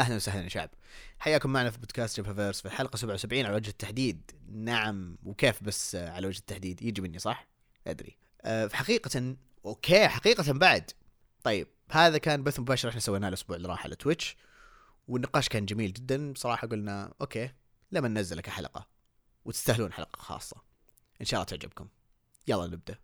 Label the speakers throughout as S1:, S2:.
S1: أهلا وسهلا يا شعب. حياكم معنا في بودكاست جبهة فيرس في الحلقة 77 على وجه التحديد. نعم وكيف بس آه، على وجه التحديد؟ يجي مني صح؟ أدري. أه فحقيقة okay حقيقة بعد. طيب هذا كان بث مباشر إحنا سويناه الأسبوع اللي راح على تويتش. والنقاش كان جميل جدا. بصراحة قلنا okay لما ننزله كحلقه وتستاهلون حلقة خاصة. إن شاء الله تعجبكم. يلا
S2: نبدأ.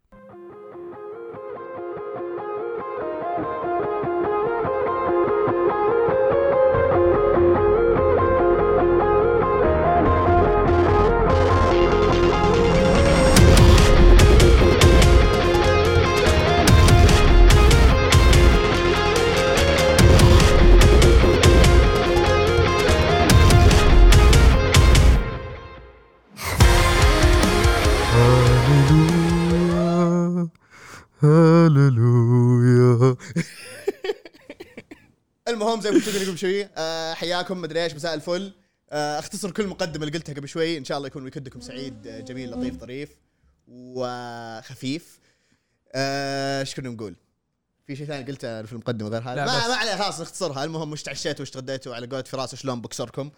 S1: المهم زي ما قلت لكم شوي آه حياكم مدري إيش مساء الفل. آه أختصر كل مقدمة اللي قلتها قبل شوي إن شاء الله يكون ويكدكم سعيد آه، جميل لطيف ظريف وخفيف. آه، إيش كنا نقول؟ في شيء ثاني قلته في المقدمة غير هذا؟
S3: لا
S1: ما
S3: بس.
S1: ما عليه خلاص نختصرها. المهم وش تعشيتوا وش تغديتوا على قولة فراس شلون بكسركم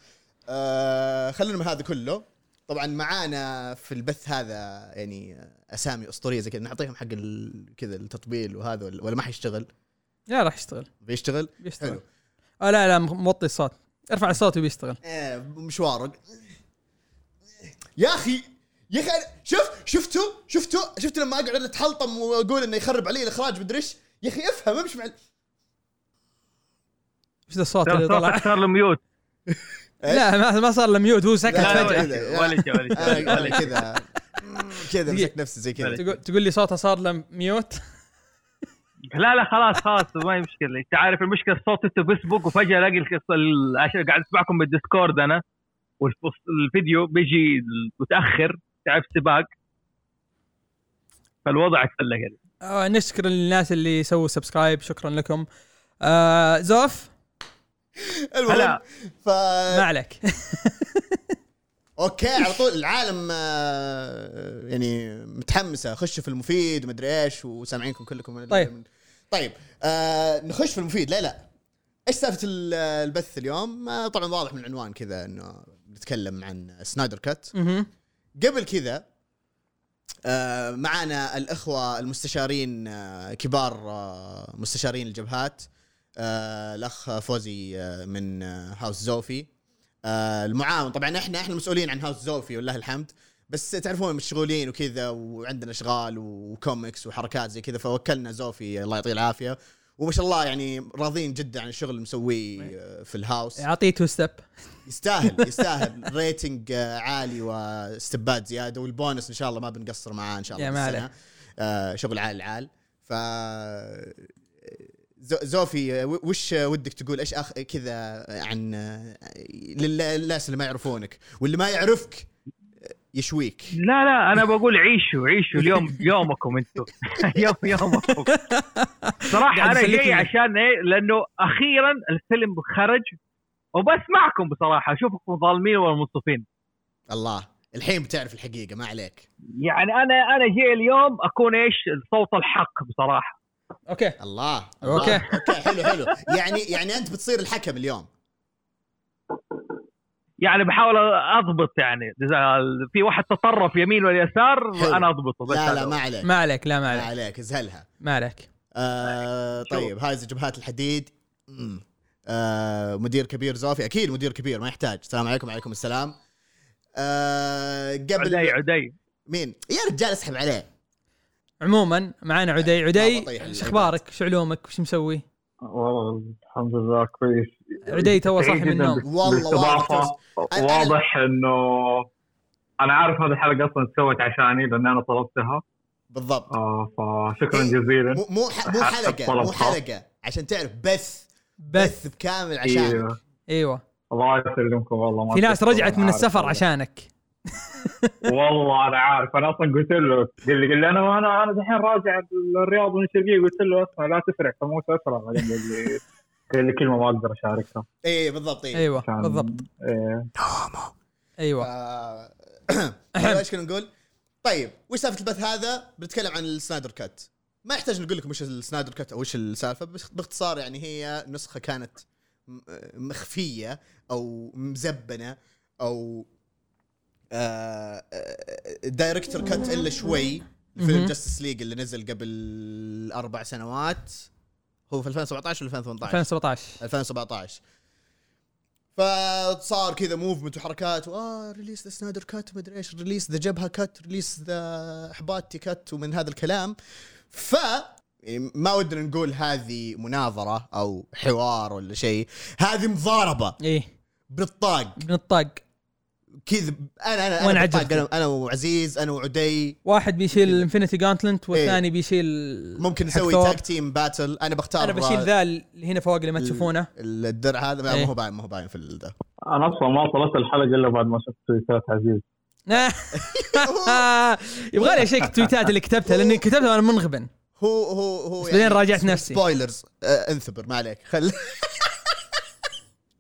S1: آه خلونا من هذا كله. طبعا معانا في البث هذا يعني أسامي أسطورية زي كذا. نعطيهم حق ال- كذا التطبيل وهذا ولا ولا ما حيشتغل؟
S3: لا راح يشتغل.
S1: بيشتغل؟
S3: بيشتغل.
S1: حلو.
S3: آه لا لا موطي الصوت. ارفع الصوت وبيشتغل
S1: إيه مشوارك يا أخي يا أخي شوف شفتوا؟ شفتوا؟ شفتوا لما أقعد أتحلطم وأقول إنه يخرب علي الإخراج مدري إيش؟ يا أخي افهم امشي مع
S3: إيش ذا الصوت اللي طلع؟
S4: صار له mute
S3: لا ما, ما صار له mute هو سكت
S1: لا،
S3: فجأة.
S1: ولا شيء.
S4: ولا شيء شيء.
S1: كذا. كذا. مسك نفسي زي كذا.
S3: تقول لي صوته صار له mute؟
S4: لا لا خلاص خلاص ما هي مشكلة. انت عارف المشكلة الصوت انت فيسبوك وفجأة الاقي القصة ال- عشان قاعد اسمعكم بالديسكورد أنا والفيديو بيجي متأخر تعرف سباق. فالوضع يعني
S3: آه نشكر الناس اللي سووا subscribe شكرا لكم. آه زوف؟
S1: المهم
S4: هلا.
S1: ف
S3: ما عليك.
S1: okay على طول العالم آه، يعني متحمسة. خشوا في المفيد ومدري إيش وسامعينكم كلكم.
S3: طيب.
S1: طيب آه نخش في المفيد. لا لا. إيش سالفة ال- البث اليوم؟ آه طبعا واضح من العنوان كذا إنه نتكلم عن Snyder
S3: Cut.
S1: قبل كذا آه معانا الإخوة المستشارين آه كبار آه مستشارين الجبهات. آه الأخ فوزي آه من آه house زوفي آه المعاون. طبعا إحنا إحنا مسؤولين عن house زوفي ولله الحمد. بس تعرفون مشغولين وكذا وعندنا أشغال وكوميكس وحركات زي كذا فوكلنا زوفي الله يعطيه العافية. وما شاء الله يعني راضين جدا عن الشغل اللي مسويه آه، في الهاوس
S3: اعطيه تو ستيب
S1: يستاهل يستاهل. ريتنج آه، عالي واستبات زيادة والبونس إن شاء الله ما بنقصر معاه إن شاء الله
S3: يا. عليه.
S1: آه شغل عال. العال ف زوفي وش ودك تقول؟ إيش أخ... كذا عن للناس اللي ما يعرفونك واللي ما يعرفك يشويك.
S4: لا لا أنا بقول عيشوا عيشوا اليوم يومكم أنتم. يوم يومكم. صراحة
S3: أنا.
S4: جاي عشان إيه؟ لأنه أخيرا الفيلم خرج وبسمعكم بصراحة. أشوفكم ظالمين ولا منصفين.
S1: الله. الحين بتعرف الحقيقة ما عليك.
S4: يعني أنا أنا جاي اليوم أكون إيش؟ صوت الحق بصراحة.
S3: Okay.
S1: الله.
S3: Okay.
S1: الله. Okay. حلو حلو. يعني يعني أنت بتصير الحكم اليوم.
S4: يعني بحاول أضبط يعني. اذا في واحد تطرف يمين ولا يسار. أنا أضبطه. بس
S1: لا لا. ما عليك.
S3: ما عليك لا ما
S1: ما
S3: عليك
S1: عليك ازهلها
S3: ما عليك.
S1: آه طيب هاي جبهات الحديد. آه مدير كبير زوفي. أكيد مدير كبير ما يحتاج. السلام عليكم وعليكم السلام. آه قبل
S4: عدي عدي.
S1: مين؟ يا رجال اسحب عليه.
S3: عموما معانا عدي. عدي
S1: إيش.
S3: أخبارك؟ إيش علومك؟ وش مسوي؟
S5: والله الحمد لله كويس.
S3: عدي تو صاحي من النوم.
S1: والله واضح.
S5: واضح إنه أنا عارف هذه الحلقة أصلا تسوت عشاني لأن أنا طلبتها.
S1: بالضبط.
S5: آه فشكرا
S1: إيه.
S5: جزيلا.
S1: مو مو حلقة مو. حلقة. عشان تعرف بث.
S3: بث.
S1: بكامل عشانك.
S5: إيوه.
S3: أيوه
S5: الله يسلمكم والله
S3: في ناس رجعت من السفر. عشانك.
S5: والله أنا عارف. أنا أصلا قلت له قال لي قال لي أنا أنا أنا دحين راجع الرياض من الشرقيه قلت له اسمع لا تسرع تموت اسرع بعدين قال لي قال لي كلمة ما أقدر أشاركها.
S1: إي بالضبط
S3: إي.
S5: أيوه
S3: بالضبط.
S5: إيه.
S3: أيوه.
S1: آه، إيش كنا نقول؟ طيب وش سالفة البث هذا؟ بنتكلم عن ال Snyder Cut. ما يحتاج نقول لكم وش ال Snyder Cut أو وش السالفة بس باختصار يعني هي نسخة كانت مخفية أو مزبنة أو آه، آه، director's cut إلا شوي
S3: مهم.
S1: Justice League اللي نزل قبل أربع سنوات هو في 2017 ولا 2018
S3: 2017
S1: 2017 فصار كذا movement وحركات آه release the Snyder Cut مدري إيش release the جبهه cut release the حباتي cut ومن هذا الكلام. ف يعني ما ودنا نقول هذه مناظرة أو حوار ولا شيء هذه مضاربة.
S3: إيه.
S1: بالطاق.
S3: بنطاق
S1: كذا أنا أنا
S3: وين
S1: أنا. أنا أنا وعزيز أنا وعدي.
S3: واحد بيشيل
S1: كذا.
S3: ال Infinity Gauntlet والثاني
S1: إيه.
S3: بيشيل
S1: ممكن نسوي. tag team battle أنا بختار
S3: أنا بشيل ذا اللي هنا فوق اللي ما تشوفونه.
S1: الدرع هذا. ما
S3: إيه.
S1: هو باين ما هو باين في ذا
S5: أنا أصلا ما طلعت الحلقة إلا بعد ما شفت tweetات عزيز.
S3: يبغى لي أ check ال tweetات اللي كتبتها لأني كتبتها وأنا منغبن.
S1: هو هو هو
S3: بس بعدين راجعت نفسي.
S1: spoilers آه أنثبر. ما عليك. خل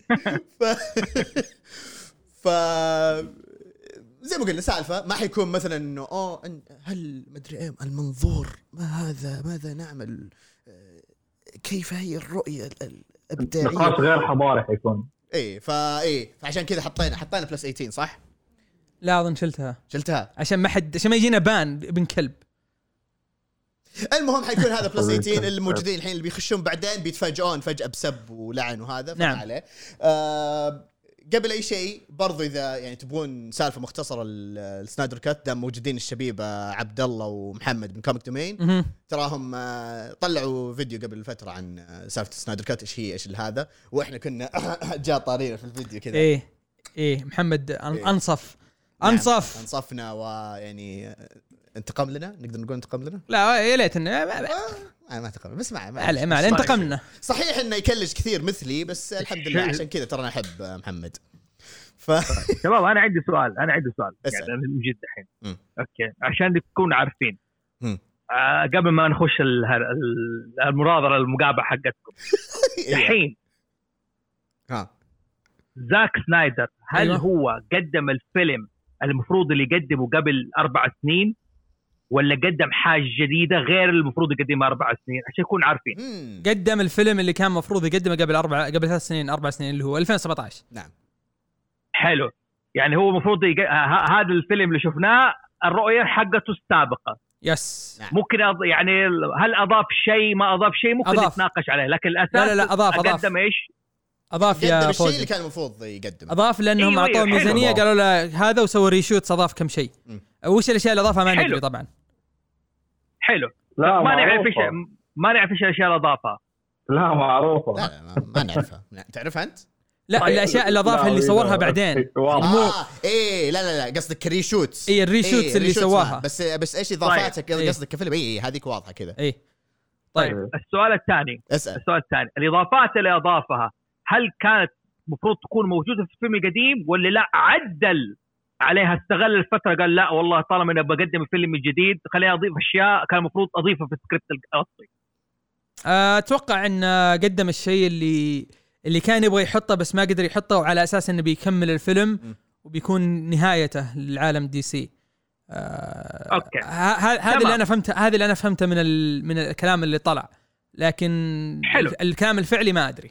S1: ف... زي ما قلنا سالفة ما حيكون مثلا إنه اوه هل مدري إيه المنظور ما هذا ماذا نعمل آه، كيف هي الرؤية ال- الإبداعية
S5: نقاش غير حضاري حيكون
S1: إيه فا إيه فعشان كذا حطينا حطينا plus 18 صح؟
S3: لا أظن شلتها
S1: شلتها
S3: عشان ما حد عشان ما يجينا ban ابن كلب
S1: المهم حيكون هذا plus
S5: طيب،
S1: 18
S5: طيب.
S1: اللي موجودين الحين اللي بيخشون بعدين بيتفاجئون فجأة بسب ولعن وهذا
S3: نعم.
S1: عليه آه قبل أي شيء برضو إذا يعني تبغون سالفة مختصرة ال- السنايدر cut دام موجودين الشبيبه عبد الله ومحمد من Comic
S3: Domain.
S1: تراهم آه طلعوا فيديو قبل فترة عن آه، سالفة ال Snyder Cut إيش هي إيش هذا. وإحنا كنا جاء طارينا في الفيديو كذا.
S3: إيه إيه محمد أن-
S1: إيه.
S3: أنصف.
S1: نعم،
S3: أنصف.
S1: أنصفنا ويعني آه، انتقم لنا؟ نقدر نقول انتقم لنا؟
S3: لا يا ليت انه ما- ما-
S1: آه ما انتقم. بس ما ما
S3: عليه ما عليه انتقمنا.
S1: صحيح إنه يكلج كثير مثلي بس الحمد لله عشان كذا ترى أنا أحب محمد. ف
S4: شباب أنا عندي سؤال أنا عندي سؤال.
S1: اسأل.
S4: يعني من جد الحين. okay. عشان تكونوا عارفين. آه قبل ما نخش ال- ال- المناظرة المقابله حقتكم. الحين
S1: ها.
S4: زاك سنايدر هل.
S3: أيوة.
S4: هو قدم الفيلم المفروض اللي يقدمه قبل أربع سنين؟ ولا قدم حاجة جديدة غير المفروض يقدمها أربع سنين؟ عشان نكون عارفين.
S1: مم.
S3: قدم الفيلم اللي كان المفروض يقدمه قبل أربع قبل ثلاث سنين أربع سنين اللي هو 2017
S1: نعم.
S4: حلو. يعني هو المفروض يق... ه- هذا الفيلم اللي شفناه الرؤية حقته السابقة.
S3: yes.
S1: نعم.
S4: ممكن أض... يعني هل أضاف شيء؟ ما أضاف شيء؟ ممكن
S3: أضاف.
S4: نتناقش عليه. لكن الأساس
S3: لا لا لا أضاف أضاف.
S4: قدم إيش؟
S3: أضاف
S1: قدم
S3: يا
S1: الشيء اللي كان المفروض يقدمه.
S3: أضاف لأنهم
S4: أيوة،
S3: اعطوه
S4: أيوة، حلو.
S3: ميزانية قالوا له هذا وسووا reshoots أضاف كم شيء. وش الأشياء اللي أضافها؟ ما. ندري طبعا.
S4: حلو.
S5: لا
S4: ما نعرف
S5: إيش.
S4: ما نعرف إيش الأشياء اللي أضافها.
S5: لا معروفة.
S1: لا لا ما, نعرفها. تعرفها أنت؟
S3: لا
S4: طيب.
S3: الأشياء اللي أضافها
S5: لا،
S3: اللي
S5: إذا-
S3: صورها بعدين.
S5: واضح.
S3: مو-
S1: آه إيه لا لا لا قصدك reshoots
S3: اي ال reshoots
S1: اللي
S3: سواها.
S1: بس بس إيش إضافاتك؟
S3: إيه.
S1: قصدك كفيلم اي هذيك واضحة كذا.
S3: اي
S4: طيب
S5: إيه.
S4: السؤال الثاني.
S1: اسأل.
S4: السؤال الثاني. الإضافات اللي أضافها هل كانت المفروض تكون موجودة في الفيلم القديم ولا لا؟ عدل. عليها استغل الفترة قال لا والله طالما أنا بقدم الفيلم الجديد خليني أضيف أشياء كان المفروض أضيفها في السكريبت الأصلي
S3: آه، أتوقع انه قدم الشيء اللي اللي كان يبغى يحطه بس ما قدر يحطه وعلى أساس إنه بيكمل الفيلم
S1: م.
S3: وبيكون نهايته للعالم DC آه ه- هذا. اللي أنا فهمته هذا اللي أنا فهمته من ال... من الكلام اللي طلع لكن
S4: حلو.
S3: ال- الكلام الفعلي ما أدري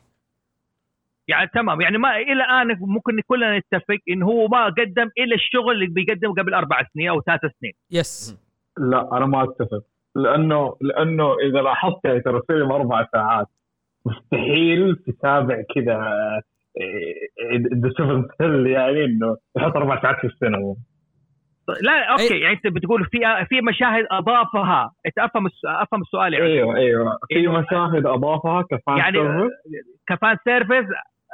S4: يعني تمام. يعني ما إلى الان ممكن كلنا نتفق انه هو ما قدم إلا الشغل اللي بيقدمه قبل أربع سنين أو ثلاث سنين.
S3: yes
S5: لا أنا ما أتفق. لأنه لأنه إذا لاحظت يعني ترى الفيلم أربع ساعات مستحيل تتابع كذا the seventh hell يعني إنه يحط أربع ساعات في السينما
S4: لا okay.
S3: أي-
S4: يعني أنت بتقول في في مشاهد أضافها. أنت أفهم الس- أفهم السؤال يعني.
S5: أيوه أيوه. في
S4: إيوه.
S5: مشاهد أضافها ك fan
S4: يعني
S5: service.
S4: ك fan service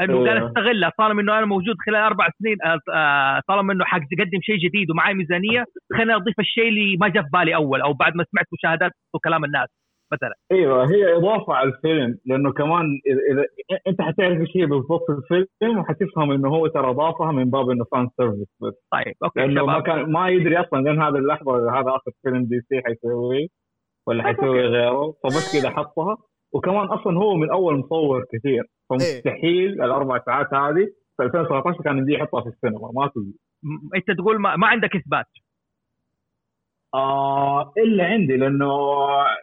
S4: انه
S5: إيه.
S4: قال استغلها طالما انه أنا موجود خلال أربع سنين آه، آه، طالما انه حقدم شيء جديد ومعي ميزانية. خليني أضيف الشيء اللي ما جاء في بالي أول أو بعد ما سمعت مشاهدات وكلام الناس مثلا.
S5: أيوه هي إضافة على الفيلم لأنه كمان إذا, إذا أنت حتعرف إيش هي بالضبط في الفيلم وحتفهم إنه هو ترى اضافها من باب إنه fan service بس.
S4: طيب okay
S5: لأنه ما
S4: شباب.
S5: كان ما يدري أصلا لين هذه اللحظة هذا آخر فيلم DC حيسويه ولا
S4: طيب،
S5: حيسوي غيره فبس كذا حطها. وكمان أصلا هو من أول مصور كثير. فمستحيل الأربع ساعات هذه في 2017 كان يمديه يحطها في السينما ما تجي
S4: م- أنت تقول ما, ما عندك إثبات.
S5: آه إلا عندي لأنه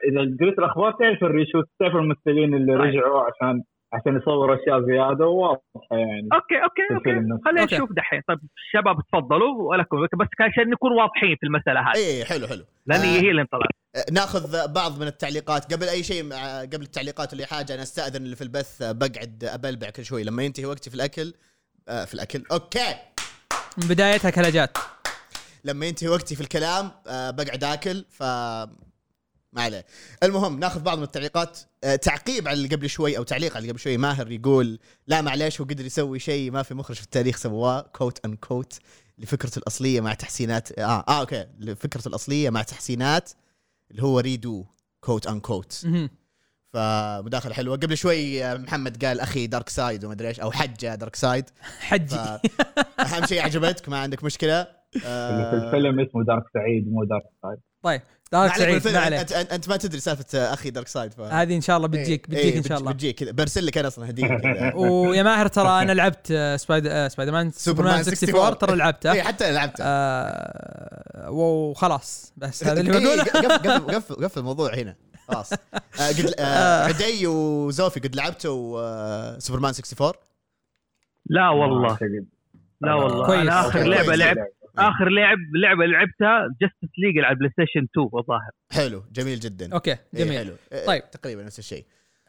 S5: إذا قريت الأخبار تعرف ال reshoot تعرف الممثلين اللي. رجعوا عشان عشان يصور أشياء زيادة واضحه يعني
S4: okay
S5: okay okay.
S4: خلينا. نشوف دحين. طيب الشباب تفضلوا ولكم بس عشان نكون واضحين في المسألة هذه.
S1: اي حلو حلو.
S4: لأن
S1: آه.
S4: هي اللي انطلعت
S1: آه، ناخذ بعض من التعليقات. قبل أي شيء مع- قبل التعليقات اللي حاجة أنا أستأذن اللي في البث آه، بقعد أبلبع كل شوي. لما ينتهي وقتي في الأكل آه، في الأكل. okay.
S3: من بدايتها كلاجات
S1: لما ينتهي وقتي في الكلام آه، بقعد آكل ف ما عليه. المهم ناخذ بعض من التعليقات. آه، تعقيب على اللي قبل شوي أو تعليق على اللي قبل شوي. ماهر يقول لا معليش هو قدر يسوي شيء ما في مخرج في التاريخ سواه quote unquote لفكرته الأصلية مع تحسينات. آه آه okay. لفكرته الأصلية مع تحسينات اللي هو redo quote
S3: unquote.
S1: فمداخلة حلوة. قبل شوي آه، محمد قال أخي Darkseid وما أدري إيش أو حجة Darkseid
S3: حجي.
S1: فاهم شيء عجبتك ما عندك مشكلة.
S5: اللي في الفيلم اسمه دارك سعيد مو دارك سعيد
S3: طيب. دارك
S1: عليك
S3: سعيد ما عليه
S1: انت انت أنت ما تدري سالفة آه، أخي Darkseid ف
S3: هذه إن شاء الله بتجيك
S1: إيه،
S3: بتجيك
S1: إيه،
S3: ان شاء
S1: بتج-
S3: الله.
S1: بتجيك كذا. برسل لك أنا أصلا هدية
S3: ويا ماهر ترى أنا لعبت آه، سبايدر آه، سبايدر مان
S1: سوبرمان
S3: سوبرمان 64 ترى
S1: اي
S3: لعبته
S1: حتى أنا لعبته.
S3: آه، وخلاص. بس هذا اللي
S1: إيه،
S3: بقوله.
S1: قفل قفل قفل الموضوع هنا. خلاص. قد عدي وزوفي قد لعبتوا آه، سوبرمان 64
S4: لا والله. لا والله.
S3: كويس.
S4: أنا
S1: آخر
S4: لعبة
S1: كويس.
S4: لعب آخر لعب لعبة لعبتها Justice League على ال PlayStation 2 الظاهر
S1: حلو جميل جدا.
S3: okay
S1: إيه،
S3: جميل.
S1: حلو. إيه،
S3: طيب.
S1: تقريبا نفس الشيء.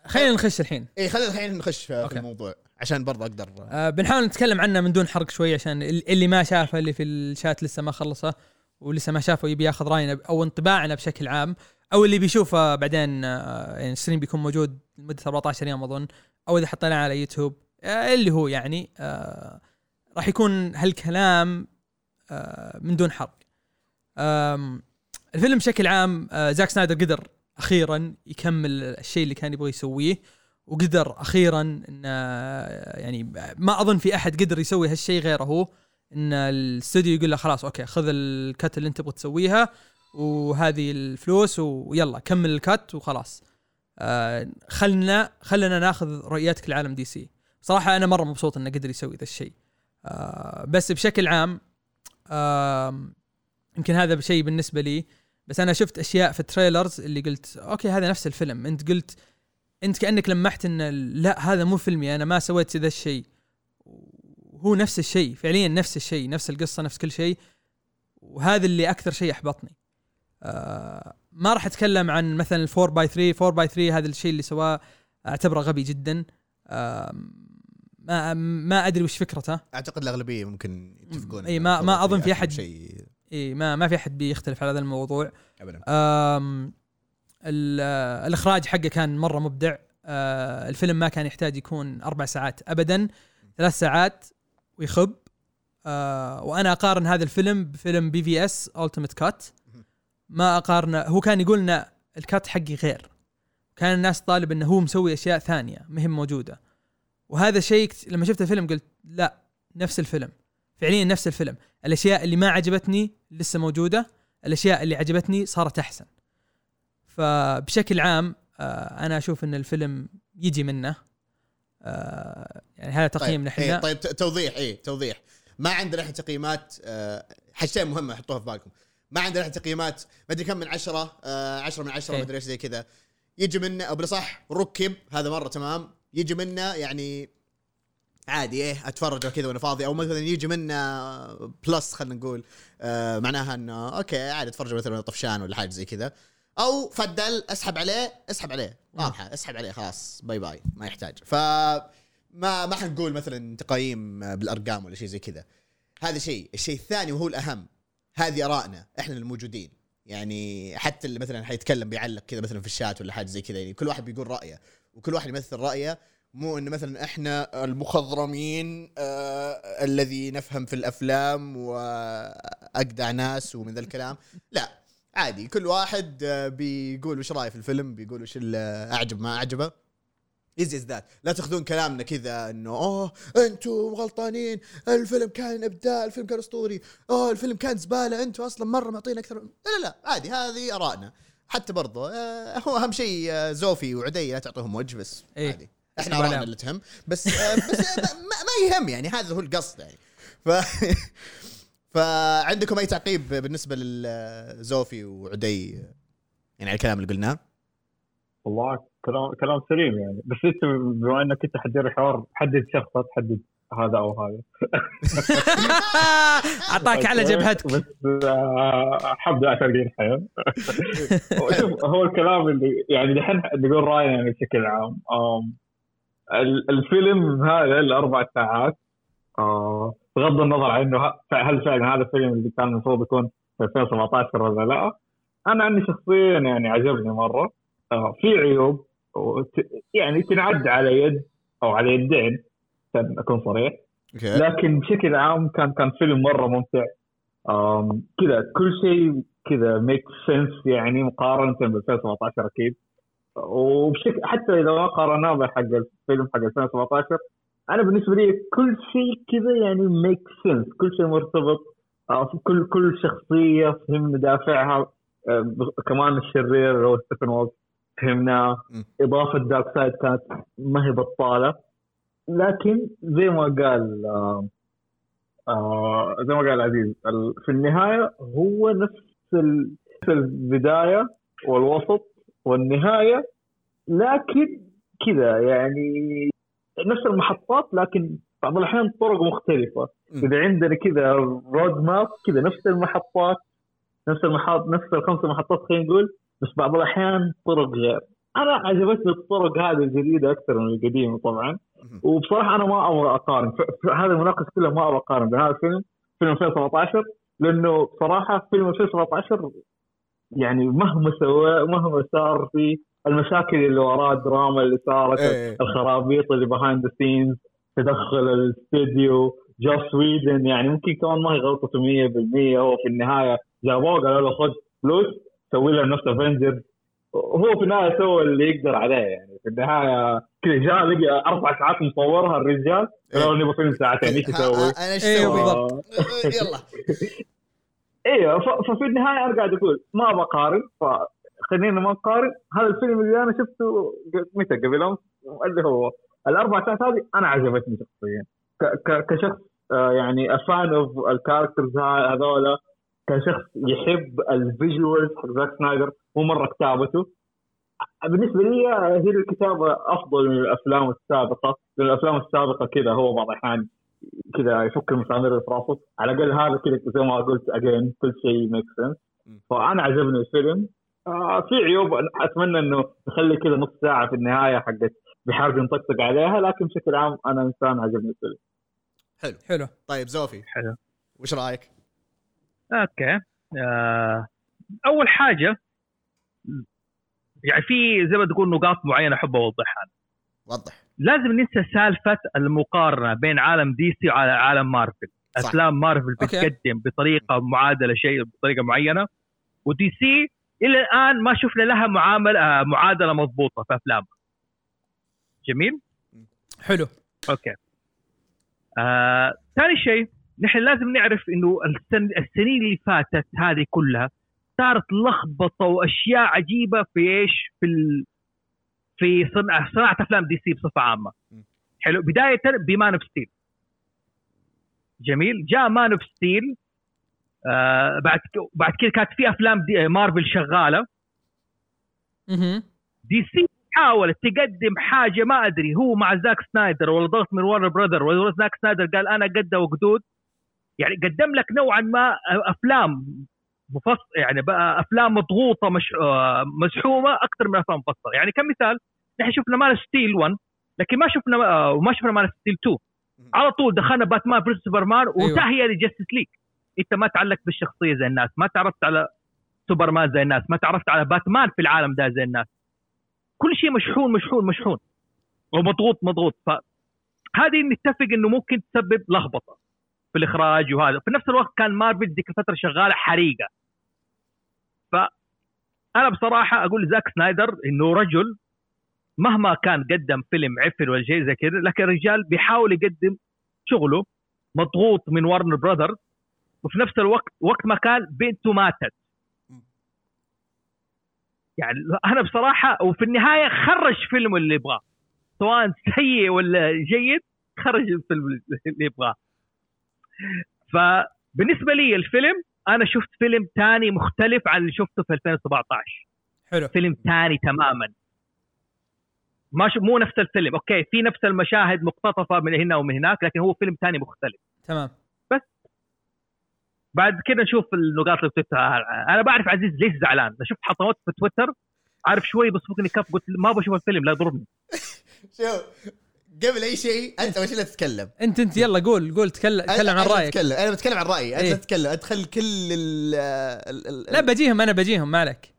S3: خلينا نخش الحين.
S1: اي خلينا الحين نخش في
S3: okay.
S1: الموضوع عشان برضه أقدر.
S3: آه بنحاول نتكلم عنه من دون حرق شوي عشان ال- اللي ما شافه اللي في الشات لسه ما خلصه ولسه ما شافه يبي ياخذ رأينا أو انطباعنا بشكل عام أو اللي بيشوفه بعدين آه يعني ال stream بيكون موجود لمدة 14 يوم أظن أو إذا حطيناه على يوتيوب آه اللي هو يعني آه راح يكون هالكلام من دون حرق. الفيلم بشكل عام آه زاك سنايدر قدر أخيرا يكمل الشيء اللي كان يبغى يسويه وقدر أخيرا إن يعني ما أظن في أحد قدر يسوي هالشيء غيره. هو إن الاستوديو يقول له خلاص okay خذ ال cut اللي أنت تبغى تسويها وهذه الفلوس ويلا كمل ال cut وخلاص. آه خلنا خلنا ناخذ رؤيتك لعالم DC. صراحة أنا مرة مبسوط إنه قدر يسوي ذا الشيء. آه بس بشكل عام آه يمكن هذا بشيء بالنسبة لي. بس أنا شفت أشياء في ال trailers اللي قلت okay هذا نفس الفيلم. أنت قلت أنت كأنك لمحت إن لا هذا مو فيلمي أنا ما سويت ذا الشيء. هو نفس الشيء فعليا نفس الشيء نفس القصة نفس كل شيء. وهذا اللي أكثر شيء أحبطني. آه ما راح أتكلم عن مثلا 4 by 3 4 by 3 هذا الشيء اللي سواه أعتبره غبي جدا. ما ما أدري وش فكرته.
S1: أعتقد الأغلبية ممكن يتفقون إن
S3: ما- ما أظن في أحد-
S1: شيء
S3: اي ما ما في أحد بيختلف على هذا الموضوع.
S1: ابدا.
S3: الإخراج حقه كان مرة مبدع. آه الفيلم ما كان يحتاج يكون أربع ساعات ابدا. ثلاث ساعات ويخب. آه وأنا أقارن هذا الفيلم بفيلم BvS Ultimate Cut ما اقارنه هو كان يقول لنا ال cut حقي غير. كان الناس طالب إنه هو مسوي أشياء ثانية ما هي موجودة. وهذا شيء لما شفت الفيلم قلت لا نفس الفيلم. فعليا نفس الفيلم. الأشياء اللي ما عجبتني لسه موجودة الأشياء اللي عجبتني صارت أحسن. فبشكل عام آه أنا أشوف إن الفيلم يجي منه. آه يعني هذا تقييمنا
S1: طيب,
S3: إحنا
S1: إيه طيب توضيح اي توضيح. ما عندنا إحنا تقييمات آه حاجتين مهمة حطوها في بالكم. ما عندنا إحنا تقييمات ما أدري كم من عشرة آه عشرة من عشرة
S3: إيه.
S1: ما أدري إيش زي كذا. يجي منه أو بالأصح ركب هذا مرة تمام. يجي منه يعني عادي إيه أتفرج كذا وأنا فاضي. أو مثلا يجي منه plus خلينا نقول آه معناها إنه okay عادي أتفرج مثلا طفشان ولا حاجة زي كذا. أو فدل اسحب عليه اسحب عليه. واضحه اسحب عليه خلاص bye bye ما يحتاج. ف ما ما حنقول مثلا تقييم بالأرقام ولا شيء زي كذا. هذا شيء. الشيء الثاني وهو الأهم هذه آرائنا إحنا الموجودين. يعني حتى اللي مثلا حيتكلم بيعلق كذا مثلا في الشات ولا حاجة زي كذا يعني كل واحد بيقول رأيه. وكل واحد يمثل رأيه مو إنه مثلا إحنا المخضرمين آه الذي نفهم في الأفلام واجدع ناس ومن ذا الكلام. لا عادي كل واحد آه بيقول وش رأيه في الفيلم بيقول وش أعجب ما أعجبه. easy as that لا تأخذون كلامنا كذا إنه اوه أنتم غلطانين الفيلم كان إبداع الفيلم كان أسطوري اوه الفيلم كان زبالة أنتم أصلا مرة معطينا أكثر. لا لا لا عادي هذه آرائنا. حتى برضه آه هو أهم شيء آه زوفي وعدي لا تعطوهم وجه بس
S3: إيه.
S1: عادي. إحنا
S3: عليهم.
S1: اللي تهم بس آه بس ما, ما يهم يعني هذا هو القصد يعني. ف فعندكم أي تعقيب بالنسبة لزوفي وعدي؟ يعني على الكلام اللي قلناه.
S5: والله كلام كلام سليم يعني. بس انت بما إنك أنت حدير الحوار حدد شخص لا تحدد. هذا أو هذا.
S3: أعطاك على جبهتك.
S5: بس الحمد لله عشان الحياة. شوف هو الكلام اللي يعني دحين نقول راينا يعني بشكل عام الفيلم هذا الاربع ساعات آه، بغض النظر عن إنه هل فعلا هذا الفيلم اللي كان المفروض يكون في 2017 ولا لا أنا عني شخصيا يعني عجبني مرة آه، في عيوب يعني تنعد على يد أو على يدين عشان أكون صريح.
S1: okay.
S5: لكن بشكل عام كان كان فيلم مرة ممتع. كذا كل شيء كذا make sense يعني مقارنة ب 2017 أكيد. وبشكل حتى إذا ما قارناه بحق الفيلم حق 2017 أنا بالنسبة لي كل شيء كذا يعني make sense كل شيء مرتبط. آه، كل كل شخصية فهمنا دافعها. كمان الشرير اللي هو Steppenwolf فهمناه. إضافة Darkseid كانت ما هي بطالة. لكن زي ما قال آه آه زي ما قال عزيز في النهاية هو نفس ال- نفس البداية والوسط والنهاية لكن كذا يعني نفس المحطات لكن بعض الأحيان طرق
S1: مختلفة.
S5: إذا عندنا كذا road map كذا نفس المحطات نفس المحط نفس الخمس محطات خلينا نقول بس بعض الأحيان طرق غير أنا عجبتني الطرق هذه الجديدة أكثر من القديمة طبعا. وبصراحة أنا ما أبغى أقارن. هذه المناقشه كلها ما أبغى أقارن بين هذا الفيلم فيلم 2017 لأنه بصراحه فيلم 2017 يعني مهما سوى مهما صار فيه المشاكل اللي وراه الدراما اللي صارت
S1: إيه.
S5: الخرابيط اللي behind the scenes تدخل الاستديو جو سويدن يعني ممكن كمان ما هي غلطته 100% هو في النهاية جابوه قالوا له خذ فلوس سوي له نفس افنجر هو في النهاية سوى اللي يقدر عليه يعني. في النهاية كذا جاء لقى أربع ساعات مصورها الرجال قالوا نبغى فيلم ساعتين إيش يسوي؟
S1: أنا
S3: إيش
S1: أسوي؟
S3: بالضبط.
S1: يلا.
S5: أيوه ففي النهاية أنا قاعد أقول ما بقارن فخلينا ما نقارن. هذا الفيلم اللي أنا شفته متى؟ قبل أمس؟ اللي هو الأربع ساعات هذه أنا عجبتني شخصيا. كشخص آه، يعني a fan of ال characters هذولا كشخص يحب ال visuals حق زاك سنايدر مو مرة كتابته. بالنسبة لي هي الكتابة أفضل من الأفلام السابقة. لأن الأفلام السابقة كذا هو بعض الأحيان كذا يفك المسامير اللي في راسه على الأقل هذا كذا زي ما قلت again كل شيء make sense فأنا عجبني الفيلم. آه في عيوب. أتمنى إنه نخلي كذا نص ساعة في النهاية حقت بحارب نطقطق عليها لكن بشكل عام أنا إنسان عجبني الفيلم.
S1: حلو.
S3: حلو.
S1: طيب زوفي.
S4: حلو.
S1: وش رأيك؟
S4: أوكي. آه أول حاجة يعني في زي ما تقول نقاط معينة أحب أوضحها.
S1: وضح.
S4: لازم ننسى سالفة المقارنة بين عالم دي سي وعالم عالم مارفل.
S1: صح.
S4: افلام مارفل
S3: أوكي.
S4: بتقدم بطريقة معادلة شي بطريقة معينة ودي سي إلى الآن ما شفنا لها معامله آه، معادلة مضبوطة في افلامها جميل؟
S3: حلو.
S4: أوكي. آه، ثاني شيء نحن لازم نعرف إنه السن السنين اللي فاتت هذه كلها صارت لخبطة وأشياء عجيبة في إيش؟ في ال... في صنع صناعة أفلام دي سي بصفة
S1: عامة.
S4: حلو. بداية ب Man of Steel. جميل. جاء Man of Steel آه بعد بعد كذا كانت في أفلام دي مارفل شغالة.
S3: أها
S4: دي سي حاولت تقدم حاجة ما أدري هو مع زاك سنايدر ولا ضغط من وارنر براذرز ولا زاك سنايدر قال أنا قده وقدود. يعني قدم لك نوعا ما أفلام مفصل يعني بقى أفلام مضغوطة مش آه، مزحومه أكثر من أفلام مفصلة. يعني كمثال نحن شفنا Man of Steel 1 لكن ما شفنا وما شفنا Man of Steel 2 على طول دخلنا باتمان versus سوبرمان وانتهي ل Justice League أنت ما تعلقت بالشخصية زي الناس ما تعرفت على سوبرمان زي الناس ما تعرفت على باتمان في العالم ده زي الناس. كل شيء مشحون مشحون مشحون. ومضغوط مضغوط. فهذه نتفق إنه ممكن تسبب لخبطة. في الإخراج وهذا. في نفس الوقت كان مارفل ذيك الفترة شغالة حريقة. فانا بصراحة أقول لزاك سنايدر إنه رجل مهما كان قدم فيلم عفن ولا شيء زي كذا لكن الرجال بيحاول يقدم شغله مضغوط من ورن براذر وفي نفس الوقت وقت ما كان بنته ماتت. يعني أنا بصراحة وفي النهاية خرج فيلم اللي يبغاه. سواء سيء ولا جيد خرج الفيلم اللي يبغاه. فبالنسبة لي الفيلم أنا شفت فيلم ثاني مختلف عن اللي شفته في 2017
S3: حلو.
S4: فيلم ثاني تماما. ما شو مو نفس الفيلم أوكي في نفس المشاهد مقتطفة من هنا ومن هناك لكن هو فيلم ثاني مختلف.
S3: تمام.
S4: بعد كده نشوف النقاط اللي بتتها أنا بعرف عزيز ليش زعلان. أنا شفت حطوات في تويتر عارف شوي بس ممكن كف قلت ما بشوف الفيلم لا يضربني.
S1: شوف قبل أي شيء أنت أول شيء لا تتكلم.
S3: أنت أنت يلا قول قول تكلم تكلم عن
S1: أنا
S3: رأيك.
S1: بتكلم أنا بتكلم عن رأيي أنت
S3: إيه.
S1: تتكلم ادخل كل ال ال- ال-
S3: لا بجيهم أنا بجيهم ما عليك.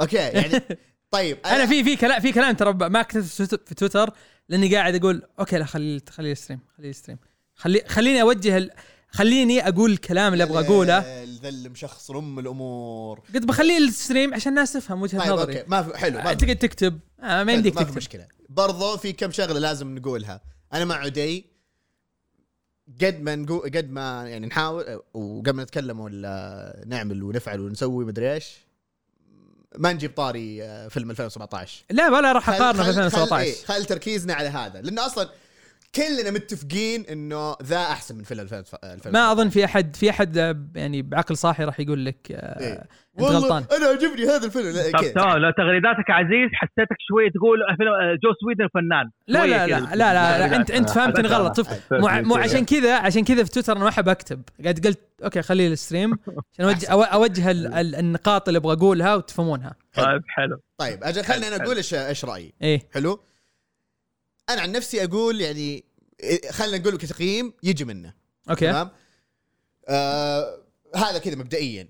S1: أوكي يعني طيب
S3: أنا في في كلام في كلام ترى ما كتبت في تويتر- لأني قاعد أقول أوكي لا خلي خليه يستريم خليه يستريم. خلي خليني أوجه ال... خليني أقول الكلام اللي أبغى
S1: أقوله. اللي مشخص ام الأمور.
S3: قلت بخليه الستريم عشان الناس تفهم وجهة
S1: طيب
S3: نظري.
S1: أوكي ما في حلو ما
S3: تقعد تكتب. آه ما يمديك تكتب.
S1: مشكلة. برضو في كم شغلة لازم نقولها. أنا مع عدي. قد ما نقول قد ما يعني نحاول وقبل ما نتكلم ولا نعمل ونفعل ونسوي مدري إيش ما نجيب طاري آه، فيلم 2017
S3: لا ولا راح
S1: خل-
S3: أقارنه في
S1: خل- خل-
S3: 2017
S1: إيه، خل تركيزنا على هذا. لأنه أصلا كلنا متفقين إنه ذا أحسن من فيلم 2017
S3: ما أظن في احد في أحد آه، يعني بعقل صاحي راح يقول لك آه
S1: إيه. أنت
S3: غلطان.
S1: أنا عجبني هذا الفيلم لا،
S4: طب. تمام لو تغريداتك عزيز حسيتك شوي تقول فيلم جوس ويدن فنان
S3: لا لا لا
S4: كده.
S3: لا, لا, لا انت
S5: أنت
S3: فهمتني غلط. شوف مو. عشان كذا عشان كذا في تويتر أنا ما أحب أكتب. قاعد قلت أوكي خليه ال stream عشان اوجه أوجه ال- ال- النقاط اللي أبغى أقولها وتفهمونها.
S4: طيب حلو.
S1: طيب أجل خليني أنا أقول إيش إيش رأيي.
S3: إيه.
S1: حلو؟ أنا عن نفسي أقول يعني خلينا نقول كتقييم يجي منه.
S3: أوكي.
S1: تمام؟ آه هذا كذا مبدئيا.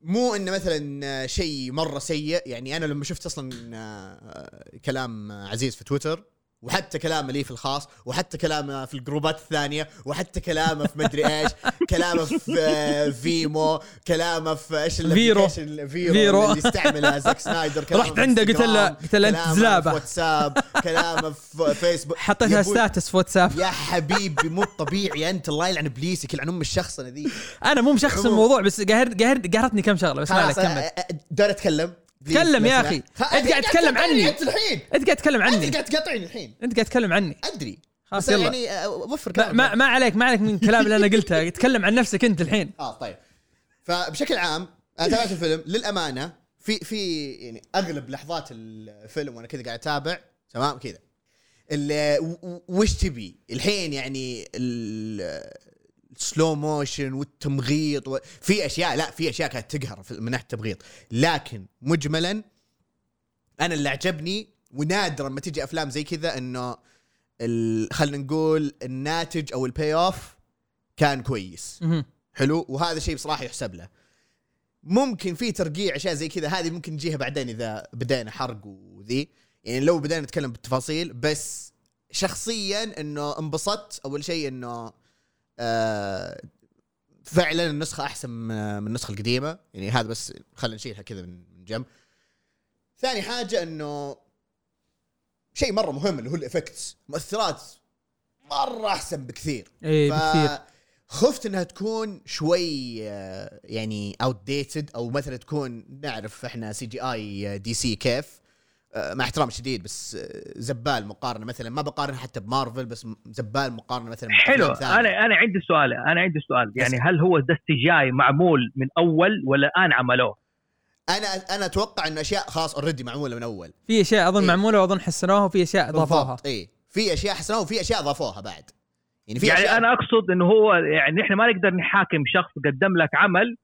S1: مو إنه مثلا شيء مرة سيء يعني أنا لما شفت أصلا آه، كلام عزيز في تويتر وحتى كلامه لي في الخاص وحتى كلامه في القروبات الثانية وحتى كلامه في مدري إيش كلامه في آه، فيمو كلامه في إيش
S3: فيرو.
S1: فيرو,
S3: فيرو.
S1: اللي يستعمله زاك سنايدر
S3: رحت عنده قلت له- قلت له
S1: كلامه
S3: زلابة.
S1: في واتساب كلامه في فيسبوك
S3: حطيتها status في واتساب
S1: يا حبيبي مو طبيعي أنت الله يلعن إبليسك يلعن أم الشخصنة ذي
S3: أنا مو مشخص. الموضوع بس قهر قهر قهرتني كم شغلة بس ما عليك كمل
S1: دور أتكلم
S3: تكلم يا أخي. أنت قاعد تتكلم عني.
S1: أنت الحين.
S3: أنت قاعد تتكلم عني.
S1: أنت قاعد تقاطعني الحين.
S3: أنت قاعد تتكلم عني.
S1: أدري.
S3: خلاص يلا.
S1: يعني أ- وفر
S3: ما,
S1: كلام
S3: ما, ما عليك ما عليك من الكلام اللي أنا قلته. تكلم عن نفسك أنت الحين.
S1: آه طيب. فبشكل عام أنا تابعت الفيلم. للأمانة في في يعني أغلب لحظات الفيلم وأنا كذا قاعد أتابع تمام كذا. وش تبي؟ الحين يعني ال slow motion والتمغيط و... في أشياء لا في أشياء كانت تقهر من ناحية التمغيط. لكن مجملا أنا اللي عجبني ونادرا ما تجي أفلام زي كذا إنه ال... خلينا نقول الناتج أو ال payoff كان كويس. حلو؟ وهذا شيء بصراحة يحسب له. ممكن في ترقيع أشياء زي كذا هذه ممكن نجيها بعدين إذا بدينا حرق وذي. يعني لو بدينا نتكلم بالتفاصيل بس شخصيا إنه انبسطت أول شيء إنه فعلا النسخة أحسن من النسخة القديمة. يعني هذا بس خلينا نشيلها كذا من جنب. ثاني حاجة إنه شيء مرة مهم اللي هو ال effects. مؤثرات مرة أحسن بكثير.
S3: إيه بكثير.
S1: خفت إنها تكون شوي آه، يعني outdated أو مثلا تكون نعرف إحنا CGI دي سي كيف. آه، مع احترام شديد بس آه، زبال مقارنة مثلا. ما بقارن حتى بمارفل بس زبال مقارنة مثلا
S4: حلو. أنا أنا عندي سؤال أنا عندي سؤال. يعني هل هو ده السجاي معمول من أول ولا الان عملوه؟
S1: أنا أنا أتوقع إنه أشياء خلاص اوريدي معمولة من أول.
S3: في أشياء أظن
S1: إيه.
S3: معمولة وأظن حسنوها وفي أشياء اضافوها
S1: بالضبط اي في أشياء حسنوها وفي أشياء اضافوها بعد. يعني في
S4: يعني
S1: أشياء
S4: أنا أقصد إنه هو يعني إحنا ما نقدر نحاكم شخص قدم لك عمل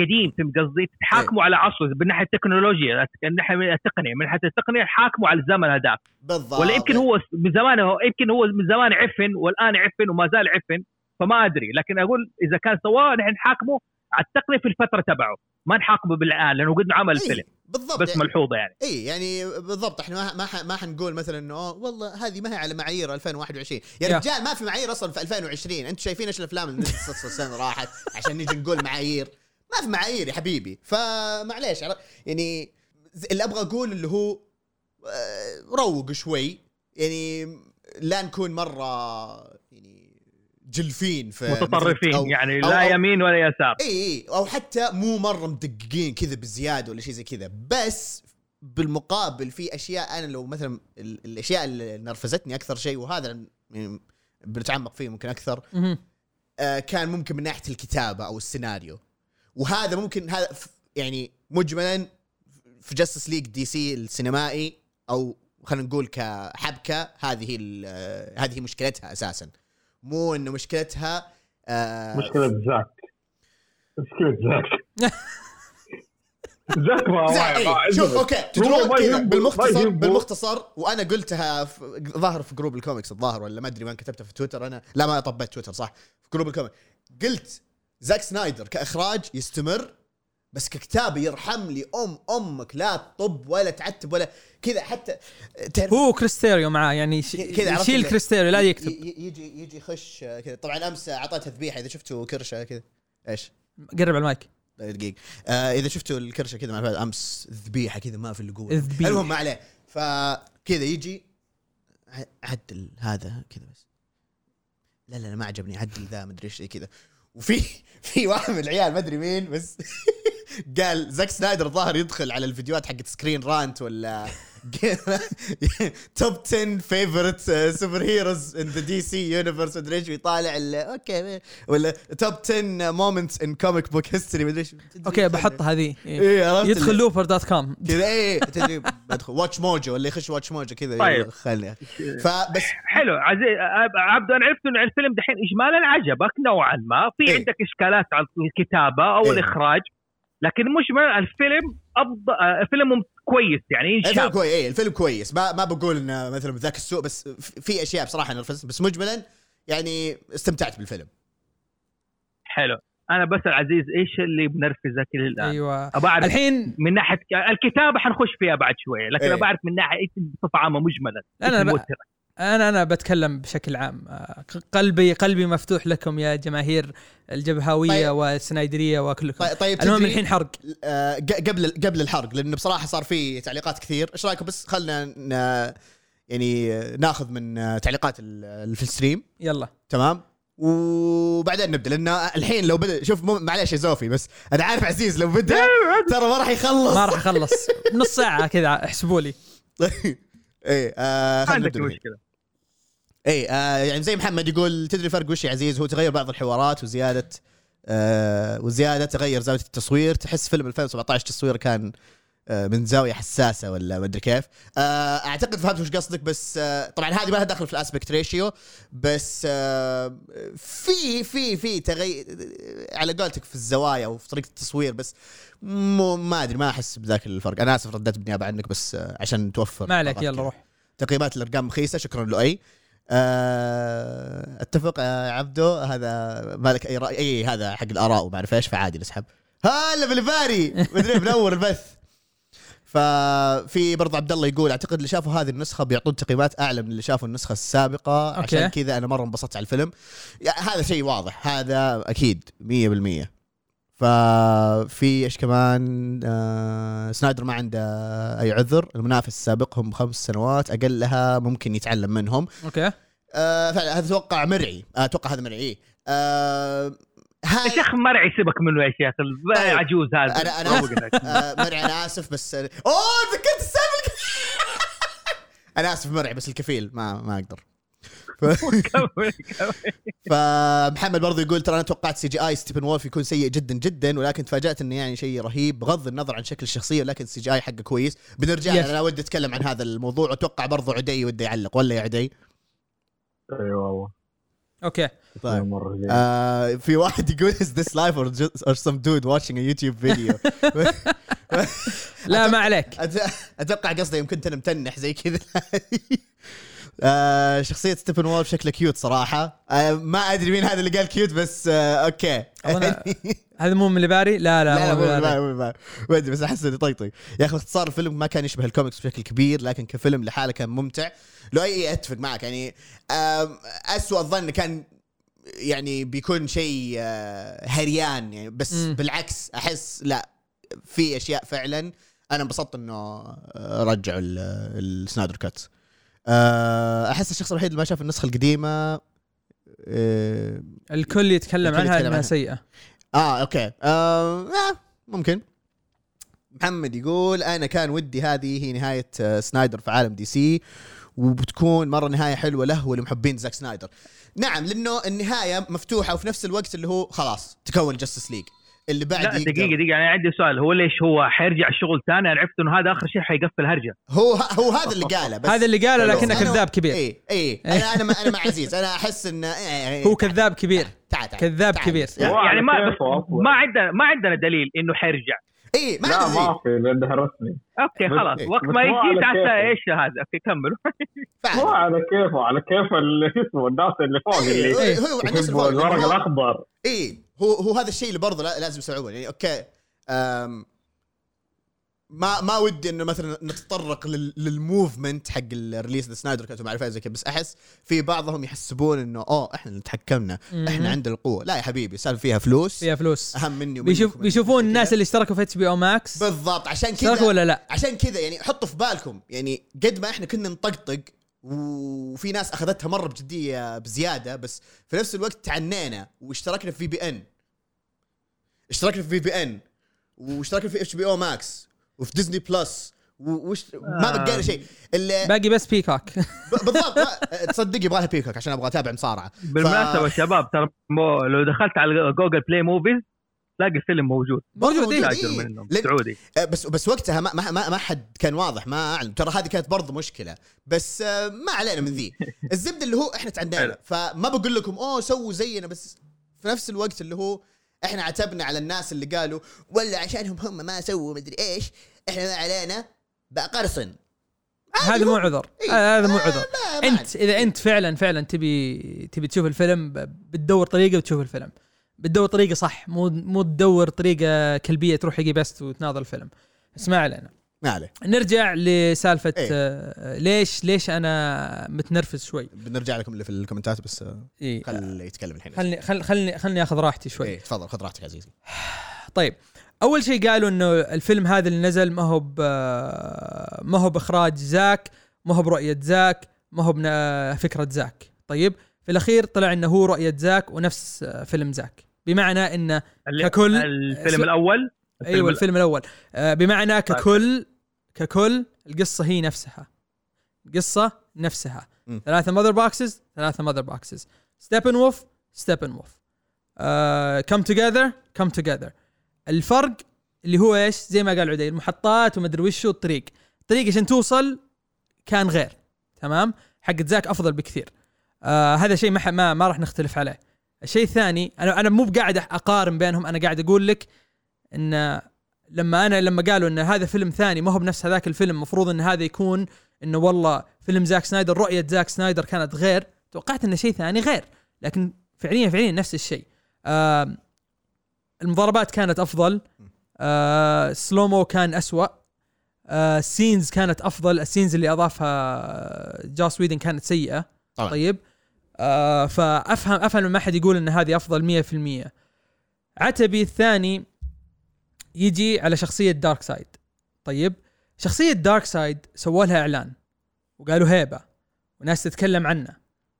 S4: قديم فهمت قصدي تحاكمه على عصره من ناحية التكنولوجيا من ناحية التقنية من ناحية التقنية حاكمه على الزمن هذاك.
S1: بالضبط.
S4: ولا يمكن هو من زمان هو يمكن هو من زمان عفن والآن عفن وما زال عفن فما أدري. لكن أقول إذا كان سواه نحن نحاكمه على التقنية في الفترة تبعه ما نحاكمه بالآن لأنه قد عمل
S1: إيه،
S4: فيلم.
S1: بالضبط.
S4: بس
S1: يعني
S4: ملحوظة يعني.
S1: اي يعني بالضبط. إحنا ما ما ما حنقول مثلا إنه أوه والله هذه ما هي على معايير 2021 يا
S3: يا.
S1: رجال ما في معايير أصلا في 2020 أنتم شايفين إيش الأفلام اللي نزلت السنة راحت؟ عشان نيجي نقول معايير. ما في معايير يا حبيبي. فمعليش يعني اللي أبغى أقول اللي هو آه، روق شوي. يعني لا نكون مرة يعني جلفين في
S4: متطرفين
S1: أو-
S4: يعني
S1: أو-
S4: لا
S1: أو-
S4: يمين ولا يسار.
S1: إي إي. أو حتى مو مرة مدققين كذا بزيادة ولا شيء زي كذا. بس بالمقابل في أشياء أنا لو مثلا ال- الأشياء اللي نرفزتني أكثر شيء وهذا يعني بنتعمق فيه ممكن
S3: أكثر.
S1: آه كان ممكن من ناحية الكتابة أو السيناريو. وهذا ممكن هذا يعني مجملا في Justice League دي سي السينمائي أو خلينا نقول كحبكة هذه هذه مشكلتها أساسا. مو انه مشكلتها آه
S5: مشكلة زاك. مشكلة زاك. زاك ما
S1: إيه، شوف
S5: أوكي
S1: تدرون بالمختصر. بالمختصر وأنا قلتها ظاهر في جروب الكوميكس الظاهر ولا ما أدري وين كتبتها في تويتر أنا لا ما طبيت تويتر صح؟ في جروب الكوميكس. قلت زاك سنايدر كإخراج يستمر بس ككتابه يرحم لي ام أمك لا تطب ولا تعتب ولا كذا. حتى تعرف
S3: هو كريستيريو معاه يعني
S1: كذا
S3: يشيل كريستيريو لا يكتب.
S1: يجي يجي يخش كذا. طبعا أمس اعطيتها ذبيحه إذا شفتوا كرشة كذا. إيش؟
S3: قرب على المايك.
S1: دقيقة. آه إذا شفتوا الكرشة كذا مع أمس ذبيحة كذا ما في الا قوه
S3: الذبيح.
S1: المهم ما عليه. فكذا يجي عدل هذا كذا بس. لا لا لا ما عجبني عدل ذا مدري إيش كذا. وفي في واحد من العيال ما أدري مين بس قال زاك سنايدر الظاهر يدخل على الفيديوهات حقت Screen Rant ولا top 10 favorite superheroes in the DC universe مدري إيش ويطالع ال- okay. ولا top 10 moments in comic book history مدري إيش
S3: okay بحط هذه. إيه. يدخل
S1: اللي-
S3: لوبر dot com.
S1: كذا إيه تدري بدخل WatchMojo ولا يخش WatchMojo كذا.
S4: طيب.
S1: خلني. فبس
S4: حلو عزيز عبد أنا عرفت إنه الفيلم دحين اجمالا عجبك نوعا ما. في
S1: إيه.
S4: عندك إشكالات على الكتابة أو
S1: إيه.
S4: الإخراج. لكن مجمل الفيلم أفضل فيلم مم- كويس يعني
S1: الفيلم
S4: ينشاف
S1: كويس إيه الفيلم كويس. ما ما بقول إنه مثلا بذاك السوء بس في- أشياء بصراحة نرفز بس مجملا يعني استمتعت بالفيلم.
S4: حلو. أنا بسال عزيز إيش اللي بنرفزك الآن؟
S3: أيوه.
S4: ابى اعرف
S3: الحين
S4: من ناحية الكتابة حنخش فيها بعد شوية لكن
S1: إيه.
S4: ابى اعرف من ناحية إيش بصفه عامة مجملا.
S3: ب-
S4: الموتر؟
S3: أنا أنا بتكلم بشكل عام. آه، قلبي قلبي مفتوح لكم يا جماهير الجبهاويه
S1: طيب.
S3: والسنايدرية وكلكم.
S1: طيب, طيب
S3: المهم الحين حرق.
S1: آه، ق- قبل قبل الحرق لأنه بصراحة صار في تعليقات كثير. إيش رأيكم؟ بس خلنا ن- يعني ناخذ من آه، تعليقات في الستريم.
S3: يلا.
S1: تمام؟ وبعدين نبدأ لأن الحين لو بدا شوف مو- معليش يا زوفي بس أنا عارف عزيز لو بدأ ترى ما راح يخلص.
S3: ما راح اخلص نص ساعة كذا احسبوا لي.
S1: إيه آه
S4: ما
S1: خلينا
S4: عندك
S1: نبدأ.
S4: مشكلة.
S1: اي آه يعني زي محمد يقول تدري الفرق وش يا عزيز؟ هو تغير بعض الحوارات وزيادة آه وزيادة تغير زاوية التصوير. تحس فيلم 2017 تصويره كان آه من زاوية حساسة ولا ما أدري كيف. آه أعتقد فهمت وش قصدك بس آه طبعا هذه ما لها دخل في الأسبكت ريشيو بس في في في تغير على قولتك في الزوايا وفي طريقة التصوير بس مو ما أدري ما أحس بذاك الفرق. أنا آسف رديت بالنيابه عنك بس عشان توفر
S3: ما عليك يلا. روح.
S1: تقييمات الأرقام رخيصة شكرا لؤي. اتفق يا عبدو هذا مالك أي رأي؟ إي هذا حق الآراء وما أعرف إيش فعادي نسحب هلا بالباري. مدري منور البث. ففي برضه عبد الله يقول أعتقد اللي شافوا هذه النسخة بيعطون تقييمات أعلى من اللي شافوا النسخة السابقة.
S3: okay.
S1: عشان كذا أنا مرة انبسطت على الفيلم. يعني هذا شيء واضح. هذا أكيد 100% ففي إيش كمان آه سنايدر ما عنده أي عذر. المنافس السابقهم خمس سنوات أقلها ممكن يتعلم منهم.
S3: okay.
S1: آه فعلا هذا أتوقع مرعي. آه، أتوقع هذا مرعي. آه
S4: يا
S1: هذا
S4: شيخ مرعي سيبك منه يا شيخ.
S1: طيب.
S4: العجوز هذا.
S1: أنا
S4: أنا.
S1: آه مرعي أنا آسف بس أوه تذكرت السالفة. أنا آسف مرعي بس الكفيل ما ما
S4: أقدر.
S1: فمحمد برضو يقول ترى أنا توقعت CGI Steppenwolf يكون سيء جدا جدا ولكن تفاجأت إنه يعني شيء رهيب بغض النظر عن شكل الشخصية ولكن ال CGI حقه كويس. بنرجع
S3: Yes.
S1: أنا ودي أتكلم عن هذا الموضوع وأتوقع برضو عدي وده يعلق ولا يا عدي؟
S5: أي والله.
S3: okay.
S1: طيب. آه في واحد يقول is this life or, just, or some dude watching a YouTube video
S3: لا ما عليك.
S1: أت- أتوقع قصده يمكن كنت متنح زي كذا. آه شخصية Steppenwolf شكله cute صراحة. آه ما أدري مين هذا اللي قال cute بس آه okay.
S3: أظن- هذا مو من باري؟ لا لا,
S1: لا لا
S3: مو من باري.
S1: ما- أدري بس أحس اني طيطي يا أخي باختصار الفيلم ما كان يشبه الكوميكس بشكل كبير لكن كفيلم لحاله كان ممتع. لو أي أتفق معك يعني آم، اسوء الظن كان يعني بيكون شيء آه، هريان يعني. بس
S3: مم.
S1: بالعكس أحس لا في أشياء فعلا. أنا انبسطت إنه آه، رجعوا ال- السنايدر آه، أحس الشخص الوحيد اللي ما شاف النسخة القديمة آه،
S3: الكل يتكلم
S1: الكل
S3: عنها
S1: يتكلم
S3: إنها
S1: عنها.
S3: سيئة.
S1: آه okay. آه آه ممكن. محمد يقول أنا كان ودي هذه هي نهاية آه، سنايدر في عالم DC وبتكون مرة نهاية حلوة له ولمحبين زاك سنايدر. نعم لأنه النهاية مفتوحة وفي نفس الوقت اللي هو خلاص تكون Justice League اللي بعد
S4: لا
S1: يقدر.
S4: دقيقة دقيقة أنا عندي سؤال. هو ليش هو حيرجع الشغل ثاني؟ أنا عرفت إنه هذا آخر شيء حيقفل هرجة.
S1: هو هو هذا اللي قاله بس
S3: هذا اللي قاله لكنه
S1: أنا-
S3: كذاب كبير.
S1: اي اي أنا أنا مع- أنا مع عزيز. أنا أحس انه إيه،
S3: هو كذاب كبير.
S1: تعال تعال
S3: كذاب
S1: تعال.
S3: كبير.
S1: يعني
S5: هو
S4: يعني ما. ما عندنا ما عندنا دليل إنه حيرجع.
S1: اي ما
S5: لا ما في لانها رسمي okay
S4: خلاص.
S1: إيه.
S4: وقت ما
S5: هو
S4: يجي
S5: كيفه.
S4: إيش هذا؟ okay كملوا.
S5: مو على كيفه على كيف اللي شو اسمه الناس اللي فوق
S1: إيه،
S5: اللي
S1: هو- هو.
S5: الورق
S1: هو-
S5: الأخضر.
S1: اي هو هو هذا الشيء اللي برضه لا- لازم يستوعبون يعني okay أم ما ما ودي إنه مثلا نتطرق لل- لل movement حق ال release the Snyder Cut ما أعرف زي كذا بس أحس في بعضهم يحسبون إنه أوه إحنا اللي تحكمنا
S3: إحنا.
S1: عندنا القوة. لا يا حبيبي السالفه فيها فلوس.
S3: فيها فلوس.
S1: أهم مني
S3: بيشوف بيشوفون الناس. اللي اشتركوا في HBO Max
S1: بالضبط. عشان كذا
S3: ولا لا؟
S1: عشان كذا يعني حطوا في بالكم. يعني قد ما إحنا كنا نطقطق وفي ناس أخذتها مرة بجدية بزيادة بس في نفس الوقت تعنينا واشتركنا في في beIN اشتركنا في في beIN واشتركنا في HBO Max وفي Disney Plus وش ما
S4: آه.
S1: بقينا شيء. اللي
S3: باقي بس
S1: Peacock بالضبط تصدق يبغى لها Peacock عشان أبغى أتابع مصارعة.
S4: بالمناسبة شباب ترى مو- لو دخلت على Google Play Movies تلاقي الفيلم موجود.
S3: موجود، إيه.
S1: إيه.
S4: منهم
S1: لأن-
S4: سعودي.
S1: آه، بس بس وقتها ما ما ما, ما حد كان واضح ما أعلم. ترى هذه كانت برضه مشكلة. بس آه، ما علينا من ذي. الزبدة اللي هو
S4: إحنا.
S1: تعدينا. فما بقول لكم أوه سووا زينا. بس في نفس الوقت اللي هو إحنا عتبنا على الناس اللي قالوا ولا عشانهم هم ما سووا مدري إيش إحنا ما علينا. بقى قرصن.
S3: هذا مو عذر.
S1: إيه.
S3: هذا مو عذر. أنت إذا أنت فعلا فعلا تبي تبي تشوف الفيلم بتدور طريقة وتشوف الفيلم. بتدور طريقة صح مو مو تدور طريقة كلبية تروح حقي بس وتناظر الفيلم. اسمع علينا
S1: ما عليه.
S3: نرجع لسالفة
S1: إيه.
S3: آه ليش ليش أنا متنرفز شوي؟
S1: بنرجع لكم اللي في الكومنتات بس آه،
S3: إيه.
S1: خل يتكلم الحين.
S3: خلني خل خلني خلني آخذ راحتي شوي.
S1: إيه تفضل خذ راحتك عزيزي.
S3: طيب أول شيء قالوا إنه الفيلم هذا اللي نزل ما هو ما هو بإخراج زاك ما هو برؤية زاك ما هو بفكره زاك. طيب في الأخير طلع إنه هو رؤية زاك ونفس فيلم زاك. بمعنى انه ككل-
S4: الفيلم الأول؟
S3: أيوه الفيلم الأول. آه، بمعنى ككل ككل القصة هي نفسها. القصة نفسها.
S1: م.
S3: ثلاثة Mother Boxes ثلاثة Mother Boxes Steppenwolf Steppenwolf come together come together الفرق اللي هو إيش؟ زي ما قال عدي المحطات ومدري وش الطريق الطريق عشان توصل كان غير. تمام؟ حق زاك أفضل بكثير. آه هذا شيء ما, ما راح نختلف عليه. الشيء الثاني أنا أنا مو بقاعد أقارن بينهم أنا قاعد أقول لك إن لما أنا لما قالوا إن هذا فيلم ثاني ما هو بنفس هذاك الفيلم المفروض إن هذا يكون إنه والله فيلم زاك سنايدر رؤية زاك سنايدر كانت غير. توقعت انه شيء ثاني غير لكن فعليا فعليا نفس الشيء. آه المضاربات كانت أفضل. آه slow-mo كان أسوأ. آه ال scenes كانت أفضل. ال scenes اللي أضافها Joss Whedon كانت سيئة.
S1: طبعا.
S3: طيب. آه فافهم أفهم لما احد يقول إن هذه أفضل 100% عتبي الثاني يجي على شخصية دارك سايد طيب شخصية دارك سايد سووا لها إعلان وقالوا هيبة وناس تتكلم عنه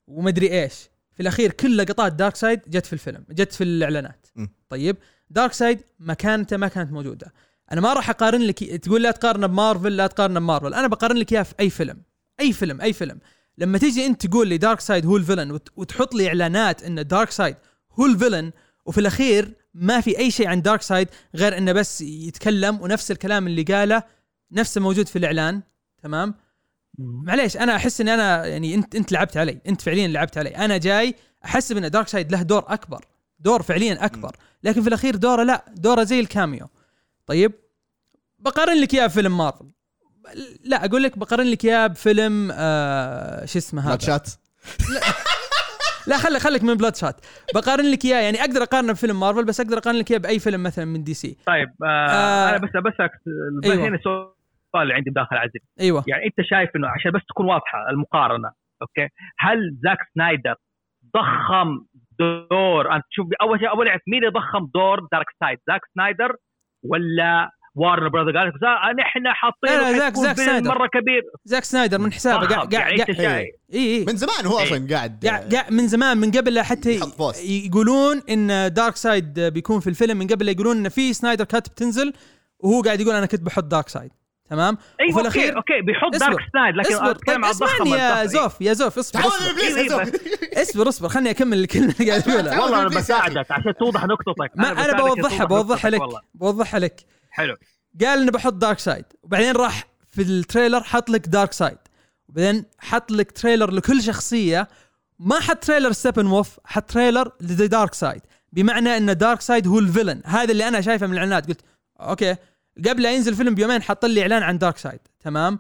S3: ومدري إيش. في الأخير كل لقطات دارك سايد جت في الفيلم جت في الإعلانات.
S1: م.
S3: طيب دارك سايد مكانته ما كانت موجودة. أنا ما راح أقارن لك تقول لا تقارنه بمارفل لا تقارنه بمارفل أنا بقارن لك إياه في أي فيلم. أي فيلم أي فيلم. لما تيجي انت تقول لي دارك سايد هو ال villain وت- وتحط لي إعلانات إن دارك سايد هو ال villain وفي الأخير ما في أي شيء عن دارك سايد غير إنه بس يتكلم ونفس الكلام اللي قاله نفسه موجود في الإعلان تمام؟ معليش أنا أحس إني أنا يعني انت أنت لعبت علي أنت فعليا لعبت علي أنا جاي احسب ان دارك سايد له دور أكبر دور فعليا أكبر لكن في الأخير دوره لا دوره زي ال cameo. طيب بقارن لك إياه بفيلم مارفل. لا أقول لك بقارن لك اياه بفيلم آه شو اسمه هذا؟
S1: شات
S3: لا. خليك خليك من بلاد شات بقارن لك اياه يعني أقدر أقارنه بفيلم مارفل بس أقدر أقارن لك اياه بأي فيلم مثلا من دي سي.
S4: طيب آه
S3: آه.
S4: أنا بس بس
S3: أيوة.
S4: هنا السؤال اللي عندي بداخل عزيز.
S3: أيوه.
S4: يعني أنت شايف إنه عشان بس تكون واضحة المقارنة أوكي؟ هل زاك سنايدر ضخم دور؟ أنت شوف أول شيء أول اعرف مين اللي ضخم دور دارك سايد زاك سنايدر ولا وارن براذر قال نحن حاطين
S3: زاك- زاك سنايدر.
S4: مرة كبير
S3: زاك سنايدر من حسابه. قاعد قاعد اي اي
S1: من زمان هو أصلا قاعد
S3: قاعد قاعد من زمان من قبل لا حتى. يقولون إن دارك سايد بيكون في الفيلم من قبل لا يقولون إن في Snyder Cut بتنزل وهو قاعد يقول أنا كنت بحط دارك سايد تمام
S4: أيوه
S3: وفي
S4: أوكي
S3: الأخير-
S4: أوكي بيحط
S3: اصبر.
S4: دارك سايد لكن
S3: اصبر
S4: اتكلم
S3: طيب
S4: عن
S3: اسمعني يا. زوف يا زوف اصبر اصبر
S4: إيه
S1: زوف.
S3: اصبر, اصبر خلني أكمل الكلمة اللي قاعد اقولها
S4: والله
S1: أنا.
S4: بساعدك عشان توضح نقطتك
S3: أنا
S4: بساعدك
S3: بوضحها بوضحها لك. بوضحها لك
S4: حلو.
S3: قال انه بحط دارك سايد وبعدين راح في ال trailer حط لك دارك سايد وبعدين حط لك trailer لكل شخصية. ما حط trailer ستيبن وولف حط trailer لذا دارك سايد بمعنى إن دارك سايد هو ال villain هذا اللي أنا شايفه من الإعلانات. قلت أوكي قبل لا ينزل فيلم بيومين حط لي إعلان عن دارك سايد تمام؟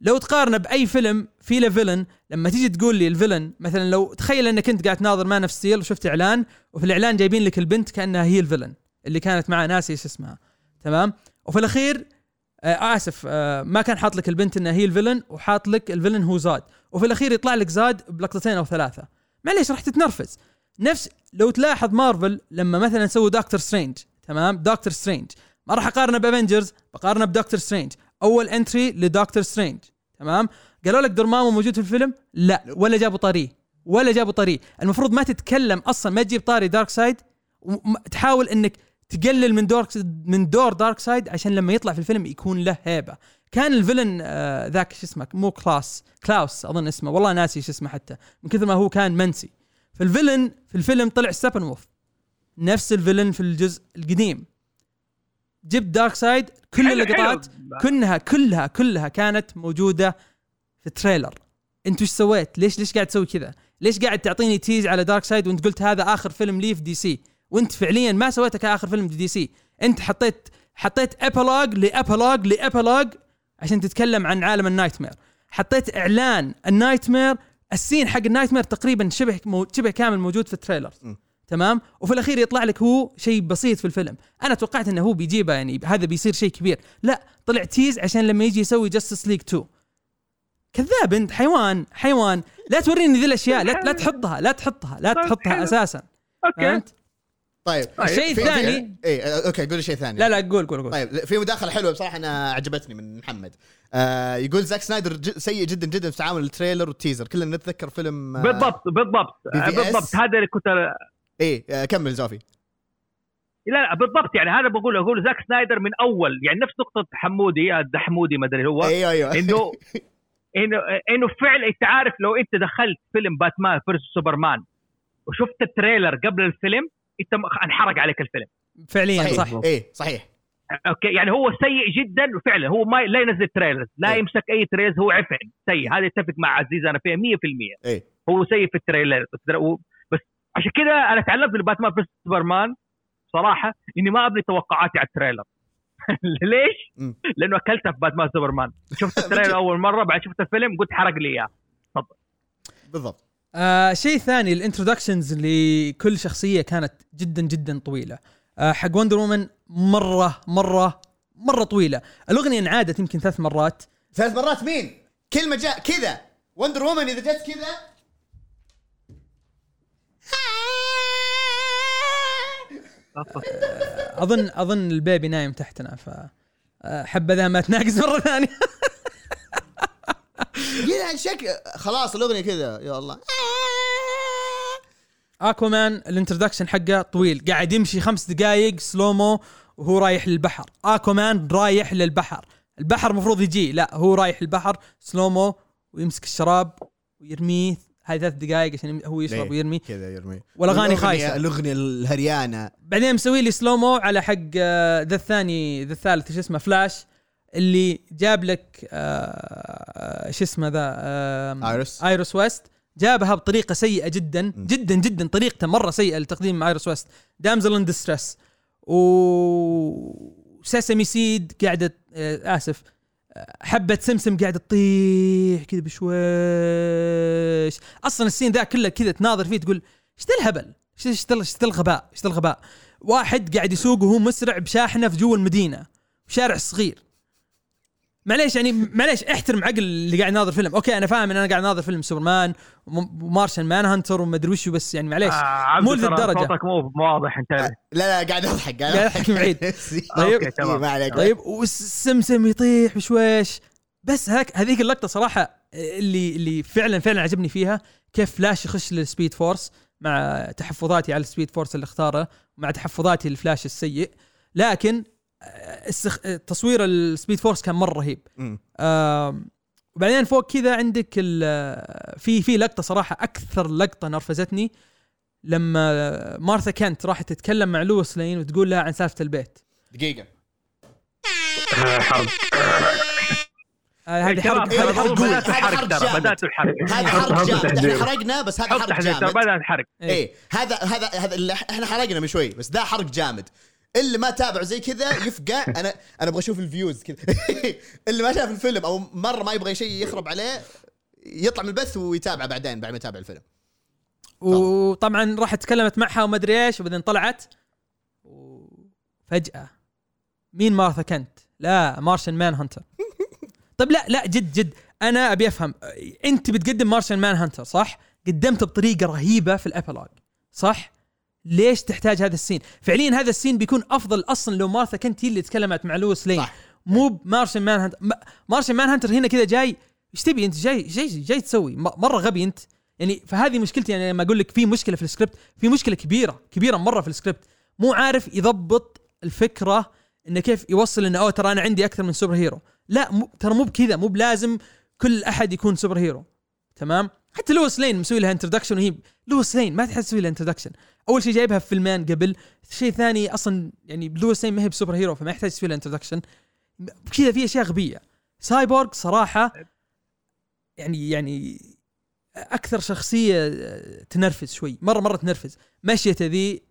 S3: لو تقارنه بأي فيلم في له villain لما تيجي تقول لي ال villain مثلا لو تخيل إنك أنت قاعد تناظر Man of Steel وشفت إعلان وفي الإعلان جايبين لك البنت كأنها هي ال villain اللي كانت مع ناسي إيش اسمها. تمام؟ وفي الأخير آه آسف آه ما كان حاط لك البنت إنها هي ال villain وحاط لك ال villain هو زود. وفي الأخير يطلع لك زود بلقطتين أو ثلاثة. معليش راح تتنرفز. نفس لو تلاحظ مارفل لما مثلا سووا دكتور سترينج تمام؟ دكتور سترينج. ما راح أقارنه بأفنجرز بقارنه بدكتور سترينج. أول entry لدكتور سترينج تمام؟ قالوا لك دورمامو موجود في الفيلم؟ لا ولا جابوا طاريه. ولا جابوا طاريه. المفروض ما تتكلم أصلا ما تجيب طاري دارك سايد وتحاول إنك تقلل من دور من دور دارك سايد عشان لما يطلع في الفيلم يكون له هيبة. كان ال villain آه ذاك شو اسمه مو كلاس كلاوس أظن اسمه والله ناسي شو اسمه حتى. من كثر ما هو كان منسي. فال villain في الفيلم طلع ستيبن وولف نفس ال villain في الجزء القديم. جبت دارك سايد كل اللقطات. كلها كلها كلها كانت موجودة في ال trailer. انت وش سويت؟ ليش ليش قاعد تسوي كذا؟ ليش قاعد تعطيني tease على دارك سايد وانت قلت هذا آخر فيلم لي في دي سي؟ وانت فعليا ما سويته كآخر فيلم في دي سي. انت حطيت حطيت epilogue لـ epilogue لـ epilogue عشان تتكلم عن عالم ال nightmare حطيت إعلان ال nightmare ال scene حق ال nightmare تقريبا شبه مو شبه كامل موجود في ال trailer.
S1: م.
S3: تمام؟ وفي الأخير يطلع لك هو شيء بسيط في الفيلم. أنا توقعت إنه هو بيجيبه يعني هذا بيصير شيء كبير. لا طلع tease عشان لما يجي يسوي جاستس ليج 2 كذاب أنت حيوان حيوان. لا توريني ذي الأشياء لا لا تحطها لا تحطها لا
S4: طيب
S3: تحطها. أساسا.
S4: أوكي.
S3: فهمت؟
S1: طيب
S3: الشيء
S1: في-
S3: الثاني
S1: اي أوكي قول شيء ثاني.
S3: لا لا قول قول قول.
S1: طيب في مداخلة حلوة بصراحة أنا عجبتني من محمد. آه يقول زاك سنايدر ج- سيء جدا جدا في تعامل ال trailer وال teaser. كلنا نتذكر فيلم آه
S4: بالضبط بالضبط
S1: BVS.
S4: بالضبط. هذا اللي كنت
S1: إيه آه كمل زوفي.
S4: لا لا بالضبط يعني هذا بقول أقول زاك سنايدر من أول يعني نفس نقطة حمودي الدحمودي ما أدري هو.
S1: أيوه أيوه.
S4: انه انه إنه فعلا أنت عارف لو أنت دخلت فيلم Batman v Superman وشفت ال trailer قبل الفيلم انت م- انحرق عليك الفيلم.
S3: فعليا.
S1: صحيح.
S3: صح.
S1: إيه صحيح.
S4: أوكي يعني هو سيء جدا وفعلا هو ما لا ينزل trailers لا
S1: إيه.
S4: يمسك أي trailers هو عفن. سيء. هذا يتفق مع عزيز أنا فيها 100%
S1: إيه.
S4: هو سيء في ال trailer. بس, بس عشان كذا أنا تعلمت من Batman v Superman صراحة إني ما أبني توقعاتي على ال trailer. ليش؟
S1: مم.
S4: لأنه اكلتها في باتمان سوبرمان. شفت ال trailer أول مرة بعد شفت الفيلم قلت حرق لي إياه.
S1: بالضبط.
S3: آه شيء ثاني ال introductions لكل شخصية كانت جدا جدا طويلة. آه حق وندر وومن مرة مرة مرة طويلة. الأغنية انعادت يمكن ثلاث مرات.
S1: ثلاث مرات مين؟ كلمة جاء كذا. وندر وومن إذا جت كذا.
S3: أظن أظن ال baby نايم تحتنا ف آه، حبذا ما تناقز مرة ثانية.
S1: كذا شكل خلاص الأغنية كذا. يا الله.
S3: آكوامان ال introduction حقه طويل. قاعد يمشي خمس دقائق slow-mo وهو رايح للبحر. آكوامان رايح للبحر. البحر المفروض يجي. لا هو رايح للبحر slow-mo ويمسك الشراب ويرميه. هاي ثلاث دقائق عشان هو يشرب؟ ويرمي
S1: كذا يرمي والأغاني
S3: خايسة.
S1: الأغنية الهريانة.
S3: بعدين مسوي لي slow-mo على حق آه، ذا الثاني ذا الثالث شو اسمه فلاش اللي جاب لك آه، شو اسمه ذا آه،
S1: ايرس
S3: ايروس ويست جابها بطريقة سيئة جدا
S1: م.
S3: جدا جدا طريقته مرة سيئة لتقديم ايروس ويست damsel in distress و sesame seed قاعدة آه، آسف آه، حبة سمسم قاعدة تطيح كذا بشويش. أصلا ال scene ذا كله كذا تناظر فيه تقول إيش ذا الهبل؟ إيش ذا إيش ذا الغباء؟ إيش ذا الغباء؟ واحد قاعد يسوق وهو مسرع بشاحنة في جوا المدينة شارع صغير. معليش يعني معليش احترم عقل اللي قاعد يناظر فيلم. okay أنا فاهم إن أنا قاعد اناظر فيلم سوبرمان وم- ومارشن مان هانتر وما أدري وشو بس يعني معليش
S4: آه
S3: مو
S4: ترى
S3: للدرجة.
S4: صوتك مو واضح أنت.
S1: لا لا قاعد أضحك
S3: قاعد أضحك من بعيد. طيب.
S4: Okay تمام.
S1: ما عليك.
S3: طيب والسمسم يطيح بشويش. بس هاك هذيك اللقطة صراحة اللي اللي فعلا فعلا عجبني فيها كيف فلاش يخش لل speed force مع تحفظاتي على ال speed force اللي اختاره مع تحفظاتي للفلاش السيء. لكن السخ... تصوير ال speed force كان مرة رهيب. آم، وبعدين فوق كذا عندك ال- في في لقطة صراحة أكثر لقطة نرفزتني لما مارثا كانت راحت تتكلم مع لويس لين وتقول لها عن سالفة البيت
S1: دقيقة
S5: حرب
S3: آه، هذه حرق هذه حرق
S1: هذا
S4: بدأت
S1: حرق
S4: الحرق ترى. بدأت الحرق
S1: هذا حرق جامد. إحنا حرقنا بس هذا حرق جامد
S4: بدأت الحرق.
S3: إيه
S1: هذا هذا هذا إحنا حرقنا من شوي بس ده حرق جامد اللي ما تابع زي كذا يفقع. أنا أنا أبغى أشوف الفيوز كذا. اللي ما شاف الفيلم أو مرة ما يبغى شيء يخرب عليه يطلع من البث ويتابعه بعدين بعد ما يتابع الفيلم.
S3: وطبعا راحت تكلمت معها وما أدري إيش وبعدين طلعت. وفجاه مين مارثا كنت؟ لا مارشن مان هانتر طيب لا لا جد جد. أنا أبي أفهم. أنت بتقدم مارشن مان هانتر صح؟ قدمته بطريقة رهيبة في ال epilogue صح؟ ليش تحتاج هذا ال scene؟ فعليا هذا ال scene بيكون أفضل أصلا لو مارثا كنت هي اللي تكلمت مع لويس لين.
S1: صح.
S3: مو مارشن مان هانتر ما- مارشن مان هانتر هنا كذا جاي إيش تبي أنت؟ جاي جاي جاي تسوي. مرة غبي أنت. يعني فهذه مشكلتي يعني لما أقول لك في مشكلة في السكريبت في مشكلة كبيرة كبيرة مرة في السكريبت. مو عارف يضبط الفكرة إنه كيف يوصل إنه أوه ترى أنا عندي أكثر من superhero. لا مو ترى مو بكذا مو بلازم كل أحد يكون superhero. تمام؟ حتى لويس لين مسوي لها introduction وهي لويس لين ما تحتاج تسوي لها introduction أول شيء جايبها في فيلمين قبل شيء ثاني أصلا يعني لويس لين ما هي ب superhero فما يحتاج تسوي لها introduction كذا في أشياء غبية. سايبورغ صراحة يعني يعني أكثر شخصية تنرفز شوي مرة مرة تنرفز. مشيته ذي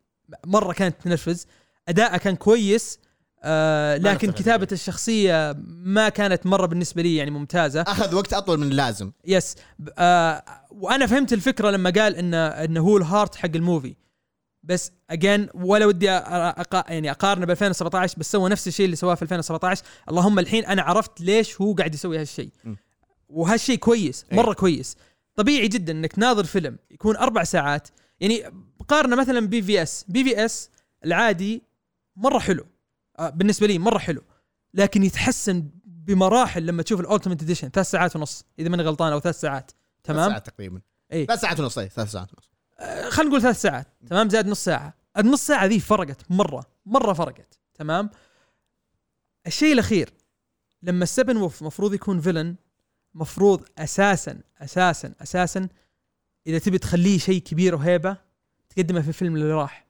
S3: مرة كانت تنرفز. أداءه كان كويس. آه لكن
S1: عليه.
S3: الشخصية ما كانت مرة بالنسبة لي يعني ممتازة.
S1: أخذ وقت أطول من اللازم.
S3: Yes آه وأنا فهمت الفكرة لما قال انه انه هو ال heart حق ال movie. بس again ولا ودي أقا يعني أقارنه ب 2017 بس سوى نفس الشيء اللي سواه في 2017 اللهم الحين أنا عرفت ليش هو قاعد يسوي هالشيء. وهالشيء كويس
S1: أي.
S3: مرة كويس. طبيعي جدا إنك تناظر فيلم يكون أربع ساعات. يعني قارنه مثلا بي في اس بي في اس العادي مرة حلو. بالنسبة لي مرة حلو. لكن يتحسن بمراحل لما تشوف ال ultimate edition ثلاث ساعات ونص إذا ماني غلطان أو ثلاث ساعات.
S1: ثلاث
S3: تمام؟
S1: ساعات تقريبا.
S3: اي
S1: ثلاث ساعات ونص اي ثلاث ساعات ونص.
S3: آه، خلينا نقول ثلاث ساعات. تمام؟ زائد نص ساعة. النص ساعة ذي فرقت مرة مرة فرقت. تمام؟ الشيء الأخير لما ستيبن وولف مفروض يكون villain مفروض أساسا أساسا أساسا إذا تبي تخليه شيء كبير وهيبة تقدمه في الفيلم اللي راح.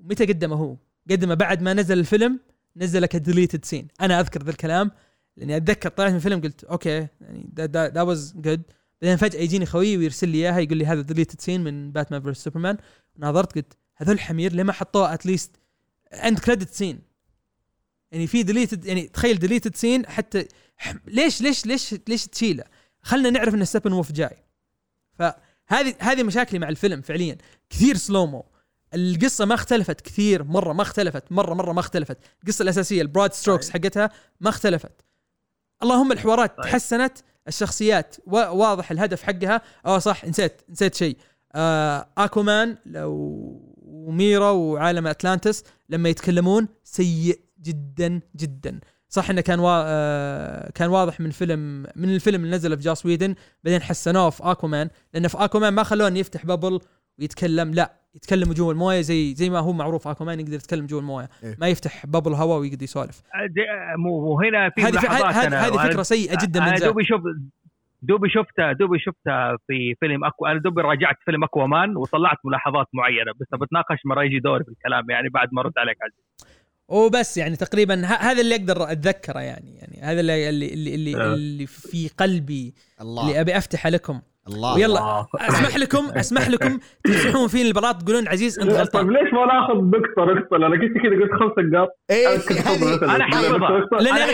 S3: متى قدمه هو؟ قدمه بعد ما نزل الفيلم نزل ك deleted scene أنا أذكر ذا الكلام لأني أتذكر طلعت من الفيلم قلت okay يعني that was good بعدين فجأة يجيني خويي ويرسل لي إياها يقول لي هذا deleted scene من باتمان فيرس سوبرمان ناظرت قلت هذول الحمير ليه ما حطوه at least end credit scene يعني في deleted يعني تخيل deleted scene حتى ليش ليش ليش ليش تشيله؟ خلنا نعرف إن ستيبن وولف جاي. فهذه هذه مشاكلي مع الفيلم فعليا. كثير slow-mo القصة ما اختلفت كثير مرة ما اختلفت مرة مرة ما اختلفت. القصة الأساسية ال broad strokes حقتها ما اختلفت. اللهم الحوارات
S4: طيب.
S3: تحسنت الشخصيات وا- واضح الهدف حقها. آه صح نسيت نسيت شيء. آه أكوامان لو وميرا وعالم أتلانتس لما يتكلمون سيء جدا جدا. صح إنه كان وا... آه كان واضح من فيلم من الفيلم اللي نزل في جاس ويدن بعدين حسنوه في أكومان لأن في أكومان ما خلوه إنه يفتح bubble ويتكلم لا يتكلم جوا المويه زي زي ما هو معروف اكومان يقدر يتكلم جوا المويه
S1: إيه.
S3: ما يفتح bubble هواء ويقدر يسولف.
S4: دي- مو مو هنا في
S3: هذه
S4: ملاحظات
S3: هذه فكرة سيئة جدا من
S4: دوبي شوف دوبي شفتها دوبي شفتها في فيلم أكو أنا دوبي راجعت فيلم اكوا مان وطلعت ملاحظات معينة بس بتناقش مرة يجي دوري في الكلام يعني بعد ما أرد عليك عزيز.
S3: وبس يعني تقريبا ه- هذا اللي أقدر أتذكره يعني يعني هذا اللي اللي اللي, اللي,
S5: آه.
S3: اللي في قلبي
S1: الله.
S3: اللي أبي أفتحه لكم.
S1: الله
S3: ويلا. أسمح لكم أسمح لكم تمسحون فيني البلاط تقولون عزيز أنت
S5: طيب
S3: غلطان
S5: ليش ما ناخذ دكتور اقتل أنا قلت كذا قلت خمس نقاط إيه مثلاً.
S4: أنا حافظها.
S3: لا، لا،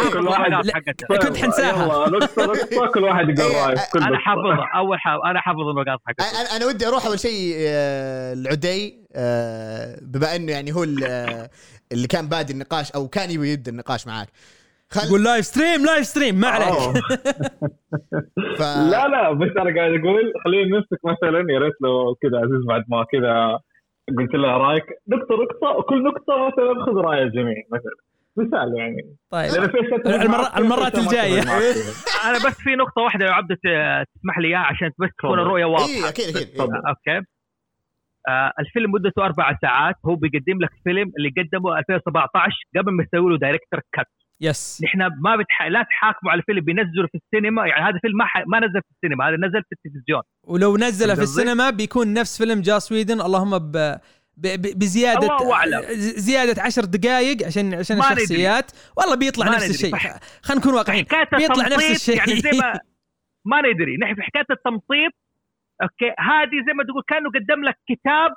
S4: أنا
S3: كنت حنساها.
S5: يلا دكتور اقتل كل واحد يقول
S1: إيه،
S4: رأيه
S5: أنا.
S4: حافظها أول أنا حافظ النقاط حقتها
S1: أنا أنا ودي أروح أول شيء آه، العدي آه، بما إنه يعني هو آه، اللي كان بادي النقاش أو كان يبي يبدأ النقاش معاك خل
S3: يقول live stream live stream ما عليك
S5: أوه.
S1: ف...
S5: لا لا بس أنا قاعد أقول خلينا نمسك مثلا يا ريت لو كذا عزيز بعد ما كذا قلت له رأيك دكتور نقطة كل نقطة مثلا خذ رأي الجميع مثلا مثال يعني
S3: طيب
S5: في
S3: المرات
S5: فيها.
S4: أنا بس في نقطة واحدة يا عبد تسمح لي إياها عشان بس تكون. الرؤية واضحة
S1: اي أكيد أكيد إيه.
S5: تفضل.
S4: Okay آه الفيلم مدته أربع ساعات هو بيقدم لك فيلم اللي قدمه 2017 قبل ما يسوي له director cut
S3: yes
S4: نحن ما بتح... لا تحاكموا على فيلم بينزله في السينما يعني هذا فيلم ما, ح... ما نزل في السينما هذا نزل في التلفزيون
S3: ولو نزله في؟ السينما بيكون نفس فيلم جاس ويدن اللهم ب... ب... ب... بزيادة
S4: الله أعلم.
S3: زيادة عشر دقائق عشان عشان
S4: ما ندري.
S3: الشخصيات والله بيطلع نفس
S4: ندري.
S3: الشيء
S4: فح-
S3: خلينا نكون واقعيين بيطلع نفس
S4: التمطيط
S3: الشيء.
S4: يعني زي ما ما ندري نحن في حكاية التمطيط أوكي هذه زي ما تقول كأنه قدم لك كتاب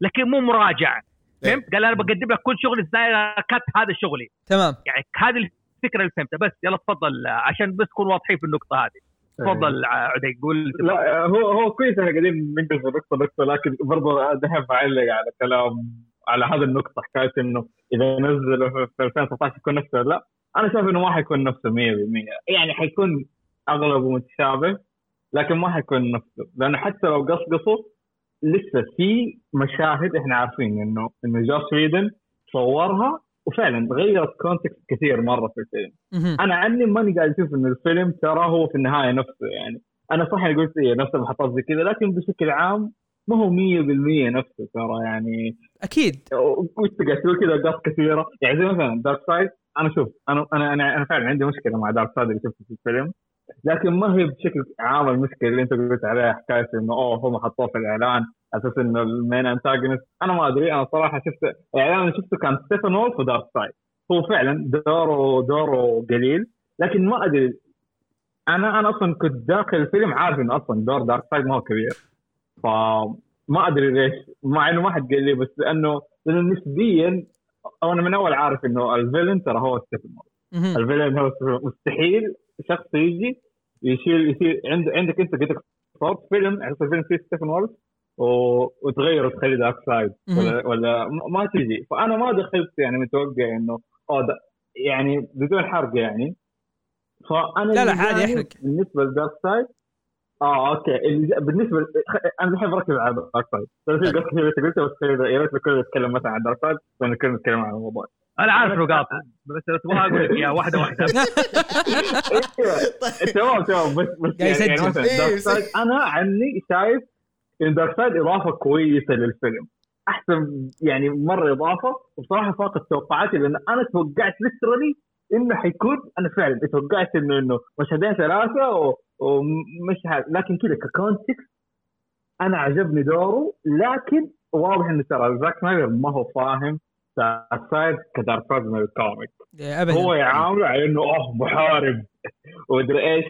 S4: لكن مو مراجع فهمت؟ قال أنا بقدم لك كل شغل إزاي كت هذا شغلي.
S3: تمام.
S4: يعني هذه الفكرة اللي فهمتها. بس يلا تفضل عشان بس نكون واضحين في النقطة هذه. تفضل آه، عدي قول.
S5: لا هو هو كويس إحنا قاعدين ننقل في نقطة نقطة لكن برضه دحين بعلق على كلام على هذا النقطة حكاية إنه إذا نزلوا في- في 2019 يكون نفسه ولا لا؟ أنا شايف إنه ما حيكون نفسه 100% يعني حيكون اغلبه متشابه لكن ما حيكون نفسه. لأنه حتى لو قصقصوا لسه في مشاهد إحنا عارفين انه إنه جوس ويدن صورها وفعلا غيرت كونتكست كثير مرة في الفيلم. أنا عني ماني قاعد أشوف إن الفيلم ترى هو في النهاية نفسه يعني. أنا صح قلت إيه نفس المحطات زي كذا لكن بشكل عام ما هو 100% نفسه ترى يعني. أكيد. قاعد تقول كذا؟ قص كثيرة. يعني زي مثلا دارك سايد أنا شوف أنا أنا أنا, أنا فعلا عندي مشكلة مع دارك سايد اللي شفته في الفيلم. لكن ما هي بشكل عام المشكلة اللي انت قلت عليها حكاية إنه أوه هم حطوه في الإعلان أساس إنه ال main antagonist أنا ما أدري أنا صراحة شفت الاعلان اللي شفته كان ستيفن وولف ودارك سايد هو فعلا دوره دوره قليل لكن ما أدري. أنا أنا أصلا كنت داخل الفيلم عارف إنه أصلا دور دارك سايد ما هو كبير فما أدري ليش. مع إنه ما حد قال لي بس لأنه لأنه نسبيا أنا من أول عارف إنه ال villain ترى هو ستيفن وولف.
S3: ال
S5: villain هو مستحيل شخص يجي يشيل يشيل عند عندك انت قلت صوت فيلم على الفيلم فيه ستيفن وولف. وتغير وتخلي دارك سايد ولا ولا ما- تجي. فأنا ما دخلت يعني متوقع إنه اوه ده يعني بدون حرق يعني. فأنا
S3: لا، لا، عادي، احرق.
S5: بالنسبة لدارك سايد آه أوكي. بالنسبة أنا الحين بركز على دارك سايد بس في انت قلتها بس يا ريت الكل يتكلم مثلا عن دارك سايد لأن الكل يتكلم عن الموضوع.
S4: أنا عارف نقاط بس لو تبغى أقول لك إياها واحدة واحدة
S5: أيوه تمام تمام بس بس يعني, يعني. مثلا
S1: إيه،
S5: دارك
S1: يسجل.
S5: سايد أنا عني شايف إن دارك سايد إضافة كويسة للفيلم أحسن يعني مرة إضافة وبصراحة فاقت توقعاتي لأن أنا توقعت literally إنه حيكون أنا فعلا توقعت انه إنه مشهدين ثلاثة و- ومشهد لكن كذا ك context أنا عجبني دوره لكن واضح إنه ترى زاك سنايدر ما هو فاهم دارك سايد كدارك سايد من الكوميك.
S3: ابدا.
S5: هو يعامله على إنه أوه محارب ومدري إيش.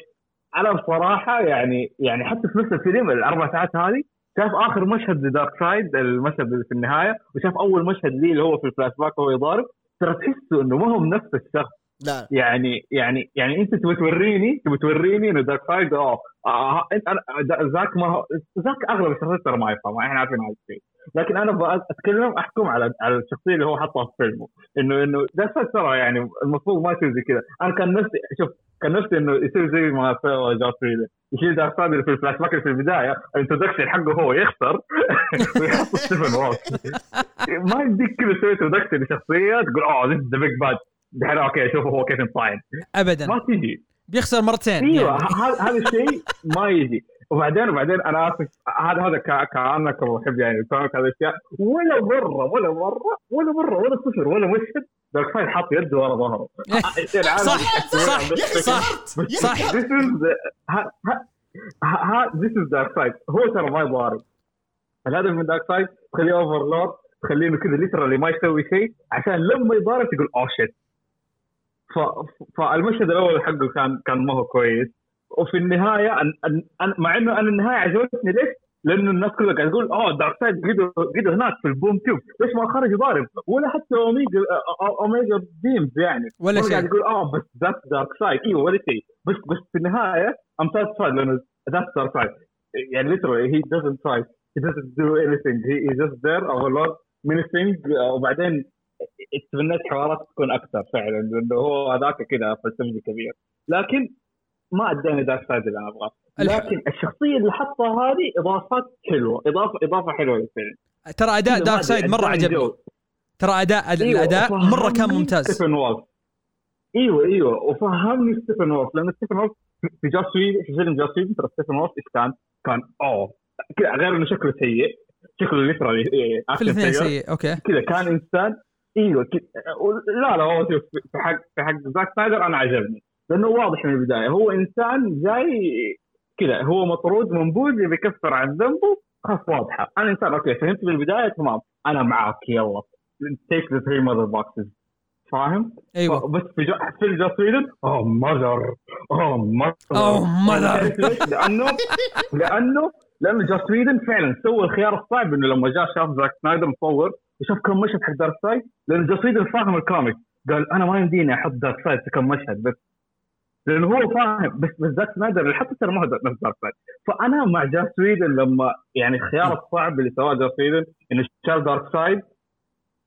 S5: أنا بصراحة يعني يعني حتى في نفس الفيلم الأربع ساعات هذه شاف آخر مشهد لدارك سايد المشهد اللي في النهاية وشاف أول مشهد ليه اللي هو في الفلاش باك وهو يضارب. ترى تحسه إنه ما هو نفس الشخص.
S1: لا.
S5: يعني يعني يعني أنت تبغى توريني تبغى توريني إنه دارك سايد آه آه، أنت أنا ذاك ما هو ذاك أغلب الشخصيات ترى ما يفهم إحنا عارفين هذا الشيء. لكن أنا أبغى اتكلم أحكم على على الشخصية اللي هو حطها في فيلمه. انه إنه سايد ترى يعني المفروض ما يصير زي كذا. أنا كان نفسي شوف كان نفسي إنه يصير زي ما سوى جوس ويدن يشيل دارك سايد في الفلاش باك في البداية. ال introduction حقه هو يخسر. ويحط ستيفن وولف ما يديك كذا تسوي introduction لشخصية تقول oh this the big bad دحين أوكي شوف هو كيف insane
S3: ابدا.
S5: ما تجي
S3: بيخسر مرتين.
S5: إيوه
S3: يعني.
S5: هذا الشيء ما يجي. وبعدين وبعدين أنا آسف هذا هذا ك- كأنك محب يعني الكوميك هذه الاشياء ولا مره ولا مره ولا مره ولا صفر ولا مشهد. دارك سايد حاط يده ورا ظهره.
S3: صح صح صح صح
S5: ها ها this is dark side هو ترى ما يضارب الهدف من دارك سايد تخليه overlord تخليه انه كذا literally ما يسوي شيء عشان لما يضارب تقول oh shit. فالمشهد الأول حقه كان كان ما هو كويس. وفي النهاية أن... أن... أن... مع إنه أنا النهاية عجبتني ليش؟ لأنه الناس كلها قاعد تقول اوه دارك سايد قدوا هناك في ال boom tube ليش ما خرج يضارب؟ ولا حتى omega omega beams يعني.
S3: ولا شيء.
S5: قاعد يقول آه بس that دارك سايد إيوه ولا شيء. بس بس في النهاية I'm satisfied لأنه that دارك سايد يعني literally he doesn't try he doesn't do anything. He is just there overlord anything uh, وبعدين تبنيت حوارات تكون أكثر فعلا لأنه هو هذاك كذا فلسفي كبير لكن ما أداني دارك سايد اللي أنا ابغاه لكن الشخصية اللي حطها هذه إضافات حلوة. اضافه إضافة حلوة للفيلم
S3: ترى
S5: أداء
S3: دارك سايد
S5: مرة
S3: عجبني. ترى اداء
S5: أيوة،
S3: الأداء مرة كان ممتاز.
S5: ستيفن وولف. إيوه إيوه. وفهمني ستيفن وولف. لأن ستيفن وولف في جوس ويد في فيلم جوس ويد ترى ستيفن وولف كان؟ كان أوه. كذا غير إنه شكله سيء. شكله literally
S3: في الاثنين سيء. أوكي.
S5: كذا كان انسان إيوه لا لا هو في حق في حق زاك سنايدر أنا عجبني. لأنه واضح من البداية. هو إنسان جاي كذا هو مطرود منبوذ يبي يكفر عن ذنبه خلاص واضحة. أنا إنسان أوكي فهمت من البداية تمام. أنا معاك يلا. take the three mother boxes فاهم؟
S3: أيوه.
S5: بس في جو في جوس ويدن oh mother
S3: oh mother
S5: oh mother؟ لأنه لأنه لأنه جوس ويدن فعلا سوى الخيار الصعب إنه لما جاء شاف زاك سنايدر مصور وشاف كم مشهد حق دارك سايد لأنه جوس ويدن فاهم الكوميك قال أنا ما يمديني أحط دارك سايد في كم مشهد بس لأنه هو فاهم بس بس زاك سنايدر حتى ترى ما هو نفس دارك فأنا مع جوس ويدن لما يعني الخيار الصعب اللي سواه جوس ويدن إنه شال دارك سايد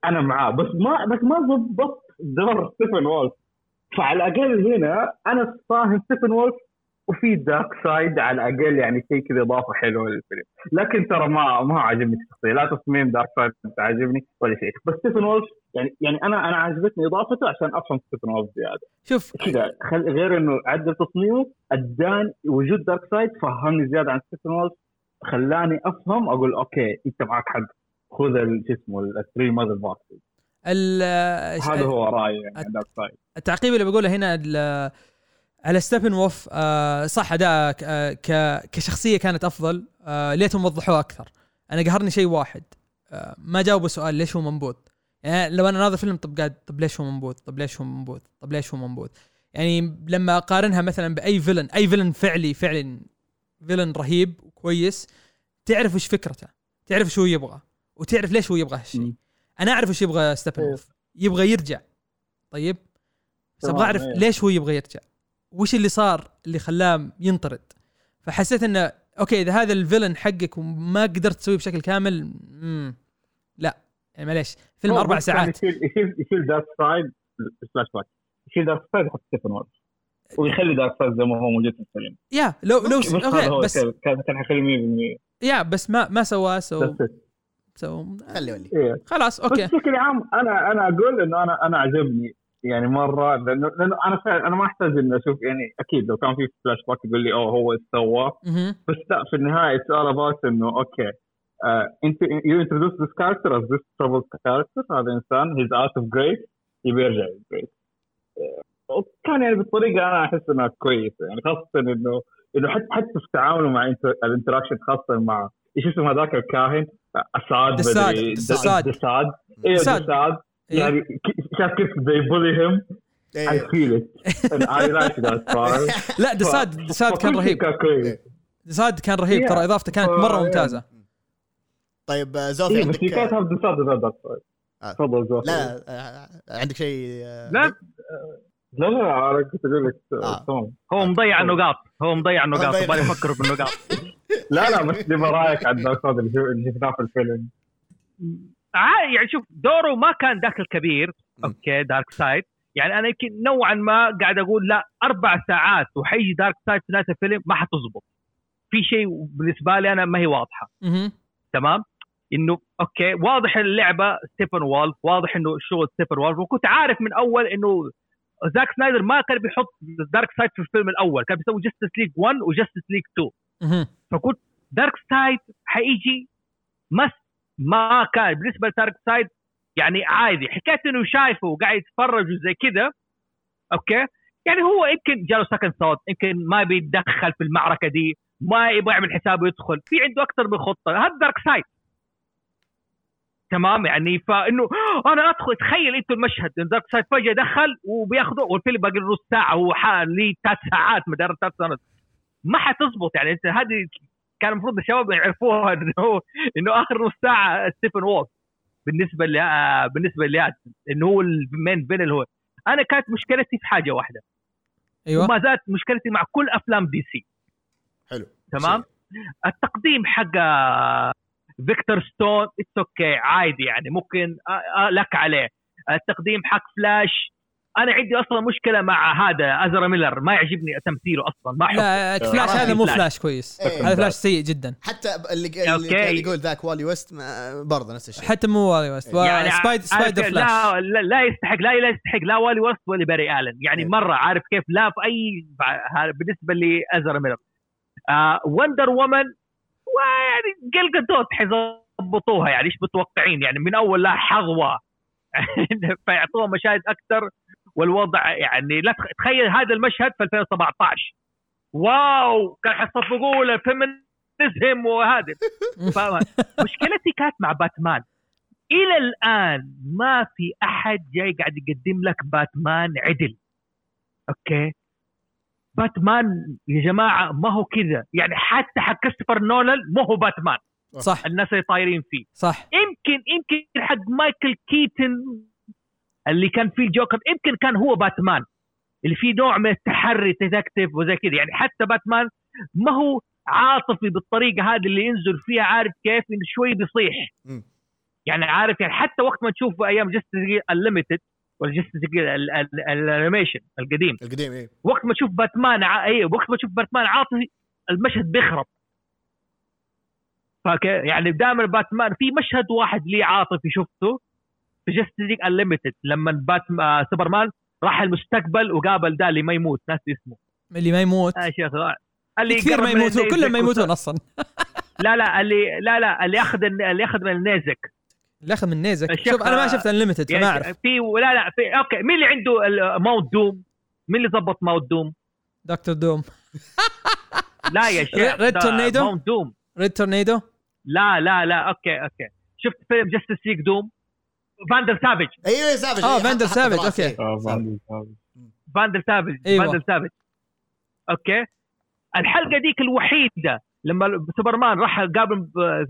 S5: أنا معاه. بس ما بس ما ضبط دور ستيفن وولف. فعلى الأقل هنا أنا فاهم ستيفن وولف وفي دارك سايد على الأقل يعني شيء كذا إضافة حلوة للفيلم. لكن ترى ما ما عجبني الشخصيه لا تصميم دارك سايد عاجبني ولا شيء. بس ستيفن وولف يعني يعني أنا أنا عجبتني إضافته عشان أفهم ستيفن وولف زيادة.
S3: شوف.
S5: كذا. خل غير إنه عدل تصميمه اداني وجود دارك سايد فهمني زيادة عن ستيفن وولف خلاني أفهم أقول أوكي أنت معك حق. خذ شو اسمه ال three mother box
S3: ال-
S5: هذا هو رأيي يعني عن دارك سايد
S3: التعقيب اللي بقوله هنا على ستيفن وولف آه صح أداء آه كشخصية كانت أفضل آه ليتهم وضحوه أكثر. أنا قهرني شيء واحد آه ما جاوبوا سؤال ليش هو منبوذ؟ يعني لو أنا ناظر فيلم طب قاعد طب ليش هو منبوذ؟ طب ليش هو منبوذ؟ طب ليش هو منبوذ؟ يعني لما أقارنها مثلا بأي villain أي villain فعلي فعلا villain رهيب وكويس تعرف وش فكرته تعرف شو يبغى وتعرف ليش هو يبغى هالشيء. أنا أعرف وش يبغى ستيبن
S5: إيه.
S3: وولف يبغى يرجع. طيب؟ بس
S5: أبغى
S3: أعرف
S5: إيه.
S3: ليش هو يبغى يرجع. وش اللي صار اللي خلاه ينطرد. فحسيت إنه okay إذا هذا ال villain حقك وما قدرت تسويه بشكل كامل مم. لا. يعني معليش فيلم أربع
S5: بس يعني
S3: ساعات
S5: يشيل يشيل يشيل دارك سايد فلاش باك يشيل دارك سايد يحط ستيبن وولف ويخلي دارك سايد زي ما هو موجود في الفيلم.
S3: yeah لو لو
S5: بس هذا
S3: okay
S5: هو
S3: بس
S5: كان كان حيخليه 100%
S3: yeah بس ما ما سواه so
S5: بس
S3: so
S1: خلي ولي
S5: إيه.
S3: خلاص
S5: بس
S3: okay
S5: بشكل عام أنا أنا أقول إنه أنا أنا عجبني. يعني مرة لأنه لأنه أنا فعلا أنا ما أحتاج إني أشوف يعني أكيد لو كان في فلاش باك يقول لي oh هو إيش سوى. بس لا في النهاية it's all about إنه okay أنت you introduce this character as this troubled character هذا إنسان he's out of grace يبي يرجع لل grace وكان يعني بالطريقة أنا أحس إنها كويسة يعني خاصة إنه إنه حتى حتى في تعامله مع ال interaction خاصة مع إيش اسمه هذاك الكاهن
S3: دساد
S5: دساد.
S3: دساد.
S5: دساد أيوه
S3: دساد. إيه.
S5: يعني شاف كيف they bully him? I
S1: إيه.
S5: feel it. And I like that part.
S3: لا دساد دساد كان رهيب. دساد كان رهيب.
S5: Yeah.
S3: ترى إضافته كانت
S5: مرة.
S3: ممتازة.
S1: طيب آه، زوفي
S5: بس
S1: عندك آه.
S5: تفضل زوفي.
S1: لا آه، عندك شيء
S4: لا.
S5: لا لا أنا كنت أقول لك
S4: هو مضيع النقاط. هو مضيع النقاط. يبغى يفكر بالنقاط.
S5: لا لا بس دي رأيك عن دارك سايد اللي شو- اللي شفناه في الفيلم؟
S4: يعني شوف دوره ما كان ذاك الكبير okay دارك سايد يعني أنا يمكن نوعا ما قاعد أقول لا أربع ساعات وحيجي دارك سايد في نهاية الفيلم ما حتزبط في شيء بالنسبة لي أنا ما هي
S3: واضحة.
S4: تمام؟ إنه okay واضح اللعبة ستيبن وولف واضح إنه شغل ستيبن وولف وكنت عارف من أول إنه زاك سنايدر ما كان بيحط دارك سايد في الفيلم الأول كان بيسوي جاستس ليج 1 وجاستس ليج 2
S3: مهم.
S4: فقلت دارك سايد حيجي مس ما كان بالنسبة لدارك سايد يعني عادي. حكايه إنه شايفه وقاعد يتفرج وزي كذا أوكي؟ يعني هو يمكن جاله سكن صوت يمكن ما بيتدخل في المعركة دي ما يبغى يعمل حسابه يدخل في عنده أكثر من خطة. هذا دارك سايد. تمام؟ يعني فإنه أنا أدخل تخيل أنتوا المشهد دارك سايد فجأة دخل وبياخذوا والفيلم باقي نص ساعة هو حال لي ثلاث ساعات مدار ثلاث سنوات ما حتزبط. يعني أنت هذه كان المفروض الشباب يعرفوها إنه إنه آخر نص ساعة ستيبن وولف بالنسبة ل آه، بالنسبة لي إنه هو المين فين اللي هو. أنا كانت مشكلتي في حاجة واحدة.
S3: أيوه.
S4: وما زالت مشكلتي مع كل أفلام دي سي.
S1: حلو.
S4: تمام؟ التقديم حق آه، فيكتور ستون it's okay عادي يعني ممكن آه، لك عليه. التقديم حق فلاش أنا عندي أصلا مشكلة مع هذا أزرا ميلر ما يعجبني تمثيله أصلا ما أحبه.
S3: لا فلاش
S4: آه،
S3: هذا مو
S4: فلاش.
S3: كويس.
S1: إيه.
S3: هذا فلاش سيء جدا.
S1: حتى اللي اللي يقول ذاك والي ويست ما- برضه نفس الشيء.
S3: حتى مو والي ويست
S4: يعني
S3: سبايد سبايدر فلاش
S4: لا, لا لا يستحق لا لا يستحق لا والي وست ولا باري آلن. يعني
S1: إيه.
S4: مرة عارف كيف لا في أي بالنسبة لازر ميلر. آه وندر وومن ويعني جل جدوت حيظبطها يضبطوها يعني إيش متوقعين؟ يعني من أول لا حظوة. فيعطوها مشاهد أكثر. والوضع يعني لا تخ- تخيل هذا المشهد في 2017 واو! كان حيصفقوا له feminism وهذا؟ مشكلتي كانت مع باتمان. إلى الآن ما في أحد جاي قاعد يقدم لك باتمان عدل. okay? باتمان يا جماعة ما هو كذا. يعني حتى حق كريستوفر نولان ما هو باتمان.
S3: صح.
S4: الناس اللي طايرين فيه.
S3: صح.
S4: يمكن يمكن حق مايكل كيتن اللي كان فيه الجوكر يمكن كان هو باتمان. اللي فيه نوع من التحري detective وزي كذا. يعني حتى باتمان ما هو عاطفي بالطريقة هذه اللي ينزل فيها عارف كيف؟ انه شوي بيصيح. يعني عارف يعني حتى وقت ما تشوف أيام جستس انليمتد ولا جستس ال animation القديم.
S1: القديم إيه.
S4: وقت ما تشوف باتمان ع... اي وقت ما تشوف باتمان عاطفي المشهد بيخرب. فك يعني دائما باتمان في مشهد واحد لي عاطفي شفته في جاستس انليمتد لما باتمان سوبرمان راح المستقبل وقابل ده اللي ما يموت. ناسي اسمه.
S3: اللي ما يموت.
S4: آه شيخ اللي
S3: كثير ما يموتون
S4: النيزك
S3: كلهم ما يموتون أصلا.
S4: لا لا اللي لا لا اللي ياخذ اللي ياخذ من النيزك
S3: اللي أخذ من نيزك
S4: الشيخ-
S3: شوف أنا ما شفت انليمتد فما
S4: يعني
S3: أعرف.
S4: في لا لا في okay مين اللي عنده ماوت دوم؟ مين اللي ضبط ماوت دوم؟
S3: دكتور دوم.
S4: لا يا شيخ
S3: ريد تورنيدو؟
S4: دوم
S3: ريد تورنيدو
S4: لا لا لا أوكي أوكي. شفت فيلم جاستس ليج دوم فاندر سافج
S1: أيوه سافج
S3: آه،
S1: إيه،
S3: فاندر
S1: حط- حط
S3: سافج،.
S1: إيه.
S5: آه،
S1: سافج.
S5: فاندل سافج.
S4: فاندر سافج
S3: أيوة.
S4: فاندر سافج أوكي الحلقة ديك الوحيدة لما سوبرمان راح قابل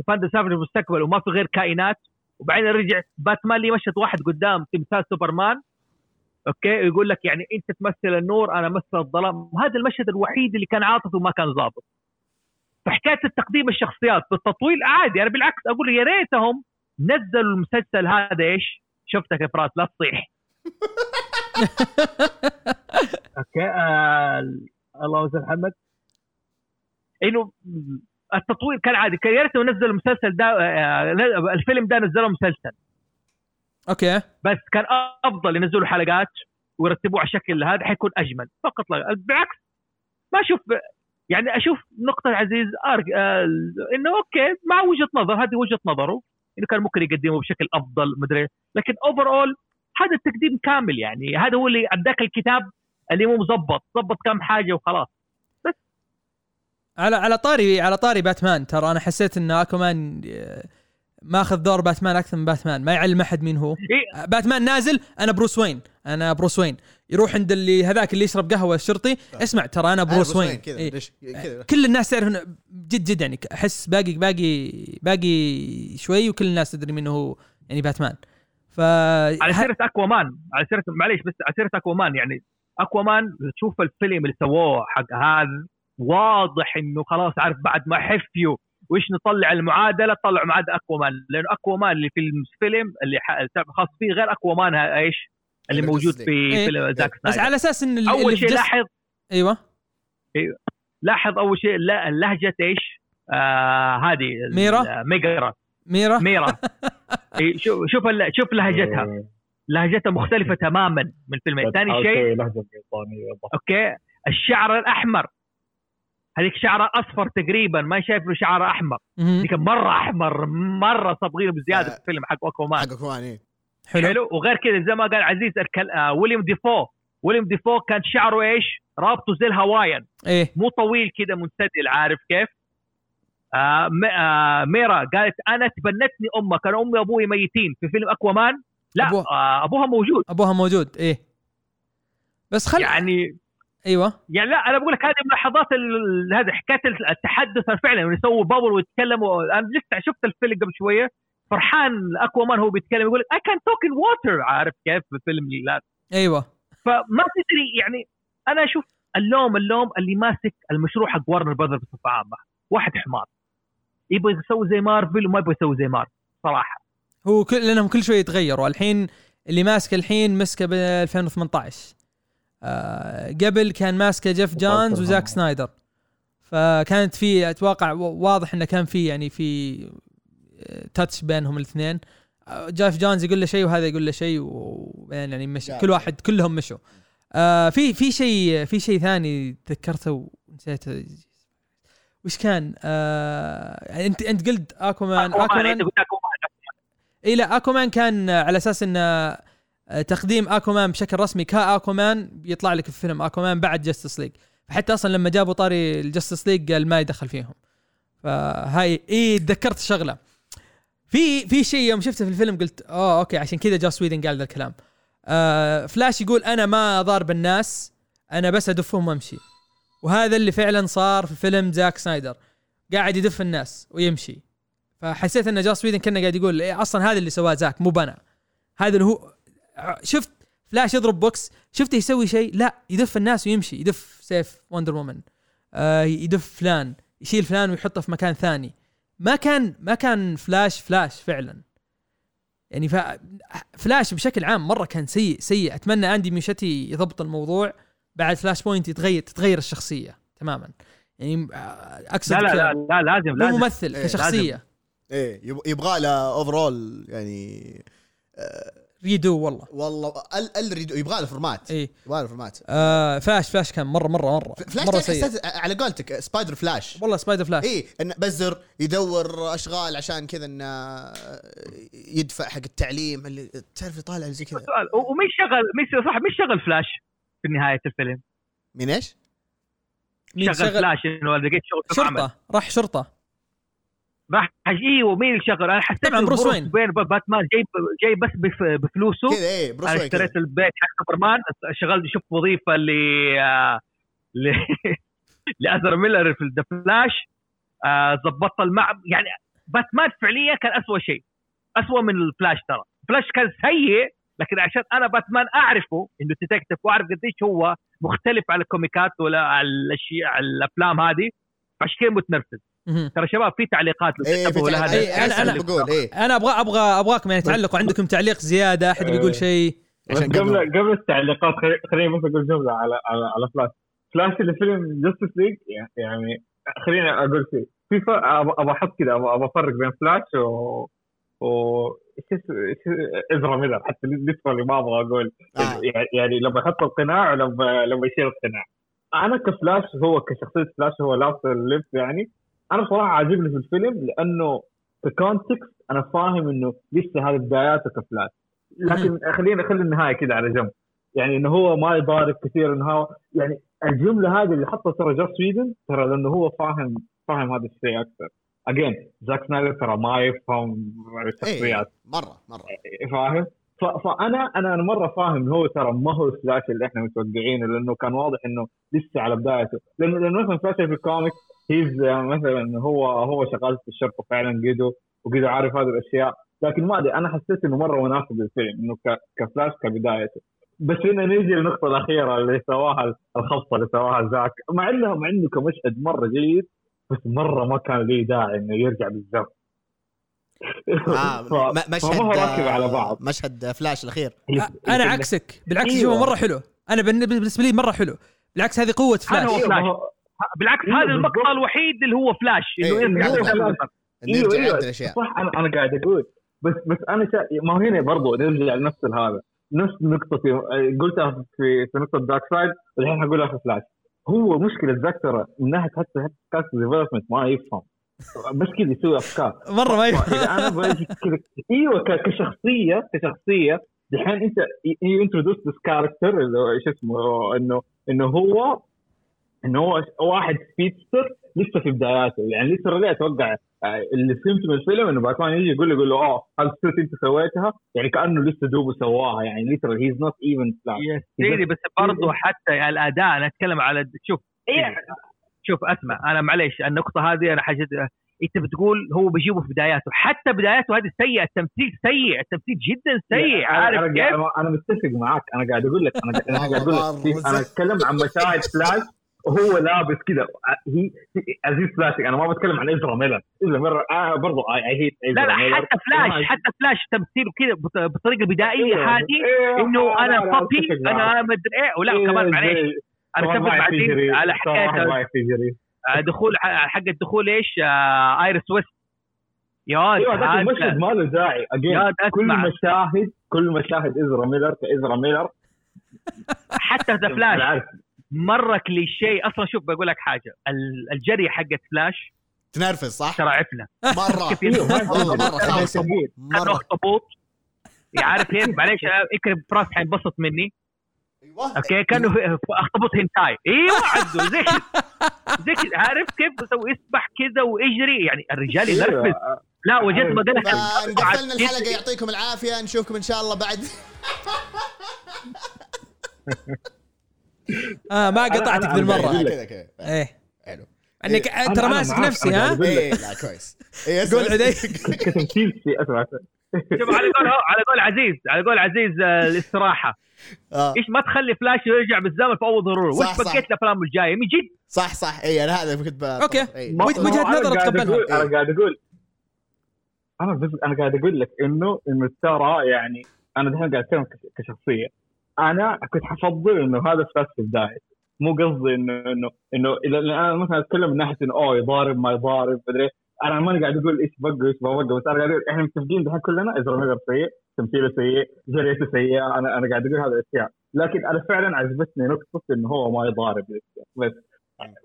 S4: فاندر سافج في المستقبل وما في غير كائنات وبعدين رجع باتمان لي مشهد واحد قدام تمثال سوبرمان okay يقول لك يعني أنت تمثل النور أنا أمثل الظلام هذا المشهد الوحيد اللي كان عاطفي وما كان ظابط فحكاية التقديم الشخصيات بالتطويل عادي أنا بالعكس أقول يا ريتهم نزلوا المسلسل هذا إيش؟ شفتك يا فراس لا تصيح. okay آه الله يسلم محمد. إنه التطوير كان عادي كان يا ريتهم نزلوا المسلسل ده آه الفيلم ده نزلوا مسلسل.
S3: أوكي.
S4: بس كان أفضل ينزلوا حلقات ويرتبوه على شكل هذا حيكون أجمل. فقط لا بالعكس ما أشوف يعني أشوف نقطة عزيز أرك... آه إنه أوكي مع وجهة نظر هذه وجهة نظره. إنه كان ممكن يقدمه بشكل أفضل مدري لكن overall هذا التقديم كامل يعني. هذا هو اللي أداك الكتاب اللي مو مظبط. ظبط كم حاجة وخلاص.
S3: على على طاري على طاري باتمان ترى أنا حسيت إن أكوامان ماخذ دور باتمان أكثر من باتمان ما يعلم أحد مين هو.
S4: إيه
S3: باتمان نازل أنا بروس وين أنا بروس وين. يروح عند اللي هذاك اللي يشرب قهوة الشرطي اسمع ترى أنا
S1: آه،
S3: بروس وين
S1: كذا
S3: إيه.
S1: ليش؟ كذا.
S3: كل الناس تعرف جد جد يعني أحس باقي باقي باقي شوي وكل الناس تدري منه هو يعني باتمان. ف
S4: على سيرة أكوامان على سيرة معليش بس على سيرة أكوامان يعني أكوامان تشوف الفيلم اللي سووه حق هذا واضح إنه خلاص عارف بعد ما حفيوا وإيش نطلع المعادلة؟ طلعوا معادلة أكوامان. لأنه أكوامان اللي في الفيلم اللي خاص فيه غير أكوامان ها- إيش؟ اللي
S1: غير
S4: موجود في
S3: إيه.
S4: فيلم زاك
S3: بس
S4: سنايدر.
S3: على أساس إن اللي أول
S4: شيء
S3: جس-
S4: لاحظ
S3: أيوه.
S4: لاحظ أول شيء لا- لهجة إيش؟ آه هذه
S3: ميرا؟
S4: ميرا
S3: ميرا.
S4: ميرا. إيه، شوف شوف ال- شوف لهجتها. لهجتها مختلفة تماما من الفيلم ثاني
S5: بتحاول
S4: شيء
S5: بس.
S4: أوكي. الشعر الأحمر. هذيك شعره أصفر تقريبا ما شايف له شعر
S3: أحمر.
S4: ديك مرة أحمر مرة صبغينه بزيادة
S1: آه.
S4: في الفيلم حق أكوامان.
S1: حق أكوامان إيه.
S3: حلو,
S4: حلو. وغير كذا زي ما قال عزيز الكل... آه ويليام ديفو. ويليام ديفو كان شعره إيش؟ رابطه زي الهوايان
S3: إيه.
S4: مو طويل كذا منسدل عارف كيف؟ آه م... آه ميرا قالت أنا تبنتني أمك كان أمي وأبوي ميتين. في فيلم أكوامان؟ لا
S3: أبوها.
S4: آه أبوها موجود.
S3: أبوها موجود إيه. بس خل
S4: يعني
S3: أيوه.
S4: يعني لا أنا بقول لك هذه ملاحظات هذه حكاية التحدث فعلا يسووا بابل ويتكلموا. أنا لسه شفت الفيلم قبل شوية فرحان أكوامان هو بيتكلم يقول اي كان توك ان ووتر عارف كيف؟ في فيلم لا.
S3: أيوه.
S4: فما تدري يعني أنا أشوف اللوم اللوم اللي ماسك المشروع حق ورنر براذر بصفة عامة. واحد حمار. يبغى يسوي زي مارفل وما يبغى يسوي زي مارفل صراحة.
S3: هو كل لأنهم كل شوي يتغيروا. الحين اللي ماسك الحين مسكه ب 2018 آه قبل كان ماسكه جيف جونز وزاك سنايدر. فكانت في أتوقع واضح إنه كان في يعني في آه، touch بينهم الاثنين. آه، جيف جونز يقول له شيء وهذا يقول له شيء وبعدين يعني
S1: جاب.
S3: كل واحد كلهم مشوا. آه في في شيء في شيء ثاني تذكرته ونسيته. وش كان؟ آه أنت أنت قلت
S4: أكومان. أكومان.
S3: اي لا أكومان كان على أساس إنه آه، تقديم اكومان بشكل رسمي كاكومان بيطلع لك في فيلم اكومان بعد جاستس ليج فحتى أصلا لما جابوا طاري الجاستس ليج قال ما يدخل فيهم. فهاي إي تذكرت شغلة. في في شيء يوم شفته في الفيلم قلت آه أوكي عشان كذا جوس ويدن قال ذا الكلام. آه فلاش يقول أنا ما أضارب الناس أنا بس أدفهم وأمشي. وهذا اللي فعلا صار في فيلم زاك سنايدر قاعد يدف الناس ويمشي. فحسيت إن جوس ويدن كان قاعد يقول إيه أصلا هذا اللي سواه زاك مو بنا. هذا اللي هو شفت فلاش يضرب بوكس شفته يسوي شيء لا يدف الناس ويمشي يدف سيف Wonder Woman آه يدف فلان يشيل فلان ويحطه في مكان ثاني. ما كان ما كان فلاش فلاش فعلا. يعني ف فلاش بشكل عام مرة كان سيء سيء. أتمنى اندي موسكيتي يضبط الموضوع بعد Flashpoint يتغير تتغير الشخصية تماما. يعني آه، أقصد
S4: لا لا لا, لا لازم لازم.
S3: ممثل
S1: إيه،
S3: كشخصية.
S1: إيه يب- يبغى له overhaul يعني
S3: redo والله.
S1: والله ال ال redo- يبغى له format
S3: اي
S1: يبغى له فورمات
S3: آه فلاش فلاش كان مرة مرة مرة.
S1: فلاش مرة
S3: سيء.
S1: على قولتك سبايدر فلاش
S3: والله سبايدر فلاش
S1: اي انه بزر يدور أشغال عشان كذا انه يدفع حق التعليم اللي تعرف يطالع زي كذا.
S4: سؤال ومين شغل مين صح مين شغل فلاش في نهاية الفيلم؟
S1: من إيش؟
S3: مين
S4: شغل,
S3: شغل؟
S4: فلاش انه لقيت شغل.
S3: شرطة. راح شرطة.
S4: راح أيوه مين اللي شغل أنا حسيت
S3: طبعاً بروس وين.
S4: بين باتمان جاي جاي بس بف- بفلوسه
S1: كذا إيه بروس وين.
S4: اشتريت البيت حق سوبرمان شغلت شفت وظيفة ل ل لازر ميلر في ذا فلاش آه، ظبطت المع يعني باتمان فعليا كان أسوأ شيء أسوأ من الفلاش ترى فلاش كان سيء لكن عشان أنا باتمان أعرفه إنه detective وأعرف قديش هو مختلف على ال comicات ولا على الأشياء على الأفلام هذه فعشان كذا متنرفز. ترى شباب في تعليقات لو
S1: إيه في تعليق-
S3: إيه،
S1: إيه،
S3: أنا-
S1: أنا.
S3: أنا-
S1: بقول إيه.
S3: أنا أبغى أبغى أبغاكم يعني تعلقوا. عندكم تعليق زيادة؟ أحد بيقول شيء؟
S1: عشان
S5: قبل
S1: قبل.
S5: التعليقات خلي- خليني بس أقول جملة على على, على فلاش فلاش اللي فيلم جاستس ليج يعني خليني أقول شيء. في أبغى أحط كذا أبغى أبغى أفرق بين فلاش و و إزرا ميلر. حتى literally ما أبغى أقول.
S1: آه.
S5: يعني- يعني لما يحط القناع ولما لما يشيل القناع. أنا كفلاش هو كشخصية فلاش هو لاست اللبس يعني. أنا بصراحه عاجبني في الفيلم لأنه ك context أنا فاهم إنه لسه هذه بداياته كفلاش لكن خلينا نخلي النهاية كذا على جنب. يعني إنه هو ما يضارب كثير إنه هو يعني الجملة هذه اللي حطها ترى جوس ويدن ترى لأنه هو فاهم فاهم هذا الشيء أكثر. again زاك سنايدر ترى ما يفهم الشخصيات
S1: إيه مره مرة.
S5: فاهم؟ ف- فانا أنا مرة فاهم هو ترى ما هو الفلاش اللي إحنا متوقعينه لأنه كان واضح إنه لسه على بدايته. لأنه لأنه مثلا فلاش في ال comic he's مثلا هو هو شغال في الشرطه فعلا قدو وقدو عارف هذه الأشياء. لكن ما أدري أنا حسيت إنه مرة مناسب للفيلم إنه ك- كفلاش كبدايته. بس هنا نيجي للنقطة الأخيرة اللي سواها الخبطه اللي سواها زاك. مع انه مع إنه كمشهد مرة جيد بس مرة ما كان ليه داعي إنه يرجع بالزمن
S1: آه مشهد
S5: راكب على بعض.
S1: مشهد فلاش الأخير.
S3: أنا عكسك. بالعكس
S5: أيوة.
S3: شوفه مرة حلو. أنا بالن- بالنسبة لي مرة حلو. بالعكس هذه
S4: قوة
S3: فلاش.
S5: هو-
S4: بالعكس
S5: إيه،
S4: هذا. المقطع الوحيد اللي هو فلاش إنه
S1: إيه،
S4: يرجع.
S5: فلاش.
S1: إنه
S5: أيوه
S1: يرجع أيوه اشياء
S5: صح أنا أنا قاعد أقول بس بس أنا شا... ما هو هنا برضو نرجع لنفس هذا نفس نقطتي قلتها في في نقطة دارك سايد والحين حقولها في فلاش هو مشكلة ذاك ترى من ناحيه حتى حتى cast development ما يفهم. بس كذا يسوي أفكار.
S3: مرة ما يفهم.
S5: إذا أنا باجي كذا إيوه ك- كشخصية كشخصية دحين أنت introduce this character اللي هو إيش اسمه إنه إنه هو إنه هو واحد speedster لسه في بداياته. يعني لسه لي أتوقع آه، اللي فهمته من الفيلم إنه باتمان يجي يقول له يقول له آه هل ال suit أنت سويتها؟ يعني كأنه لسه دوبه سواها. يعني literally he's not
S4: even ready بس برضو حتى الأداء أنا أتكلم على شوف
S5: إيه.
S4: شوف أسمع أنا معليش النقطة هذه أنا حاجة أنت بتقول هو بيجيبه في بداياته. حتى بداياته هذه سيئة التمثيل سيء التمثيل جدا سيء.
S5: أنا-
S4: عارف
S5: أنا,
S4: كيف؟
S5: أنا, أنا متفق معك أنا قاعد أقول لك أنا قاعد, أنا قاعد
S1: أقول
S5: لك أنا أتكلم عن مشاهد فلاش وهو لابس كذا. هي عزيز فلاش أنا ما بتكلم عن إزرا ميلر إزرا ميلر آه برضو اي هيت
S4: لا لا حتى فلاش حتى فلاش تمثيله كذا بط- بطريقة بدائية
S5: إيه،
S4: هذه إنه أنا صبي أنا ما أدري إيه ولا كمان معليش. أنا بعدين على حكاية آه، دخول ح- حق الدخول إيش؟ آه، ايرس ويست يا أيوه
S5: المشهد ما له داعي. كل مشاهد كل مشاهد إزرا ميلر كإزرا ميلر.
S4: حتى ذا فلاش مره كليشيه أصلا شوف بقول لك حاجة. ال- الجري حقت فلاش
S1: تنرفز صح؟
S4: ترى عفنة.
S1: مرة.
S4: كيف ينرفز؟
S1: والله
S4: مرة.
S1: مرة.
S4: اخطبوط عارف كيف معليش اكرم براس حينبسط مني.
S1: أيوه.
S4: أوكي؟ كانه أخطبوط هنتاي. أيوه عدوا زي زي عارف كيف يسوي يسبح كذا ويجري. يعني الرجال ينرفز. لا وجدت مدلك
S1: فنقفلنا الحلقة. يعطيكم العافية. نشوفكم إن شاء الله بعد.
S3: آه ما قطعتك ذي
S5: المرة.
S1: كذا كذا.
S3: إيه.
S1: حلو.
S3: انك
S5: أنا-
S3: ترى ماسك نفسي ها.
S1: إيه لا كويس. إيه،
S3: قول
S1: اسمع-
S3: عدي.
S5: كتمثيل في أسمع.
S4: شوف على قول على قول عزيز على قول عزيز آه، الاستراحة.
S1: آه.
S4: إيش ما تخلي فلاش يرجع بالزمن في أول ضروره
S1: صح،
S4: وش
S1: صح.
S4: بقيت الافلام الجاية؟ من جد.
S1: صح صح. اي أنا هذا كنت ب...
S3: أوكي.
S1: إيه.
S5: أنا
S3: نظر.
S5: أقول- أنا قاعد أقول أنا بس أنا قاعد أقول لك انه إنه ترى يعني أنا دحين قاعد أتكلم كش- كشخصية. أنا كنت حفضل إنه هذا فلاش في البدايه مو قصدي انه انه إنه اذا أنا مثلا أتكلم من ناحية إنه أوه يضارب ما يضارب مدري. أنا ماني قاعد أقول إيش بقى وايش ما بقى بس أنا قاعد أقول إحنا متفقين دحين كلنا ازرا ميلر سيء تمثيله سيء جريته سيئة أنا أنا قاعد أقول هذه الأشياء. لكن أنا فعلا عجبتني نقطة إنه هو ما يضارب بس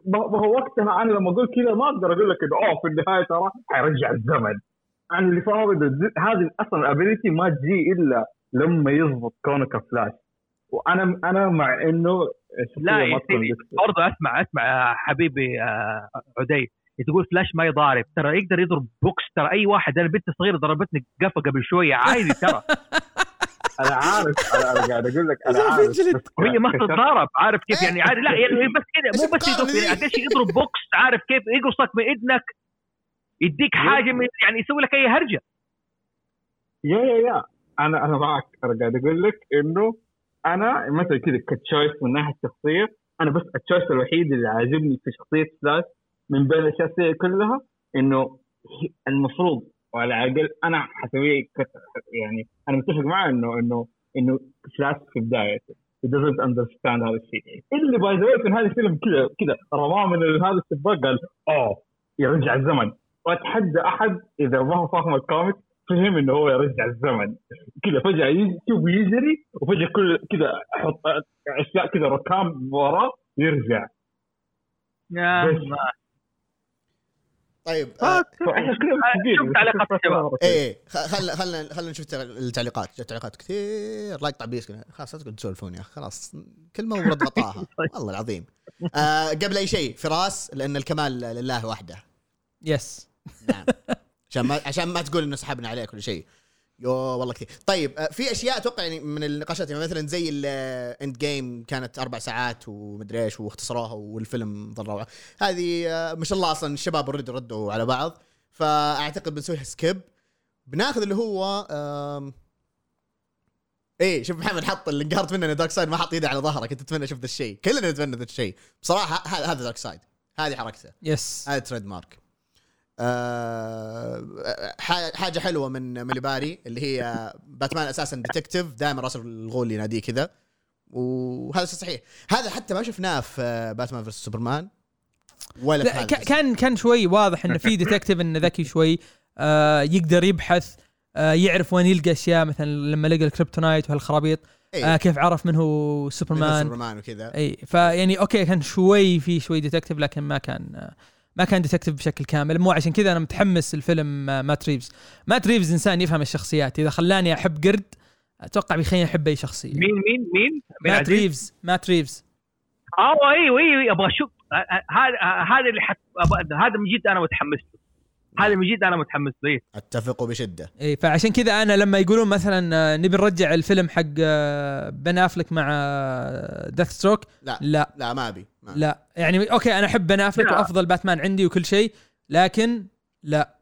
S5: ما ما هو وقتها أنا لما أقول كذا ما أقدر أقول لك إنه أوه في النهاية ترى حيرجع الزمن. أنا اللي فاهم انه هذه أصلا ال ability ما تجي إلا لما يضبط كونه كفلاش وأنا أنا مع إنه
S4: لا يا سيدي. برضه أسمع أسمع يا حبيبي آه، عدي. تقول فلاش ما يضارب. ترى يقدر يضرب box. ترى أي واحد أنا بنت صغيرة ضربتني كف قبل شوية عادي ترى.
S5: أنا عارف أنا, أنا قاعد أقول لك
S3: أنا
S5: عارف.
S4: وهي ما تتضارب. عارف كيف يعني؟ عادي لا يعني بس كذا مو بس يضرب يعني؟ قديش يضرب box. عارف كيف؟ يقرصك من اذنك يديك حاجة من يعني يسوي لك أي هرجة.
S5: يا يا يا. أنا أنا معك. أنا قاعد أقول لك إنه أنا مثلا كذا ك choice من ناحية شخصيه أنا بس ال choice الوحيد اللي عاجبني في شخصية فلاش من بين السيئة كلها إنه المفروض وعلى الأقل أنا حسويه كت- يعني أنا متفق معه انه انه إنه فلاش في بدايته he doesn't understand هذا الشيء اللي by the في هذا الفيلم كذا كذا رماه من هذا السباق قال اوه يرجع الزمن. وأتحدى أحد إذا ما هو فاهم ال comic فهم إنه هو يرجع الزمن. كذا فجأة يجي تشوفه يجري وفجأة كل كذا أحط أشياء كذا ركام وراه يرجع.
S4: يا
S1: طيب آه،
S5: متفقين.
S4: شوف تعليقات الشباب.
S1: إيه خلنا خلنا خلنا نشوف التعليقات. جت تعليقات كثير. لا يقطع خلاص لا تقعد تسولفون يا أخي، خلاص كلمه ورد غطاها. والله العظيم. آه قبل أي شيء فراس لأن الكمال لله وحده.
S3: yes
S1: نعم. عشان ما عشان ما تقول إنه سحبنا عليه كل شيء. يو والله كثير. طيب آه، في أشياء أتوقع يعني من النقاشات يعني مثلا زي الاند جيم كانت أربع ساعات ومدري إيش واختصروها والفيلم ظل روعة. هذه آه، ما شاء الله أصلا الشباب already ردوا على بعض. فأعتقد بنسويها skip بناخذ اللي هو إيه شوف محمد حط اللي انقهرت منه دارك سايد ما حط إيده على ظهره. كنت أتمنى أشوف ذا الشيء كلنا نتمنى ذا الشيء بصراحة هذا دارك سايد هذه حركته.
S3: yes
S1: هذا trademark آه حاجة حلوة من مليباري اللي هي باتمان أساسا detective دائما راس الغول يناديه كذا. وهذا صحيح. هذا حتى ما شفناه في آه، باتمان versus سوبرمان. ولا في
S3: لا كان كان شوي واضح إنه في detective إنه ذكي شوي. آه يقدر يبحث آه يعرف وين يلقى أشياء. مثلا لما لقى ال Kryptonite وهالخرابيط
S1: إيه.
S3: آه كيف عرف من هو
S1: من
S3: سوبرمان.
S1: سوبرمان وكذا.
S3: اي فيعني okay كان شوي في شوي detective لكن ما كان آه ما كان detective بشكل كامل مو عشان كذا أنا متحمس الفيلم مات ريفز مات ريفز إنسان يفهم الشخصيات إذا خلاني أحب قرد أتوقع بيخليني أحب أي شخصية.
S4: مين مين مين؟ مين
S3: مات؟ ريفز مات ريفز
S4: آه أيوه أيوه أبغى أشوف. آه، آه، هذا آه، هذا اللي حت... هذا من جد أنا متحمس له. هذا من جد أنا متحمس له.
S1: أتفق بشدة.
S3: إي فعشان كذا أنا لما يقولون مثلا نبي نرجع الفيلم حق بن افلك مع ديث ستروك
S1: لا
S3: لا.
S1: لا ما أبي. ما أبي.
S3: لا. يعني okay أنا أحب بن افلك. وأفضل باتمان عندي وكل شيء لكن لا.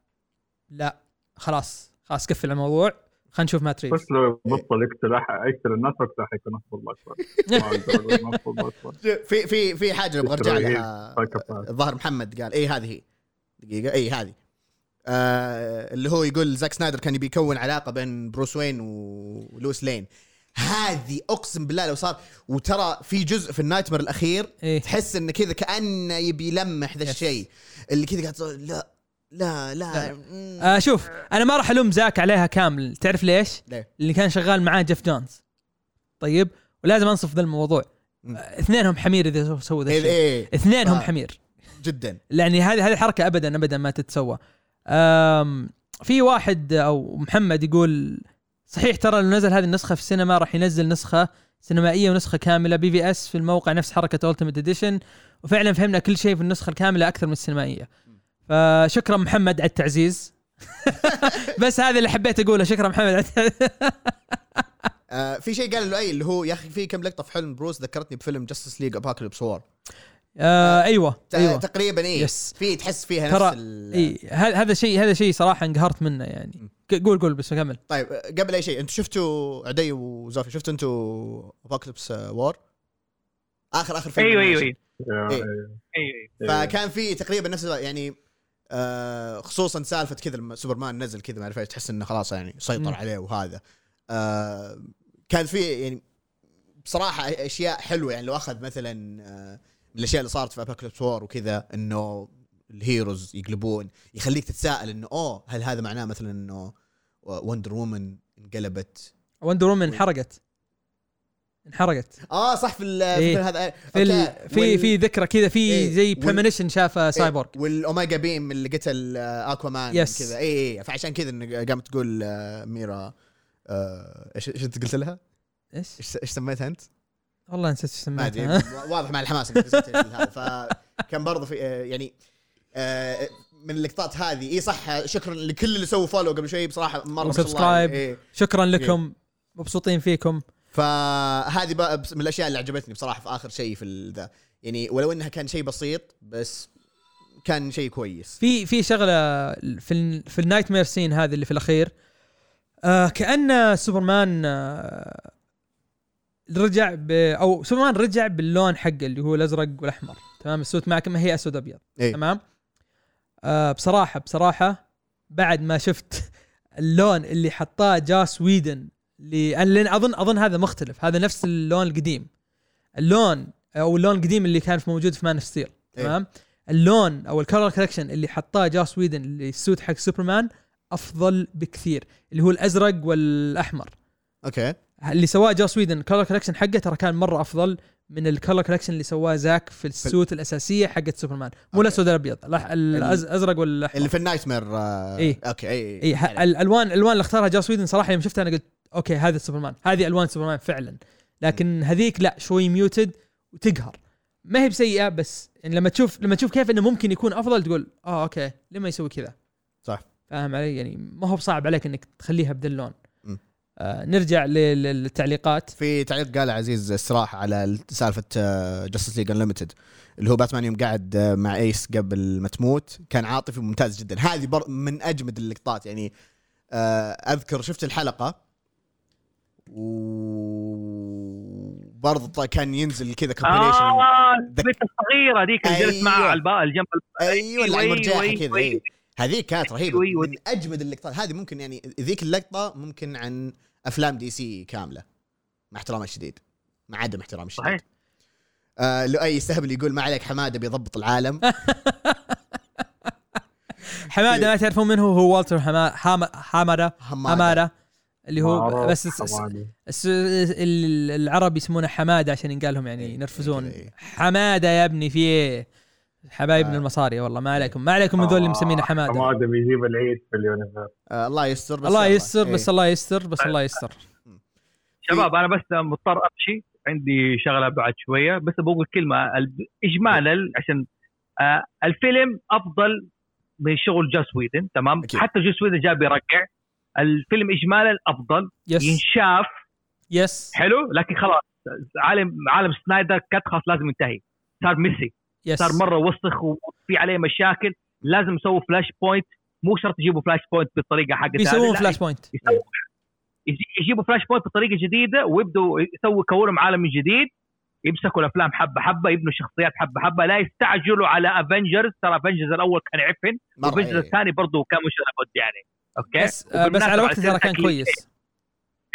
S3: لا. خلاص. خلاص قفل الموضوع. خلينا نشوف مات ريفز
S5: بس لو بطل يقتل يقتل الناس وقتها حيكون أفضل ما أكبر.
S1: في في في حاجة نبغى نرجع لها.
S5: psychopath.
S1: الظاهر محمد قال اي هذه؟ هي دقيقة. اي هذه؟ آه اللي هو يقول زاك سنايدر كان يبي يكون علاقة بين بروس وين ولويس لين. هذه اقسم بالله لو صار وترى في جزء في ال nightmare الأخير
S3: إيه.
S1: تحس انه كذا كأنه يبي يلمح ذا. الشيء. اللي كذا قاعد لا لا لا, مم.
S3: آه شوف أنا ما راح ألوم زاك عليها كامل. تعرف ليش؟
S1: ليه؟
S3: اللي كان شغال معاه جيف جونز. طيب ولازم أنصف ذا الموضوع. اثنينهم حمير إذا سو- سووا ذا
S1: إيه
S3: الشيء.
S1: إيه.
S3: اثنينهم
S1: ف-
S3: حمير.
S1: جدا.
S3: يعني هذه هذه حركة ابدا ابدا ما تتسوى. في واحد أو محمد يقول صحيح ترى لو نزل هذه النسخة في السينما راح ينزل نسخة سينمائية ونسخة كاملة BVS في الموقع نفس حركة Ultimate Edition وفعلا فهمنا كل شيء في النسخة الكاملة أكثر من السينمائية. فشكرا محمد على التعزيز بس هذا اللي حبيت أقوله شكرا محمد على التعزيز.
S1: آه في شيء قال لؤي اللي هو يا أخي في كم لقطة في فيلم بروس ذكرتني بفيلم Justice League Apokolips War
S3: آه أيوه أيوه.
S1: تقريبا اي
S3: yes.
S1: في تحس فيها
S3: ترى
S1: نفس ال-
S3: اي هذا شيء هذا شيء صراحة انقهرت منه يعني. قول قول بس كمل.
S1: طيب آه، قبل أي شيء أنتم شفتوا عدي وزوفي شفتوا أنتم Apokolips War آخر آخر فيلم
S4: أيوه أيوه أيوه.
S5: يا-
S1: إيه.
S4: أيوه
S1: فكان في تقريبا نفس يعني آه خصوصا سالفة كذا لما سوبرمان نزل كذا ما اعرف إيش، تحس إنه خلاص يعني سيطر. عليه وهذا. آه كان في يعني بصراحة أشياء حلوة يعني لو أخذ مثلا آه من الأشياء اللي صارت في Apokolips War وكذا إنه ال heroes يقلبون يخليك تتساءل إنه أوه هل هذا معناه مثلا إنه وندر وومن انقلبت
S3: وندر وومن انحرقت انحرقت
S1: آه صح في
S3: إيه.
S1: هذا
S3: في.
S1: okay.
S3: في
S1: وال-
S3: في ذكرى كذا في
S1: إيه.
S3: زي
S1: وال-
S3: premonition شافه سايبورغ
S1: إيه وال Omega beam اللي قتل آه، اكوامان
S3: yes.
S1: كذا اي اي فعشان كذا قامت تقول آه، ميرا آه، إيش إيش انت قلت لها؟ إيش؟ إيش سميتها أنت؟
S3: والله نسيت إيش
S1: ما أدري
S3: سميتها
S1: واضح مع الحماس هذا فكان برضه في آه، يعني آه، من اللقطات هذه. إي صح شكرا لكل اللي سووا follow قبل شوي بصراحة مرة و
S3: subscribe.
S1: إيه.
S3: شكرا لكم. مبسوطين فيكم.
S1: فهذه من الأشياء اللي عجبتني بصراحة في آخر شيء في ذا. يعني ولو إنها كان شيء بسيط بس كان شيء كويس.
S3: في في شغلة في ال... في ال nightmare scene هذه اللي في الأخير. آه كأن سوبرمان آه رجع ب... أو سوبرمان رجع باللون حقه اللي هو الأزرق والأحمر. تمام؟ ال suit معك ما هي أسود أبيض.
S1: إيه.
S3: تمام؟ آه بصراحة بصراحة بعد ما شفت اللون اللي حطاه جاس ويدن لأن اظن أظن هذا مختلف. هذا نفس اللون القديم. اللون أو اللون القديم اللي كان في موجود في Man of
S1: Steel.
S3: تمام؟ اللون أو ال color correction اللي حطاه جاس ويدن اللي ال suit حق سوبرمان أفضل بكثير. اللي هو الأزرق والأحمر.
S1: okay.
S3: اللي سواه جاس ويدن ال color correction حقه ترى كان مرة أفضل من ال color correction اللي سواه زاك في ال suit الأساسية حقت سوبرمان. مو. الاسود الابيض الأزرق والاحمر
S1: اللي في ال night mare آه
S3: إيه.
S1: okay اي
S3: اي ه- الالوان الألوان اللي اختارها جاس ويدن صراحة يوم شفتها أنا قلت okay هذا سوبرمان هذه ألوان سوبرمان فعلا. لكن هذيك لا شوي muted وتقهر. ما هي بسيئة بس يعني لما تشوف لما تشوف كيف إنه ممكن يكون أفضل تقول آه okay لما يسوي كذا؟
S1: صح.
S3: فاهم علي؟ يعني ما هو بصعب عليك إنك تخليها بذا اللون نرجع لل- للتعليقات
S1: في تعليق قال عزيز الصراحه على سالفة Justice League Unlimited اللي هو باتمان يوم قاعد آه، مع ايس قبل ما تموت كان عاطفي ممتاز جدا هذه بر من أجمد اللقطات يعني آه، أذكر شفت الحلقة وبرضه كان ينزل كذا compilation
S4: آه
S1: ذك-
S4: البنت الصغيرة ذيك اللي جلست معها
S1: أيوه.
S4: على البال الجنب أيوه اللي
S1: كذا.
S4: أيوه.
S1: هذيك كانت
S4: رهيبة.
S1: من أجمد اللقطات هذه ممكن يعني ذيك اللقطة ممكن عن أفلام دي سي كاملة مع احترامي الشديد مع عدم احترامي الشديد
S4: صحيح.
S1: آه لؤي يستهبل يقول ما عليك حمادة بيضبط العالم
S3: حمادة ما تعرفون من هو هو والتر حما- حما- حمادة حماده اللي هو بس الس-. الس- ال- العرب يسمونه حمادة عشان ينقال لهم يعني
S1: إيه،
S3: ينرفزون
S1: إيه.
S3: حمادة يا ابني في إيه حبايبنا
S1: آه.
S3: المصاري والله ما عليكم ما عليكم من ذول اللي مسمينه حماده.
S5: حماده بيجيب العيد في اليونيفرس
S1: آه الله يستر بس
S3: الله. يستر بس
S1: إيه.
S3: الله يستر بس الله يستر.
S4: شباب أنا بس مضطر أمشي. عندي شغلة بعد شوية بس بقول كلمة. ال- اجمالا عشان آه الفيلم أفضل من شغل جاس ويدن تمام؟
S1: أكيد.
S4: حتى جاس ويدن جاب يرقع الفيلم اجمالا أفضل.
S3: yes
S4: ينشاف.
S3: yes
S4: حلو؟ لكن خلاص عالم عالم سنايدر cut خلاص لازم ينتهي. صار messy.
S3: yes
S4: صار مرة وسخ وفي عليه مشاكل. لازم يسووا Flashpoint مو شرط يجيبوا Flashpoint بالطريقة حقتها
S3: بيسوون
S4: لا، Flashpoint يجيبوا Flashpoint بطريقة جديدة ويبدوا يسووا كونهم عالم من جديد. يمسكوا الأفلام حبة حبة يبنوا شخصيات حبة حبة. لا يستعجلوا على Avengers ترى Avengers الأول كان عفن
S1: و
S4: Avengers
S1: إيه.
S4: الثاني برضه كان مش لابد يعني. okay؟
S3: بس آه، بس على وقته ترى كان كويس.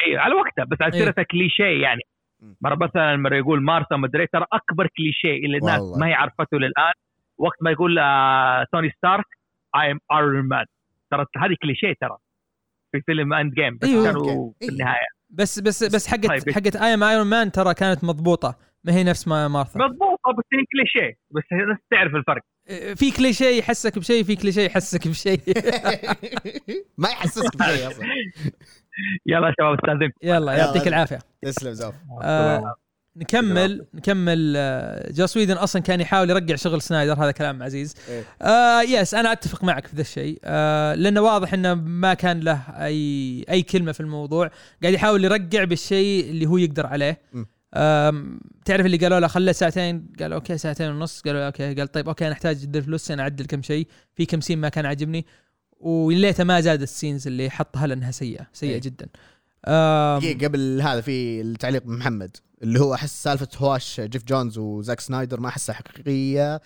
S4: اي على وقته بس على
S3: إيه.
S4: سيرة كليشيه يعني. مرة مثلا مرة يقول مارثا مدري ترى أكبر كليشيه اللي الناس
S1: والله.
S4: ما هي عرفته للآن وقت ما يقول آه توني ستارك I am Iron Man ترى هذه كليشيه ترى في فيلم Endgame بس
S3: أيوه.
S4: كانوا
S1: okay.
S4: في
S1: إيه.
S4: النهاية
S3: بس بس بس حقت
S4: طيب.
S3: حقت I am Iron Man ترى كانت مضبوطة ما هي نفس ما مارثا
S4: مضبوط بس هي كليشيه بس الناس تعرف الفرق
S3: آه، في كليشيه يحسك بشيء في كليشيه يحسك بشيء
S1: ما يحسسك بشيء أصلا
S4: يلا يا شباب استاذنكم
S3: يلا يعطيك. العافية.
S1: تسلم زوف
S3: آه نكمل نكمل آه، جوس ويدن أصلا كان يحاول يرجع شغل سنايدر هذا كلام عزيز.
S1: إيه.
S3: آه yes أنا أتفق معك في ذا الشيء. آه لأنه واضح إنه ما كان له أي أي كلمة في الموضوع. قاعد يحاول يرجع بالشيء اللي هو يقدر عليه. تعرف اللي قالوا له خله ساعتين؟ قال okay ساعتين ونص. قالوا okay قال طيب okay أنا أحتاج ادي فلوس أنا أعدل كم شيء. في كم scene ما كان عاجبني. وليته ما زاد ال scenes اللي حطها لأنها سيئة سيئة
S1: إيه.
S3: جدا.
S1: دقيقة قبل هذا في التعليق من محمد اللي هو أحس سالفة هواش جيف جونز وزاك سنايدر ما أحسها حقيقية.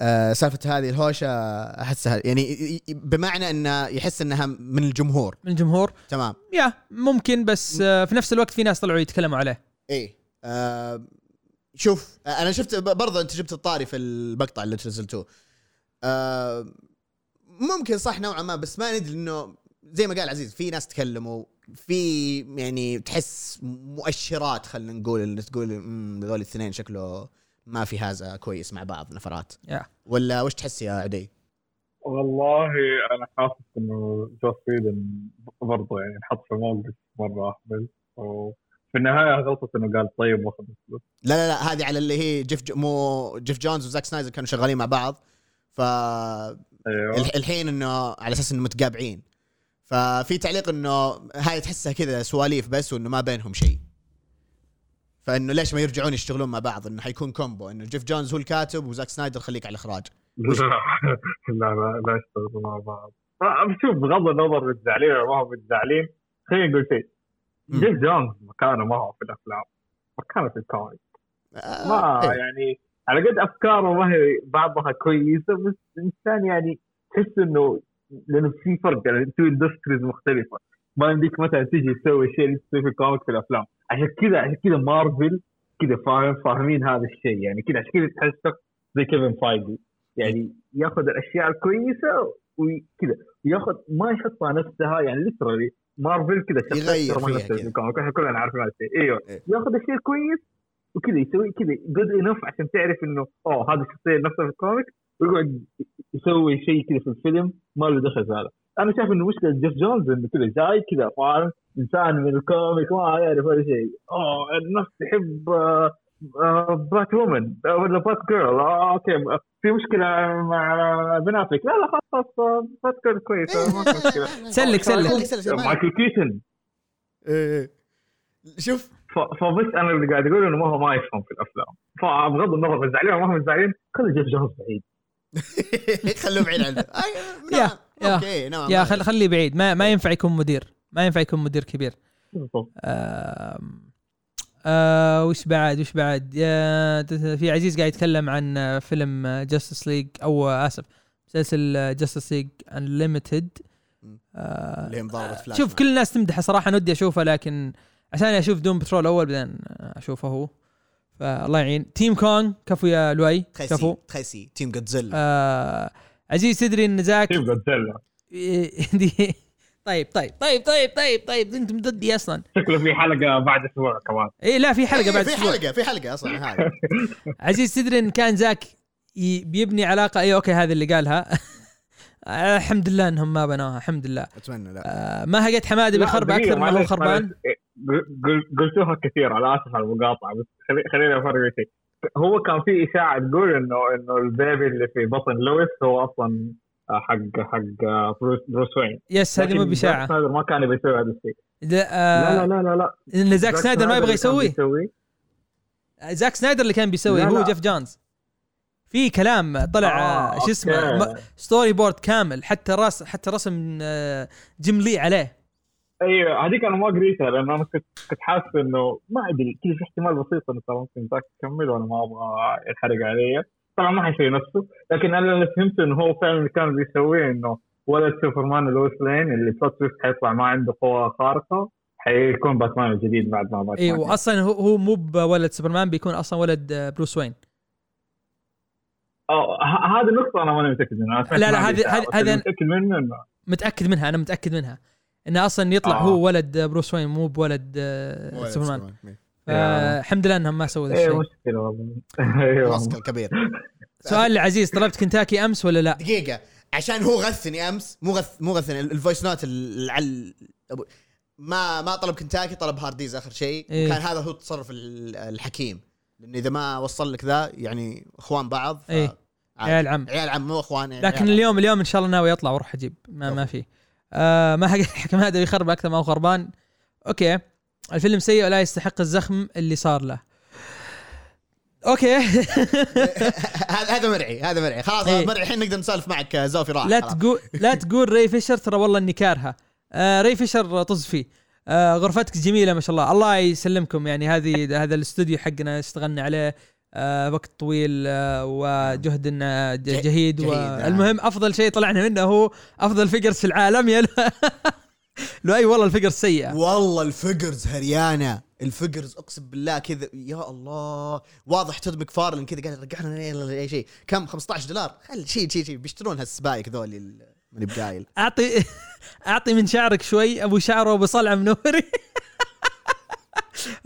S1: آه سالفة هذه الهوشة أحسها يعني بمعنى انه يحس إنها من الجمهور.
S3: من الجمهور؟
S1: تمام.
S3: يا ممكن بس آه، في نفس الوقت في ناس طلعوا يتكلموا عليه.
S1: إيه. آه شوف أنا شفت برضه أنت جبت الطاري في المقطع اللي نزلتوه. آه ممكن صح نوعا ما بس ما ندري إنه زي ما قال عزيز في ناس تكلموا في يعني تحس مؤشرات خلينا نقول اللي تقول امم هذول الاثنين شكله ما في هذا كويس مع بعض نفرات
S3: يا.
S1: ولا وش تحس يا عدي؟
S5: والله أنا حاسس إنه جوس ويدن برضه يعني انحط في موقف مرة أهبل وفي النهاية غلطة إنه قال طيب واخذ
S1: لا لا لا هذه على اللي هي جيف ج... مو جيف جونز وزاك سنايدر كانوا شغالين مع بعض ف الح- الحين إنه على أساس إنه متقابعين. ففي تعليق إنه هاي تحسها كذا سواليف بس وإنه ما بينهم شيء. فإنه ليش ما يرجعون يشتغلون مع بعض؟ إنه حيكون combo إنه جيف جونز هو الكاتب وزاك سنايدر خليك على الإخراج.
S5: لا لا لا لا يشتغلوا مع بعض. شوف بغض النظر متزعلين ولا ما هم متزعلين خليني نقول شيء. جيف جونز مكانه ما هو في الأفلام. مكانه في ال comic.
S1: آه
S5: ما
S1: إيه.
S5: يعني على قد أفكاره ما هي بعضها كويسة بس الإنسان يعني تحس إنه لأنه في فرق يعني two industries مختلفة. ما يمديك مثلا تيجي تسوي الشيء اللي تسويه في ال comic في الأفلام؟ عشان كذا عشان كذا مارفل كذا فاهم فاهمين هذا الشيء. يعني كذا عشان كذا تحس زي كيفن فايغي يعني ياخذ الأشياء الكويسة وكذا. ياخذ ما يحطها نفسها يعني literally Marvel كذا
S1: يغير فيها كذا.
S5: إحنا كلنا عارفين هذا الشيء. إيوه.
S1: إيه.
S5: ياخذ الشيء الكويس وكذا يسوي كذا good enough عشان تعرف إنه أوه هذه الشخصية نفسها في ال comic ويقعد يسوي شيء كذا في الفيلم ما له دخل في هذا. أنا شايف إنه مشكلة جيف جونز إنه كذا جاي كذا فاهم إنسان من ال comic ما يعرف ولا شيء. أوه الناس تحب Batwoman ولا Batgirl okay في مشكلة مع بن افليك لا لا خلاص خلاص Batgirl كويس ما في مشكلة.
S3: سلك سلك.
S1: سلك سلك سلك. ما-
S5: مايكل كيتن.
S1: إيه. شوف
S5: ف- فبس أنا اللي قاعد أقول إنه ما هو ما يفهم في الأفلام. فبغض النظر مزعلين ولا ما هم مزعلين خلي جيف جونز بعيد.
S1: خلوه بعيد عنه. نعم. okay نعم
S3: يا خل خليه بعيد. ما ما ينفع يكون مدير. ما ينفع يكون مدير كبير. آه وش بعد؟ وش بعد؟ يا في عزيز قاعد يتكلم عن فيلم Justice League أو آسف مسلسل Justice League Unlimited
S1: اللي
S3: شوف كل الناس تمدحه صراحة أنا ودي أشوفه لكن عشان أشوف Doom Patrol أول بعدين أشوفه هو. فالله يعين. team Kong كفو يا لؤي
S1: تخيسي
S3: كفو.
S1: تخيسي. team Godzilla
S3: آه عزيز تدري إن زاك
S5: team Godzilla
S3: دي- طيب طيب طيب طيب طيب طيب. أنتم ضدي أصلا.
S5: شكله في حلقة بعد أسبوع كمان.
S3: اي لا في حلقة بعد
S1: في
S3: أسبوع.
S1: حلقة في حلقة أصلا هذا
S3: عزيز تدري إن كان زاك بيبني علاقة. اي okay هذا اللي قالها. الحمد لله إنهم ما بنوها الحمد لله.
S1: أتمنى لا.
S3: آه، ما هقت حماده بيخرب أكثر ما هو خربان.
S5: قلتوها كثير على آسف على المقاطعة بس خلي- خليني أفرق شيء. هو كان في إشاعة تقول انه إنه ال baby اللي في بطن لويس هو أصلا حق حق بروس وين.
S3: yes هذه مو
S5: زاك سنايدر ما كان يبي يسوي هذا الشيء.
S3: لا
S5: لا
S3: آه،
S5: لا لا لا لا
S3: إن زاك سنايدر ما يبغى يسويه.
S5: بيسويه.
S3: زاك سنايدر اللي كان بيسوي هو. جيف جونز. في كلام طلع
S5: آه،
S3: آه شو اسمه storyboard كامل حتى راس حتى رسم آه، جيم لي عليه.
S5: أيوه هذيك أنا ما قريتها لأنه أنا كنت كنت حاسس إنه ما أدري كذا في احتمال بسيط إنه ترى ممكن ذاك يكمل وأنا ما أبغى ينحرق علي. طبعا ما حيسوي نفسه لكن أنا اللي فهمته إنه هو فعلا اللي كان بيسويه إنه ولد سوبرمان لويس لين اللي plot twist حيطلع ما عنده قوة خارقة حيكون باتمان الجديد بعد ما باتمان.
S3: اي واصلا هو هو مو بولد سوبرمان بيكون أصلا ولد بروس وين.
S5: آه هذه النقطة أنا ماني متأكد منها. أنا
S3: لا، لا، هذه- هذه-
S5: متأكد
S3: منها أنا متأكد منها. إنه أصلا يطلع
S5: آه.
S3: هو ولد بروس وين مو بولد آه، سوبرمان.
S1: سوبرمان.
S3: فالحمد لله إنهم ما سووا ذا الشيء.
S5: مشكلة والله. أيوه.
S1: الراسك الكبير
S3: سؤال لعزيز طلبت كنتاكي أمس ولا لا؟
S1: دقيقة عشان هو غثني أمس مو غث مو غثني ال voice note ال- على أبو- ما ما طلب كنتاكي طلب هارديز آخر شيء.
S3: إيه.
S1: وكان هذا هو التصرف ال- الحكيم. لأن إذا ما وصل لك ذا يعني إخوان بعض ف-
S3: إيه. عيال عم.
S1: عيال عم مو إخوان يعني
S3: لكن اليوم اليوم إن شاء الله ناوي اطلع وأروح أجيب. ما ما في. آه ما حق الحكم هذا يخرب أكثر ما هو خربان. أوكي. الفيلم سيء ولا يستحق الزخم اللي صار له. أوكي.
S1: هذا هذا مرعي هذا مرعي. خلاص
S3: إيه.
S1: مرعي الحين نقدر نسولف معك زوفي راح
S3: لا. تقول لا تقول ري فيشر ترى والله إني كارهه. آه ري فيشر طز فيه. آه غرفتك جميلة ما شاء الله. الله يسلمكم يعني هذه هذا الاستوديو حقنا اشتغلنا عليه. آه وقت طويل آه وجهد آه، جهيد
S1: جهيد، آه.
S3: المهم أفضل شيء طلعنا منه هو أفضل فيجرز في العالم يا لو أي والله ال figures سيئة.
S1: والله ال figures هريانة. الفقرز أقسم بالله كذا يا الله. واضح تود مكفارلين كذا قاعد رجعنا أي شيء. كم؟ 15 دولار. خل شيء شيء شيء. بيشترون هال spike ذولي ال- ماني بقايل
S3: اعطي أعطي من شعرك شوي أبو شعره ابو صلعة منوري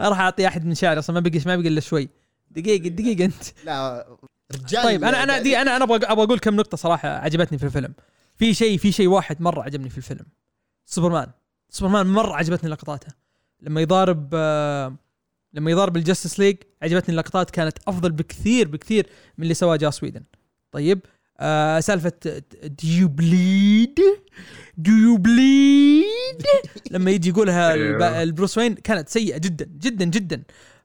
S3: راح أعطي أحد من شعري أصلا ما بقي ما بقي الا شوي. دقيقة دقيقة أنت.
S1: لا رجال
S3: طيب أنا أنا دي أنا أنا أبغى أبغى أقول كم نقطة صراحة عجبتني في الفيلم. في شيء في شيء واحد مرة عجبني في الفيلم. سوبرمان. سوبرمان مرة عجبتني لقطاته. لما يضارب آه، لما يضارب ال Justice League عجبتني اللقطات. كانت أفضل بكثير بكثير من اللي سواه جوس ويدن. طيب آه سالفة do you bleed do you bleed لما يجي يقولها الب-. البروس وين كانت سيئة جدا جدا جدا. آه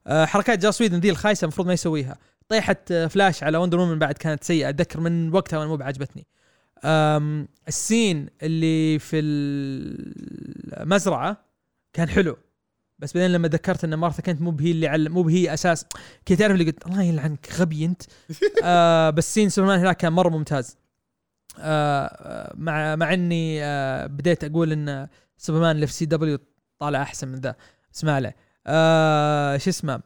S3: حركات جوس ويدن ذي الخايسه المفروض ما يسويها. طيحه آه، فلاش على وندر وومن بعد كانت سيئة. أتذكر من وقتها وأنا مو بعجبتني. ال scene اللي في المزرعة كان حلو. بس بعدين لما ذكرت إن مارثا كانت مو بهي اللي علم مو بهي أساس. كذا تعرف اللي قلت الله يلعنك غبي أنت. آه بس scene سوبرمان هناك كان مرة ممتاز. آه آه، مع مع إني آه بديت أقول إن سوبرمان اللي في سي دبليو طالع أحسن من ذا. اسمع له. آه شو اسمه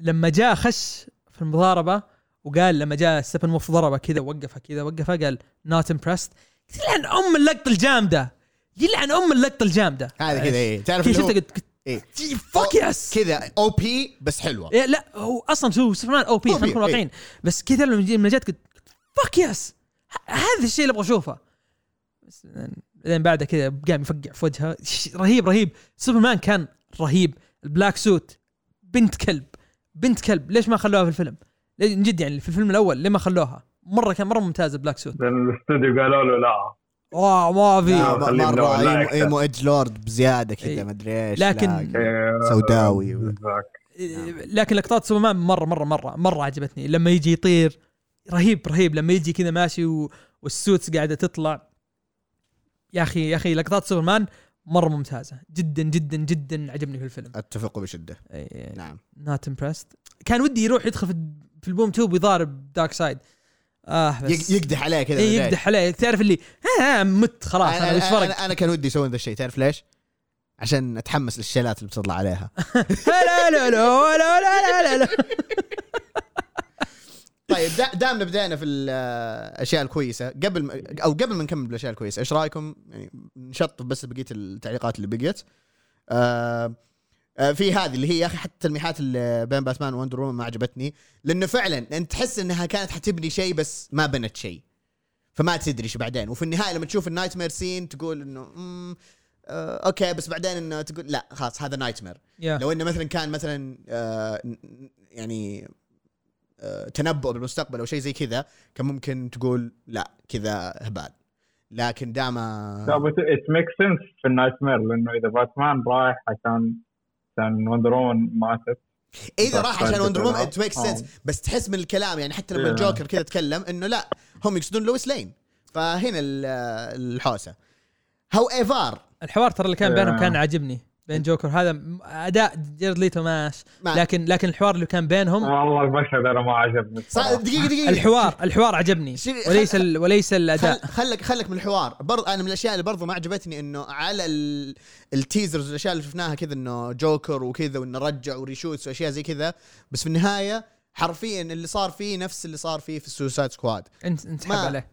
S3: لما جاء خش في المضاربة وقال لما جاء ستيبن وولف ضربه كذا وقفها كذا وقفها قال not impressed يلعن أم اللقطة الجامده يلعن أم اللقطة الجامده
S1: هذا كذا إيه. تعرف
S3: كذا
S1: اللي هو-
S3: شفته قلت
S1: إيه.
S3: fuck yes
S1: كذا OP بس حلوة.
S3: إيه لا هو أصلا هو سوبرمان
S1: OP
S3: خلينا نكون
S1: إيه.
S3: واقعيين. بس كذا لما جي- لما جت قلت fuck yes هذا الشيء اللي أبغى أشوفه. بس بعدين بعدها كذا قام يفقع في وجهها ش- رهيب رهيب. سوبرمان كان رهيب. ال black suit بنت كلب بنت كلب ليش ما خلوها في الفيلم؟ من جد يعني في الفيلم الأول ليه ما خلوها؟ مرة كان مرة ممتاز ال black
S5: suit لأن الاستوديو قالوا له لا
S3: واو ما في
S5: مرة
S1: emo. emo edgelord بزيادة كذا
S3: إيه.
S1: ما أدري إيش
S3: لكن-
S1: لا. سوداوي.
S5: بالذات.
S3: لكن لقطات سوبرمان مره مره مره مرة عجبتني لما يجي يطير رهيب رهيب لما يجي كذا ماشي و... وال suits قاعدة تطلع يا أخي يا أخي لقطات سوبرمان مرة ممتازة. جدا جدا جدا عجبني في الفيلم.
S1: أتفق بشدة.
S3: إيه.
S1: نعم.
S3: not impressed كان ودي يروح يدخل في, في ال boom tube ويضارب دارك سايد آه بس
S1: يق- يقدح عليه كذا
S3: إيه. يقدح عليه. تعرف اللي ها مت خلاص
S1: أنا
S3: أنا وش
S1: أنا,
S3: فرق؟
S1: أنا, كان ودي يسوون ذا الشيء. تعرف ليش؟ عشان أتحمس للشيلات اللي بتطلع عليها.
S3: لا لا لا لا لا لا لا.
S1: طيب دا- دامنا بدينا في الأشياء الكويسة قبل ما أو قبل ما نكمل بالأشياء الكويسة إيش رأيكم؟ يعني نشطب بس بقية التعليقات اللي بقيت. آه آه في هذه اللي هي يا أخي حتى التلميحات اللي بين باتمان وندر وومن ما عجبتني لأنه فعلا أنت تحس إنها كانت حتبني شيء بس ما بنت شيء. فما تدري إيش بعدين. وفي النهاية لما تشوف ال nightmare scene تقول إنه مم آه أوكي بس بعدين إنه تقول لا خلاص هذا nightmare
S3: يا.
S1: لو إنه مثلا كان مثلا آه يعني تنبؤ بالمستقبل أو شيء زي كذا كان ممكن تقول لا كذا هبال لكن دام
S5: لا بس it make sense في ال nightmare لأنه إذا باتمان رايح عشان عشان وندر وومن ماتت
S1: إذا راح عشان وندر وومن. it
S5: make.
S1: sense بس تحس من الكلام يعني حتى لما. الجوكر كذا تكلم إنه لا هم يقصدون لويس لين فهنا ال- الحوسة however
S3: الحوار ترى اللي كان بينهم. كان عاجبني بين جوكر. هذا أداء جيرد ليتو ماش
S1: ما
S3: لكن لكن الحوار اللي كان بينهم
S5: والله المشهد أنا ما عجبني.
S1: دقيقة دقيقة.
S3: الحوار الحوار عجبني. وليس ال وليس
S1: خل
S3: الاداء
S1: خلك خلك من الحوار. برضه أنا من الأشياء اللي برضه ما عجبتني إنه على ال- ال teasers والاشياء اللي شفناها كذا إنه جوكر وكذا وإنه رجع و reshoots وأشياء زي كذا. بس في النهاية حرفيا اللي صار فيه نفس اللي صار فيه في السوسايد سكواد
S3: انت انت
S1: ما-
S3: حب عليه.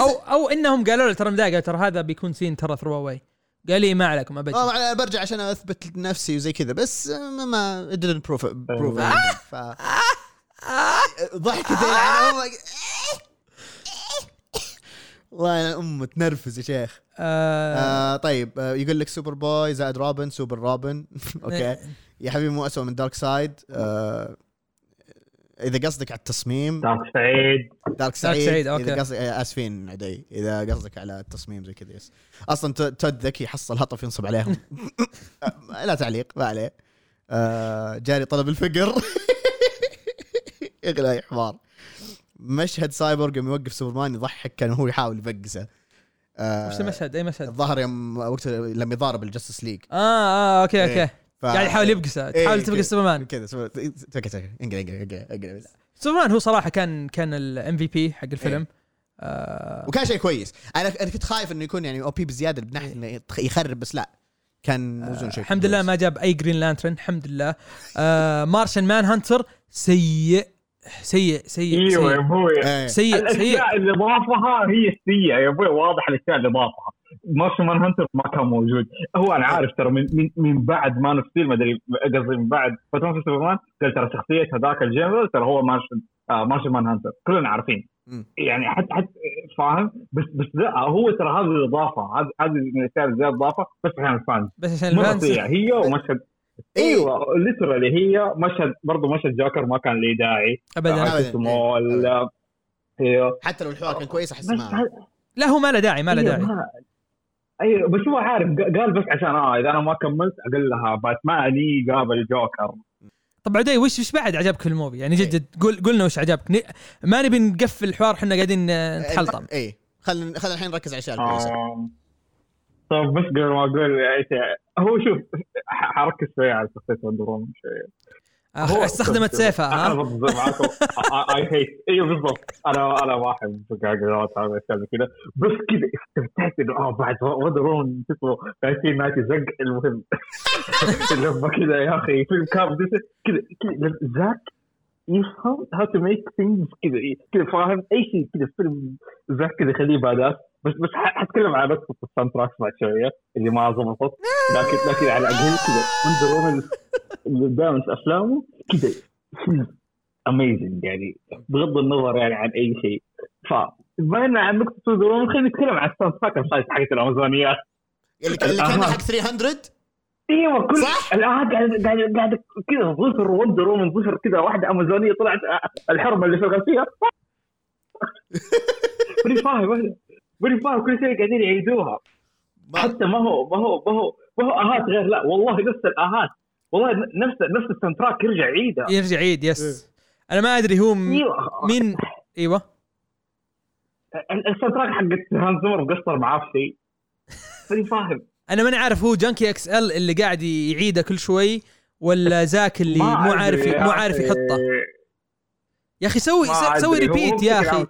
S3: أو أو إنهم قالوا له ترى قالوا ترى هذا بيكون scene ترى throwaway قال لي ما عليكم ما بجي
S1: أنا برجع عشان أثبت نفسي وزي كذا بس ما- didn't prove prove
S5: آه.
S1: anything. ف يعني oh my- والله. أنا أم تنرفز يا شيخ.
S3: آه.
S1: آه طيب آه يقول لك سوبر بوي زائد روبن سوبر روبن أوكي. يا حبيبي مو اسوء من دارك سايد آه إذا قصدك على التصميم
S5: دارك سعيد.
S1: دارك سعيد,
S3: سعيد، أوكي.
S1: اذا قصدك آه، آسفين عدي. إذا قصدك على التصميم زي كذا يس. أصلا تو- تود ذكي حصل هطف ينصب عليهم. آه، لا تعليق ما عليه. آه جاري طلب الفقر. اغلى يا حمار. مشهد سايبورغ يوم يوقف سوبرمان يضحك كان هو يحاول يفقسه آه
S3: وش المشهد أي مشهد؟
S1: الظهر يوم وقت لما يضارب ال Justice
S3: League. آه آه
S1: okay
S3: إيه.
S1: ف...
S3: قاعد يحاول يبقسه
S1: إيه،
S3: تحاول
S1: كذا.
S3: تبقى سوبرمان.
S1: كذا تك إنقل إنقل إنقل.
S3: سوبرمان هو صراحة كان كان ال MVP حق الفيلم. آه
S1: وكان شيء كويس. أنا أنا كنت خايف إنه يكون يعني OP بزيادة بناحيه إنه يخرب بس لا. كان موزون شيء.
S3: الحمد لله. ما جاب أي Green Lantern الحمد لله. آه Martian Manhunter سيء سيء سيء
S5: أيوه يا أبوي.
S1: إيه.
S3: سيء سيء.
S5: الأشياء اللي ضافها هي السيئة يا أبوي واضح الأشياء اللي ضافها Martian Manhunter ما كان موجود. هو أنا عارف ترى من من, من بعد Man of Steel ما أدري قصدي من بعد Batman v Superman قال ترى شخصية هذاك الجنرال ترى هو Martian آه Manhunter كلنا عارفين. يعني حتى حتى فاهم؟ بس بس لا هو ترى هذه الإضافة هذه هذه من الاشياء اللي زياده اضافه بس عشان ال fans.
S3: بس عشان ال
S5: fans. هي ومشهد
S1: إيه.
S5: أيوه ليترالي هي مشهد برضه مشهد جوكر ما كان له داعي.
S3: ابدا.
S1: أبداً.
S5: ال- أيوه
S1: حتى لو الحوار كان كويس
S5: أحس
S1: ما
S3: لا هو ما له داعي ما له
S5: أيوة،
S3: داعي.
S5: أيوه بس هو عارف قال بس عشان آه إذا أنا ما كملت أقول لها باتماني قابل جوكر
S3: طب عدي وش وش بعد عجبك في الموفي؟ يعني جد جد قول قلنا وش عجبك. ن- ما نبي نقفل الحوار إحنا قاعدين نتحلطم.
S1: اي خلينا خلينا الحين نركز على الأشياء
S5: آه. طب بس قبل ما أقول اي شيء هو شوف حركز شوية على شخصية Wonder Woman
S3: شوية. استخدمت سيفها ها
S5: I hate أيوه بالضبط أنا أنا ما احب هذا زي كذا. بس كذا استمتعت إنه آه بعد Wonder Woman شكله 1990 زق المهم. لما كذا يا أخي فيلم كامل. كذا كذا زاك يفهم how to make things كذا كذا فاهم؟ أي شيء كذا فيلم زاك كذا يخليه badass بس بس حتكلم على نقطة ال soundtrack بعد شوية اللي ما ضبطت لكن لكن على الأقل كذا. Wonder Woman اللي دائما في أفلامه كذا. amazing يعني. بغض النظر يعني عن أي شيء. ف بما إن عن نقطة Wonder Woman خلينا نتكلم عن ال soundtrack الخايس حقت الامازونيات
S1: اللي كان. حق 300
S5: أيوه كل
S1: صح؟
S5: الان قاعد قاعد قاعد كذا ظهر Wonder Woman ظهر كذا. واحدة أمازونية طلعت الحرمة اللي في الخلفيه ماني فاهم ماني فاهم كل شيء قاعدين يعيدوها.
S1: ما-
S5: حتى ما هو ما هو ما هو ما هو آهات غير لا والله نفس الآهات. والله نفس نفس ال soundtrack يرجع يعيدها
S3: يرجع عيد yes أنا ما أدري هو م-
S5: إيوه.
S3: مين إيوه.
S5: ال- ال soundtrack حق Hans Zimmer مقصر معاه في شيء. ماني فاهم؟
S3: أنا ماني عارف هو Junkie XL اللي قاعد يعيده كل شوي ولا زاك اللي
S5: ما
S3: مو عارف مو عارف. يحطه. يا أخي سوي سوي repeat يا
S5: أخي.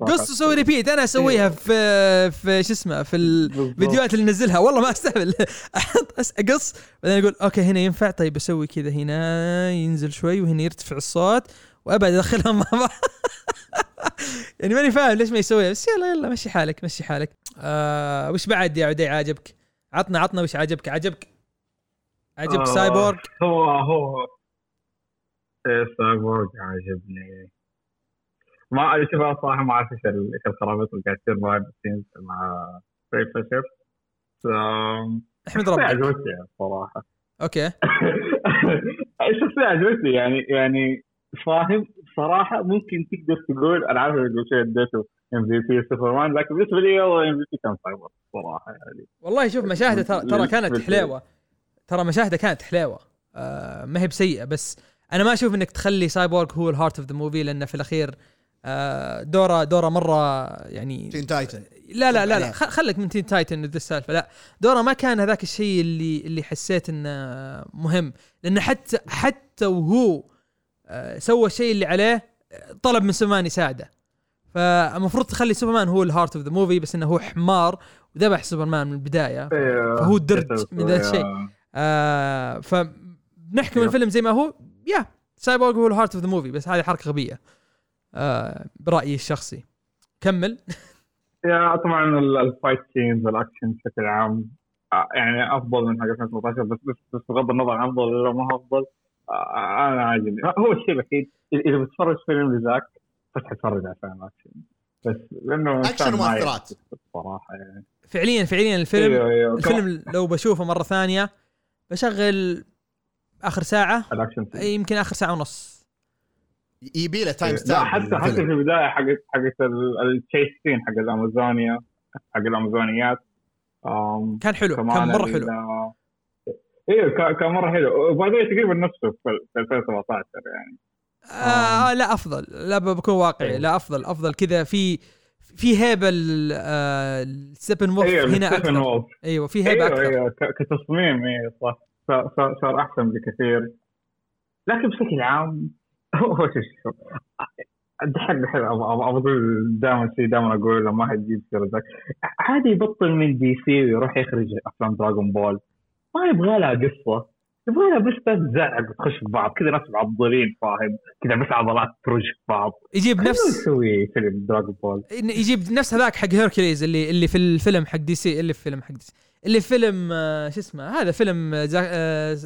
S3: قص وسوي repeat أنا أسويها في في شو اسمه في الفيديوهات اللي ننزلها. والله ما استهبل أحط أقص. بعدين أقول okay هنا ينفع؟ طيب أسوي كذا هنا. ينزل شوي وهنا يرتفع الصوت. وأبعد ادخلهم مع بعض. يعني ماني فاهم ليش ما يسويها. بس يلا يلا مشي حالك مشي حالك. آه وش بعد يا عدي؟ عاجبك؟ عطنا عطنا وش عجبك عجبك عجبك
S5: آه،
S3: سايبورغ؟
S5: هو هو. إيه سايبورغ عجبني ما أدري شوف أنا صراحة ما أعرف إيش ال- إيش الخرابيط اللي قاعد تصير scenes مع راي فيشر
S3: احمد ربك
S5: عجبتني صراحة.
S3: okay.
S5: الشخصيه عجبتني يعني يعني فاهم صراحة ممكن تقدر تقول أنا عارف انه شيء اديته MVP سوبرمان لكن بالنسبة لي والله MVP كان سايبورغ صراحة يعني.
S3: والله شوف مشاهدة ترى ترى كانت. حليوة. ترى مشاهدة كانت حليوة. آه ما هي بسيئة بس أنا ما أشوف إنك تخلي سايبورغ هو ال heart of the movie لأنه في الأخير آه دوره دورة مرة يعني
S1: Teen Titan.
S3: لا لا لا لا.
S1: عليه.
S3: خ- خليك من Teen Titan ذا السالفة. لا دورة ما كان هذاك الشيء اللي اللي حسيت إنه مهم. لأنه حتى حتى وهو آه، سوى الشيء اللي عليه آه، طلب من سوبرمان يساعده فالمفروض تخلي سوبرمان هو ال heart of the movie بس إنه هو حمار وذبح سوبرمان من البداية.
S5: إيه،
S3: فهو درج من ذا الشيء. آه فبنحكم
S5: yep.
S3: الفيلم زي ما هو يا سايبورغ هو ال heart of the movie بس هذه حركة غبية. آه برأيي الشخصي. كمل.
S5: يا طبعا ال- ال fight scenes والاكشن بشكل عام آه، يعني أفضل من حق 2017 بس بس بس بغض النظر عن أفضل ولا ما هو أفضل آه، أنا عاجبني. هو الشيء الوحيد إذا بتفرج فيلم لزاك بس حتفرج على فيلم اكشن بس لأنه
S1: اكشن ومؤثرات
S5: يعرف الصراحة يعني.
S3: فعليا فعليا الفيلم
S5: أيوه أيوه.
S3: الفيلم لو بشوفه مرة ثانية بشغل آخر ساعة
S5: الاكشن
S3: يمكن آخر ساعة ونص.
S1: يبي له time
S5: لا
S1: stamp
S5: حتى حتى في البداية حقت حقت ال chase scene حق الامازونيا حق الأمازونيات.
S3: كان حلو كان
S5: مرة
S3: حلو.
S5: أيوه كان- كان مرة حلو. وبعدين تقريبا نفسه في في 2017 يعني.
S3: آه لا أفضل. لا بكون واقعي.
S5: أيوه.
S3: لا أفضل أفضل. كذا في في هيبة ال Steppenwolf
S5: أيوه
S3: هنا أكثر.
S5: wolf.
S3: أيوه في
S5: هيبة
S3: أيوه
S5: أكثر. أيوه كتصميم أيوه صح صار أحسن بكثير. لكن بشكل عام هو شوف شوف. دحين دحين أقول دائما شيء دائما أقول ما حد يجيب سيرة زاك. عادي يبطل من DC ويروح يخرج أفلام Dragon Ball. ما يبغى لها قصة. يبغى لها بس تزعق وتخش في بعض. كذا ناس معضلين فاهم. كذا بس عضلات ترج في بعض.
S3: يجيب نفس
S5: يسوي فيلم Dragon
S3: Ball. يجيب نفس هذاك حق Hercules اللي اللي في الفيلم حق DC اللي في فيلم حق DC. اللي في فيلم آه، شو اسمه؟ هذا فيلم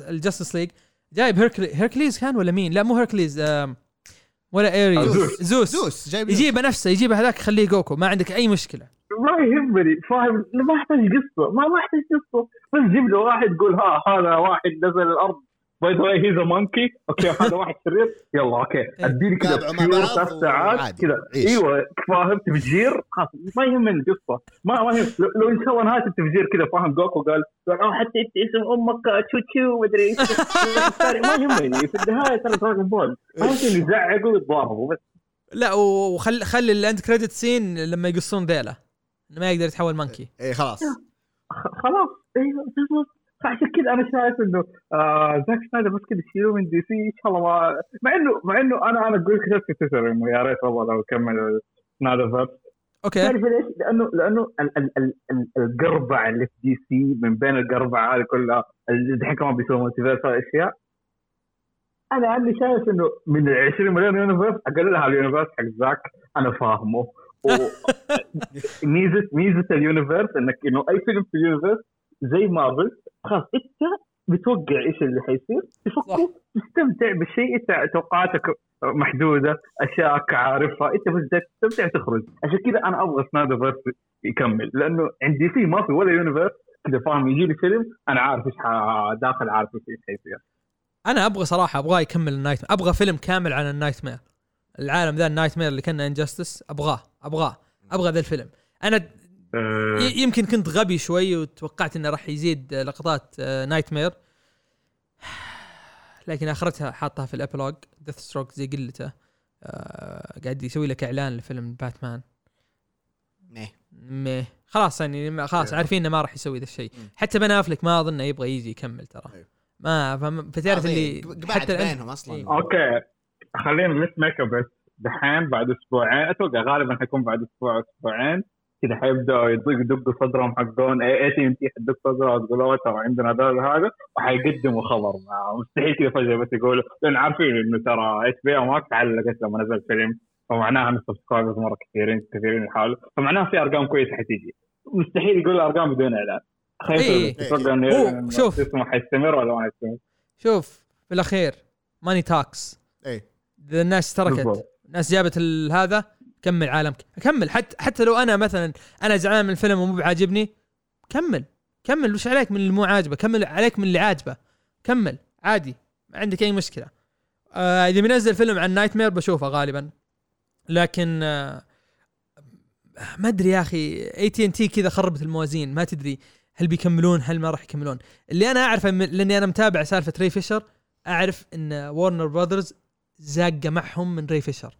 S3: ال Justice League جايب Hercu Hercules كان ولا مين؟ لا مو Hercules آه، ولا Ares
S5: Zeus.
S3: Zeus.
S1: Zeus جايب
S3: يجيبه نفسه يجيبه هذاك خليه Goku. ما عندك أي مشكلة.
S5: ما يهمني. فاهم ما يحتاج قصة ما ما يحتاج قصة. بس جيب له واحد يقول ها هذا واحد نزل الأرض. by the way he's monkey okay هذا واحد شرير يلا okay أديني كذا ثلاث ساعات. كذا. إيوه فاهم؟ تفجير. خلاص ما يهمني القصة ما ما يهم لو, لو ان شاء الله نهاية التفجير كذا فاهم؟ Goku قال قال حتى انت اسم أمك تشو تشو مدري إيش. ما يهمني في النهاية ترى Dragon Ball شيء إنه يزعقوا ويتضاربوا بس.
S3: لا وخل خلي ال end credit scene لما يقصون ذيله إنه ما يقدر يتحول monkey
S1: إيه خلاص.
S5: خ- خلاص. أيوه فعشان كذا أنا شايف إنه آه زاك سنايدر بس كذا يشيلوه من DC إن شاء الله ما مع إنه مع إنه أنا أنا أقول كتبت في تويتر إنه يا ريت والله لو كمل Snyderverse
S3: okay.
S5: تعرف ليش؟ لأنه لأنه ال- ال- ال- ال- القربع اللي في DC من بين القربع هذه كلها اللي دحين كمان بيسووا multiverse أشياء. أنا عندي شايف إنه من ال 20 مليون universe اقلها ال universe حق زاك أنا فاهمه. ميزة ميزة ال universe إنك إنه أي فيلم في ال universe زي مارفل خلاص أنت بتوقع إيش اللي حيصير؟ تفكر تستمتع بالشيء انت توقعاتك محدودة اشياءك عارفها أنت بس بدك تستمتع تخرج. عشان كذا أنا أبغى Snyderverse يكمل لأنه عندي فيه ما في ولا universe كذا فاهم يجي لي فيلم أنا عارف إيش داخل عارف إيش حيصير.
S3: أنا أبغى صراحة أبغاه يكمل ال night أبغى فيلم كامل عن ال nightmare. العالم ذا ال nightmare اللي كان in Justice أبغاه أبغاه أبغى ذا الفيلم.
S5: أنا
S3: ي- يمكن كنت غبي شوي وتوقعت إنه راح يزيد آه، لقطات nightmare لكن آخرتها حاطها في ال epilogue Deathstroke زي قلته آه، قاعد يسوي لك إعلان لفيلم باتمان
S1: إيه.
S3: ميه خلاص يعني ما- خلاص
S1: إيه.
S3: عارفين إنه ما راح يسوي ذا الشيء. حتى بن افلك ما اظن يبغى يجي يكمل ترى
S1: أيوه.
S3: ما فتعرف اللي
S1: قبعد
S3: حتى
S1: بينهم أصلا
S3: إيه.
S5: okay خلينا make up دحين بعد أسبوعين أتوقع غالبا حيكون بعد أسبوع أسبوعين كذا حيبداوا يدق يدقوا صدرهم حقون اي اي تي ام تي حتدق صدرها وتقول ترى عندنا هذا هذا وحيقدموا خبر. معاه مستحيل كذا فجأة بس يقولوا لأن عارفين إنه ترى HBO Max علقت لما نزل فيلم فمعناها ان ال subscribers مرة كثيرين كثيرين لحاله فمعناها في أرقام كويسة حتيجي. مستحيل يقول ارقام بدون إعلان.
S3: إيه.
S5: خايف تتوقع إنه
S3: شوف.
S5: اسمه حيستمر ولا ما حيستمر؟
S3: شوف في الاخير money talks
S1: إيه
S3: اذا الناس تركت. الناس جابت ال- هذا. كمل عالمك كمل. حتى حتى لو أنا مثلا أنا زعلان من الفيلم ومو بعاجبني كمل. كمل. وش عليك من اللي مو عاجبه؟ كمل عليك من اللي عاجبه. كمل. عادي. ما عندك أي مشكلة. آه إذا بينزل فيلم عن nightmare بشوفه غالبا. لكن آه ما أدري يا أخي. اي تي ان تي كذا خربت الموازين. ما تدري هل بيكملون هل ما راح يكملون. اللي أنا أعرفه لأني أنا متابع سالفة ري فيشر أعرف إن Warner Brothers زاقة معهم من ري فيشر.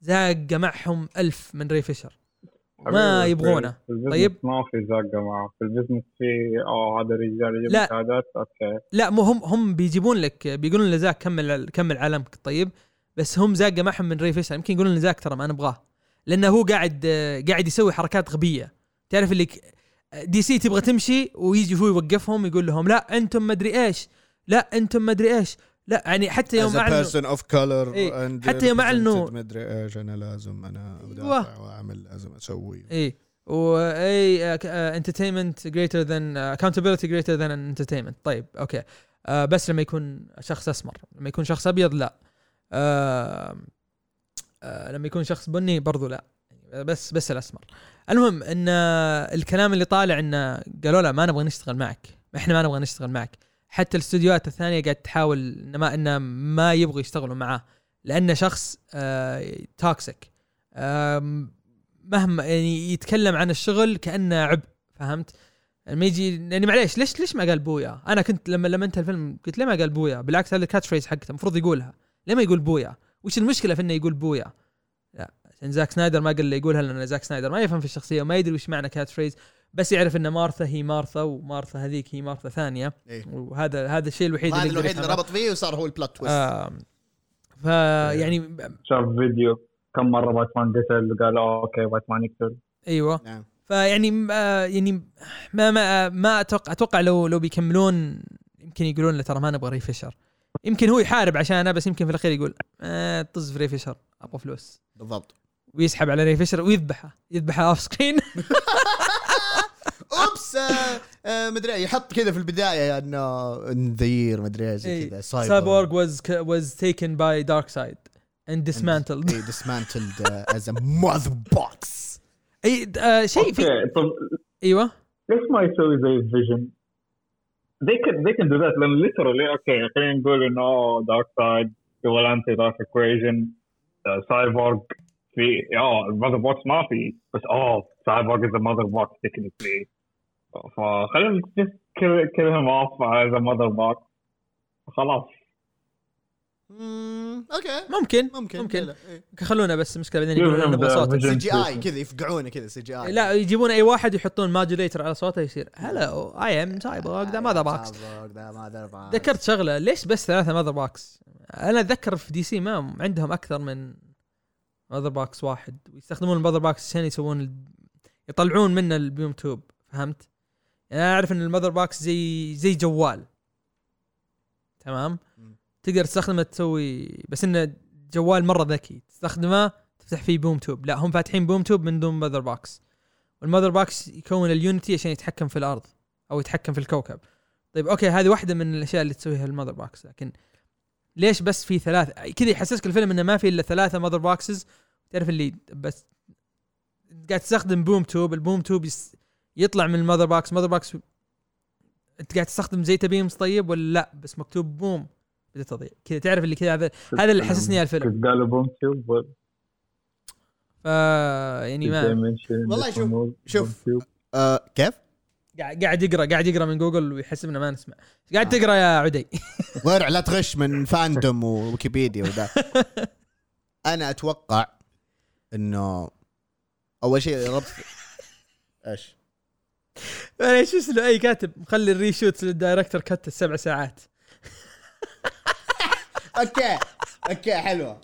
S3: زاقه معهم ألف من ري فيشر. ما يبغونه. طيب.
S5: ما في زقه معه في ال business في آه هذا الرجال يجيب
S3: لا.
S5: okay.
S3: لا مو هم هم بيجيبون لك بيقولون لزاك كمل كمل عالمك طيب. بس هم زاقه معهم من ري فيشر. يمكن يقولون لزاك ترى ما نبغاه لأنه هو قاعد قاعد يسوي حركات غبية. تعرف اللي DC تبغى تمشي ويجي هو يوقفهم يقول لهم لا أنتم مدري إيش. لا أنتم مدري إيش. لا يعني حتى يوم
S1: as a
S3: أعلنوا.
S1: person of color
S3: إيه،
S1: and
S3: حتى يوم
S1: represented مدري إيش أنا لازم
S3: أنا.
S1: ادافع وأعمل لازم أسوي.
S3: إيه. why entertainment greater than accountability greater than entertainment طيب okay. آه بس لما يكون شخص أسمر لما يكون شخص أبيض لا. آه آه لما يكون شخص بني برضو لا. بس بس الأسمر. المهم إن الكلام اللي طالع انه قالوا له ما نبغى نشتغل معك. إحنا ما نبغى نشتغل معك. حتى الاستوديوهات الثانية قاعد تحاول ما إنه ما يبغوا يشتغلوا معاه لأنه شخص توكسيك آه مهما يعني يتكلم عن الشغل كأنه عبء فهمت؟ لما يجي يعني معليش ليش ليش ما قال booyah؟ أنا كنت لما لما انتهى الفيلم قلت ليه ما قال booyah؟ بالعكس هذا ال catchphrase حقته المفروض يقولها، ليه ما يقول booyah؟ وش المشكلة في إنه يقول booyah؟ لا عشان زاك سنايدر ما قال له يقولها لأن زاك سنايدر ما يفهم في الشخصية وما يدري وش معنى catchphrase بس يعرف إن مارثا هي مارثا ومارثا هذيك هي مارثا ثانية.
S1: إيه.
S3: وهذا هذا الشيء الوحيد اللي
S1: الوحيد اللي. ربط فيه وصار هو ال plot twist
S3: آه فيعني
S5: شاف فيديو كم مرة باتمان قتل قال "أوه، okay باتمان يقتل.
S3: أيوه.
S1: نعم.
S3: فيعني ما يعني ما ما ما أتوقع أتوقع لو لو بيكملون يمكن يقولون له ترى ما نبغى ري فيشر. يمكن هو يحارب عشانه بس يمكن في الأخير يقول آه طز في ري فيشر أبغى فلوس.
S1: بالضبط.
S3: ويسحب على ري فيشر ويذبحه. يذبحه off screen
S1: oops آه، آه، مدري يحط كذا في البداية إنه نذير مدري إيش زي كذا
S3: سايبورغ واز واز تيكن باي دارك سايد اند ديسمانتلد
S1: اي ديسمانتلد از ا mother box
S3: إيه آه شيء في إيوه.
S5: ليش ما يسوي زي Vision؟ they can they can do that لأن literally okay خلينا نقول إنه Darkseid يبغى anti dark equation Cyborg في آه ال mother box ما في بس اوه Cyborg is mother box technically فخلينا just kill, kill him off as a mother box خلاص
S1: مم، أوكي
S3: ممكن
S1: ممكن
S3: ممكن
S1: إيه.
S3: خلونا بس مشكله بعدين يقولون نبغى
S5: vision.
S1: CGI كذا يفقعونه كذا CGI
S3: لا يجيبون أي واحد يحطون modulator على صوته يصير hello I am Cyborg the
S1: mother mother box
S3: ذكرت شغلة ليش بس ثلاثة mother box؟ أنا أتذكر في DC ما عندهم أكثر من mother box واحد ويستخدمون ال mother box عشان يسوون. يطلعون منه ال boom tube فهمت؟ يعني أنا أعرف إن ال mother box زي زي جوال. تمام؟ تقدر تستخدمه تسوي بس انه جوال مرة ذكي. تستخدمه تفتح فيه boom tube. لا هم فاتحين boom tube من دون mother box. وال mother box يكون ال unity عشان يتحكم في الأرض أو يتحكم في الكوكب. طيب أوكي هذه واحدة من الأشياء اللي تسويها ال mother box. لكن ليش بس في ثلاث؟ كذا يحسسك الفيلم إنه ما في إلا ثلاثة mother boxes. تعرف اللي بس قاعد تستخدم boom tube. ال boom tube يس... يطلع من ال mother box. mother box انت قاعد تستخدم zeta beams طيب ولا لا؟ بس مكتوب بوم بدأ تضيع. كذا تعرف اللي كذا هذا هذا اللي حسسني على الفيلم.
S5: قالوا boom tube
S3: ف يعني ما
S1: والله شوف- شوف. آه، كيف؟
S3: قاعد قاعد يقرأ قاعد يقرأ من جوجل ويحسبنا ما نسمع. قاعد تقرأ يا عدي.
S1: ورع لا تغش من Fandom وويكيبيديا وذا. أنا أتوقع إنه أول شيء ربط إيش؟
S3: معليش اسمه أي كاتب مخلي ال reshoot لل director cut السبع ساعات.
S1: okay okay حلوة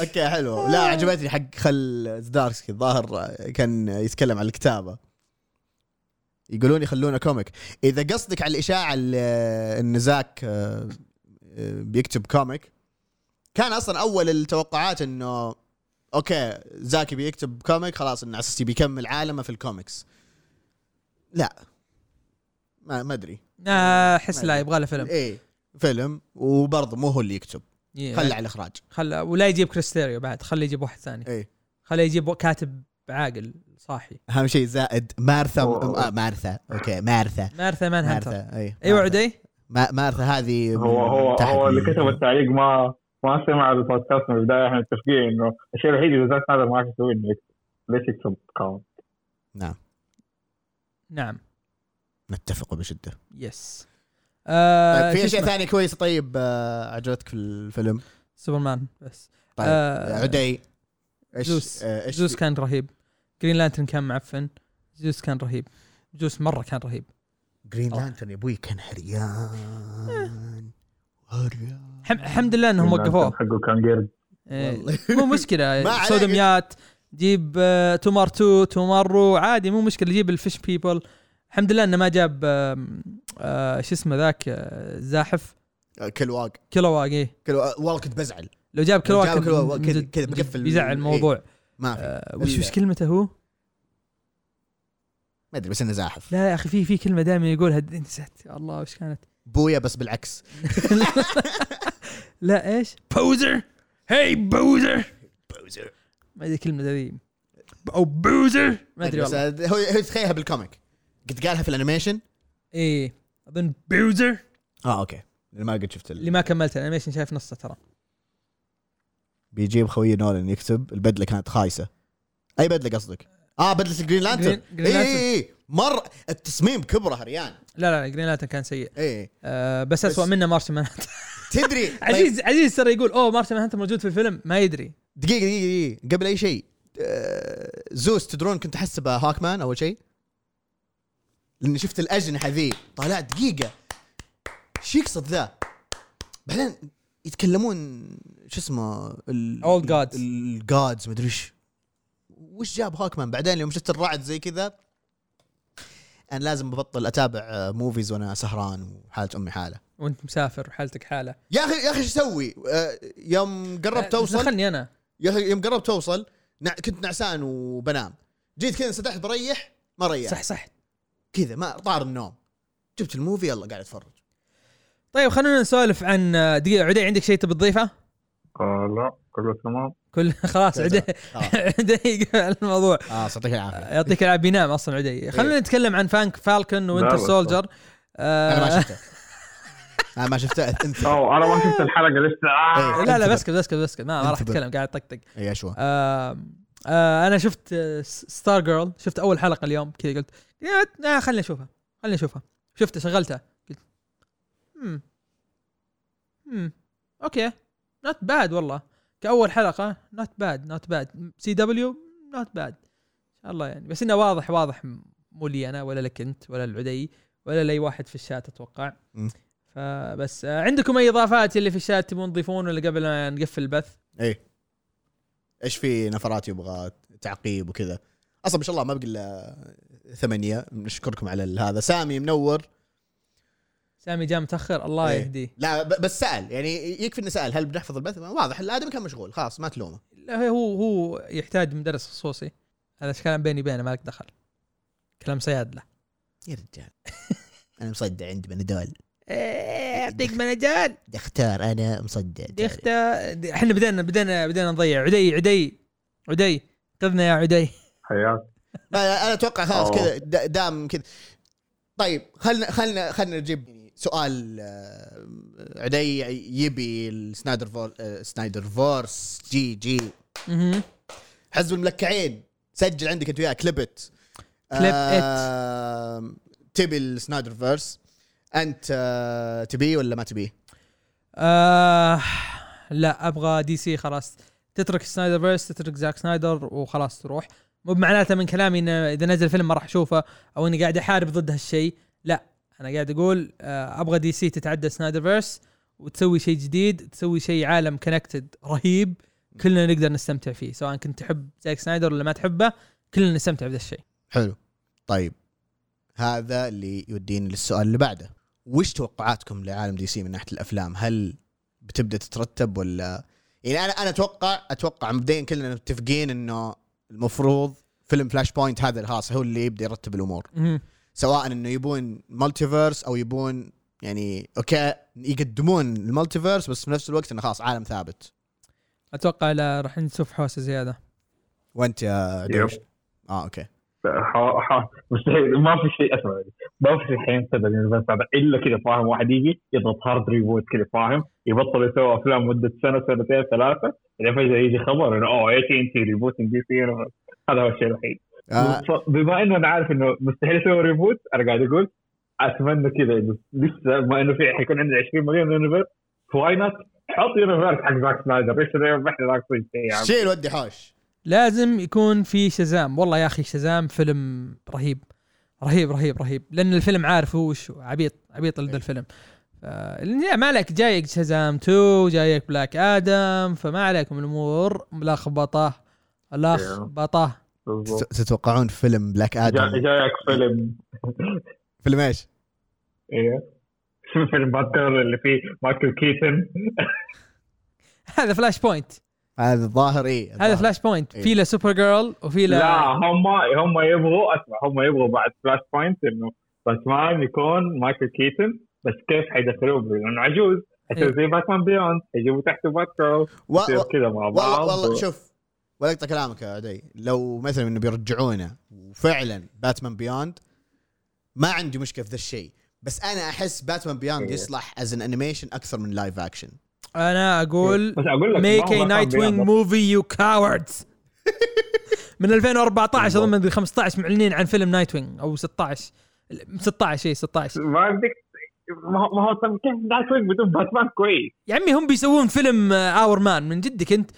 S1: أوكي حلوة لا عجبتني حق خل زدارسكي الظاهر كان يتكلم عن الكتابة. يقولون يخلونه comic. إذا قصدك على الإشاعة إن زاك آه، آه، بيكتب comic كان أصلا أول التوقعات إنه okay زاك بيكتب comic خلاص انه على أساس بيكمل عالمه في الكوميكس. لا. ما ما
S3: أدري. أحس لا يبغى له فيلم.
S1: إيه فيلم وبرضه مو هو اللي يكتب.
S3: yeah.
S1: خلى على الاخراج
S3: خله ولا يجيب كريس تيريو بعد خليه يجيب واحد ثاني.
S1: إيه.
S3: خليه يجيب كاتب عاقل صاحي.
S1: أهم شيء زائد مارثا. آه مارثا. okay مارثا.
S3: مارثا man
S1: مارثا اي
S3: أيوه عدي
S1: ما- مارثا هذه
S5: هو هو هو اللي
S1: ال-
S5: كتب التعليق ما ما سمع البودكاست من البداية إحنا متفقين إنه الشيء الوحيد اللي زاك هذا ما عارف يسويه إنه يكتب. ليش يكتب كاونت
S1: نعم.
S3: نعم.
S1: نتفق بشدة.
S3: yes آه
S1: طيب في
S3: أشياء؟
S1: ثانية كويسه طيب آه عجبتك في الفيلم؟
S3: سوبرمان بس.
S1: طيب
S3: آه،
S1: عدي. إيش
S3: زوس.
S1: آه، إيش
S3: زوس كان رهيب. Green Lantern كان معفن. زوس كان رهيب. زوس مرة كان رهيب.
S1: Green Lantern يا أبوي كان هريان هريان
S3: حم الحمد لله إنهم وقفوه.
S5: حقه كان قرد.
S3: إيه،
S1: والله.
S3: مو
S1: مشكلة.
S3: سودوميات جيب آه، Tomar 2 Tomar-Re عادي مو مشكلة جيب ال fish people الحمد لله إنه ما جاب آه، شو اسمه ذاك آه، زاحف. Kilowog. إيه.
S1: Kilowog والله كنت بزعل.
S3: لو جاب كان
S1: كذا- بقفل
S3: بيزعل
S1: إيه.
S3: الموضوع.
S1: ما في.
S3: وش وش كلمته هو؟
S1: ما أدري بس إنه زاحف.
S3: لا يا أخي في في كلمة دائما يقولها. نسيت. الله وش كانت؟
S1: بويا بس بالعكس.
S3: لا إيش؟ poozer poozer
S1: poozer
S3: ما أدري الكلمة ذي. أو poozer! ما أدري
S1: بس
S3: والله.
S1: هو هو تخيلها بال comic. قد قالها في ال
S3: animation. إيه. أظن
S1: poozer! آه okay. لأن ما قد شفت ال...
S3: اللي ما كملت ال animation شايف نصه ترى.
S1: بيجيب خوي نولان يكتب البدلة كانت خايسة. أي بدلة قصدك؟ آه بدلة ال
S3: Green Lantern
S1: أي
S3: Lantern.
S1: اي اي مره التصميم كبره هريان.
S3: لا لا Green Lantern كان سيء.
S1: اي
S3: آه بس
S1: بس-
S3: اسوء منه Martian Man
S1: تدري؟
S3: عزيز عزيز ترى يقول أوه Martian Man موجود في الفيلم. ما يدري.
S1: دقيقة دقيقة دقيقة. قبل أي شيء آه، زوس تدرون كنت احسبه Hawkman أول شيء؟ لأني شفت الأجنحة ذي. طالعت دقيقة. شو يقصد ذا؟ بعدين يتكلمون شو اسمه ال
S3: Old gods.
S1: ال gods مدري إيش. وش جاب Hawkman؟ بعدين يوم شفت الرعد زي كذا أنا لازم ببطل أتابع آه، movies وأنا سهران وحالة أمي حالة.
S3: وأنت مسافر وحالتك حالة.
S1: يا أخي يا أخي شو أسوي؟ آه، يوم قربت توصل
S3: دخلني
S1: أنا. يوم قربت توصل نع... كنت نعسان وبنام. جيت كذا انسدحت بريح ما ريح
S3: صح صح.
S1: كذا ما طار النوم. جبت ال movie يلا قاعد أتفرج.
S3: طيب خلونا نسولف عن آه، دقيقة عدي عندك شيء تبي تضيفه؟
S5: آه لا كله تمام؟
S3: كل خلاص عدي.
S1: آه.
S3: عدي الموضوع.
S1: آه يعطيك العافية.
S3: يعطيك العافية. بينام أصلا عدي. خلينا
S1: إيه.
S3: نتكلم عن فانك
S5: Falcon Winter
S3: Soldier
S1: أنا ما
S3: آه
S1: شفته. أنا ما شفته انت
S5: أوه أنا ما شفت الحلقة لسه آه.
S1: إيه.
S3: لا لا
S1: انتبه.
S3: بسكت بسكت بسكت. ما ما راح. أتكلم قاعد طقطق.
S1: اي اشوى
S3: آه آه أنا شفت آه، Stargirl شفت أول حلقة اليوم كذا قلت يا آه خليني أشوفها خليني أشوفها. شفتها شغلتها قلت امم امم okay. not bad والله. كأول حلقة not bad not bad CW not bad إن شاء الله يعني. بس إنه واضح واضح مو لي أنا ولا لك أنت ولا العدي ولا لأي واحد في الشات
S1: أتوقع.
S3: فبس آه عندكم أي إضافات اللي في الشات تبون تضيفون ولا قبل ما نقفل البث؟
S1: اي إيش في نفرات يبغى تعقيب وكذا؟ أصلا ما شاء الله ما بقي إلا ثمانية. نشكركم على هذا. سامي منور.
S3: سامي جاء متأخر الله
S1: إيه.
S3: يهديه.
S1: لا بس سأل. يعني يكفي إنه سأل هل بنحفظ البث؟ واضح الآدمي كان مشغول خلاص ما تلومه.
S3: لا هو هو يحتاج مدرس خصوصي. هذا كلام بيني وبينه مالك دخل كلام صيادله
S1: يا رجال. أنا مصدع عندي بنادول
S3: إيه يعطيك منجال
S1: بدي اختار أنا مصدع
S3: ديختا دي- إحنا بدينا بدينا بدينا نضيع. عدي عدي. عدي. خذنا يا عدي.
S5: حياك.
S1: أنا أتوقع خلاص. كذا دا- دام كذا. طيب خلنا خلنا خلنا نجيب سؤال آه، عدي يبي السنايدر فور آه، سنايدر فورس جي جي. حزب الملكعين سجل عندك أنت وياه كليبت
S3: كليب
S1: آه تبي السنايدر verse أنت تبيه ولا ما تبيه؟
S3: آه لا أبغى DC خلاص. تترك سنايدر verse تترك زاك سنايدر وخلاص تروح. مو بمعناته من كلامي إنه إذا نزل فيلم ما راح أشوفه أو إني قاعد أحارب ضد هالشيء. لا أنا قاعد أقول آه أبغى DC تتعدى سنايدر verse وتسوي شيء جديد تسوي شيء عالم connected رهيب كلنا نقدر نستمتع فيه سواء كنت تحب زاك سنايدر ولا ما تحبه كلنا نستمتع بهذا الشيء.
S1: حلو. طيب هذا اللي يوديني للسؤال اللي بعده. وش توقعاتكم لعالم DC من ناحية الأفلام؟ هل بتبدأ تترتب ولا؟ يعني أنا أنا أتوقع أتوقع مبدئيا كلنا متفقين إنه المفروض فيلم Flashpoint هذا خلاص هو اللي يبدأ يرتب
S3: الأمور.
S1: سواء إنه يبون multiverse أو يبون يعني okay يقدمون ال multiverse بس في نفس الوقت إنه خلاص عالم ثابت.
S3: أتوقع لا راح نشوف حوسه زيادة.
S1: وأنت يا. دوش؟
S5: آه okay. مستحيل ما في شيء أسمع. ما في شيء حينسد ال universe هذا إلا كذا فاهم واحد يجي يضغط hard reboot كذا فاهم؟ يبطل يسوي أفلام مدة سنة سنتين ثلاثة بعدين فجأة يجي خبر إنه أوه اي تي ان تي ريبوتنج دي سي هذا هو الشيء الوحيد.
S1: آه.
S5: بما إنه أنا عارف إنه مستحيل أسوي reboot أنا قاعد أقول أتمنى كذا إنه لسه ما إنه في حيكون عندنا 20 مليون universe ف why not حط universe حق زاك سنايدر إيش اللي إحنا ذاك شيء يا عم.
S1: شيل ودي حوش.
S3: لازم يكون في شزام. والله يا أخي شزام فيلم رهيب. رهيب رهيب رهيب. لأن الفيلم عارف هو وش هو، عبيط عبيط ذا الفيلم. ف- لا ما عليك جايك شزام 2 جايك Black Adam فما عليكم الأمور. ملخبطه لخبطه.
S1: تت- تتوقعون فيلم
S5: Black
S1: Adam؟
S5: جايك فيلم.
S1: فيلم إيش؟
S5: إيه. شوف فيلم باتمان اللي فيه مايكل كيتن.
S3: هذا فلاش بوينت.
S1: هذا الظاهر إيه
S3: هذا. Flashpoint
S1: إيه.
S3: في له Supergirl وفي له
S5: لا هم هم يبغوا أسمع هم يبغوا بعد Flashpoint إنه باتمان يكون مايكل كيتن بس كيف حيدخلوه؟ لأنه عجوز. حيصير
S3: إيه.
S5: زي باتمان Beyond حيجيبوا تحته Batgirl
S1: و...
S5: كذا مع بعض.
S1: والله والله
S5: و-
S1: شوف ولا أقطع كلامك يا عدي. لو مثلا إنه بيرجعونه وفعلا باتمان Beyond ما عندي مشكلة في ذا الشيء. بس أنا أحس باتمان بيوند
S5: إيه.
S1: يصلح از ان انيميشن أكثر من لايف اكشن
S3: أنا أقول
S5: بس أقول لك
S3: ميك اي نايت وينج. موفي يو كاوردز من 2014 اظن مدري 15 معلنين عن فيلم نايت وينج أو 16 16 اي 16
S5: ما بدك ما هو- ما هو طب كيف نايت وينج بدون باتمان كويس.
S3: يا عمي هم بيسوون فيلم اور مان من جدك أنت؟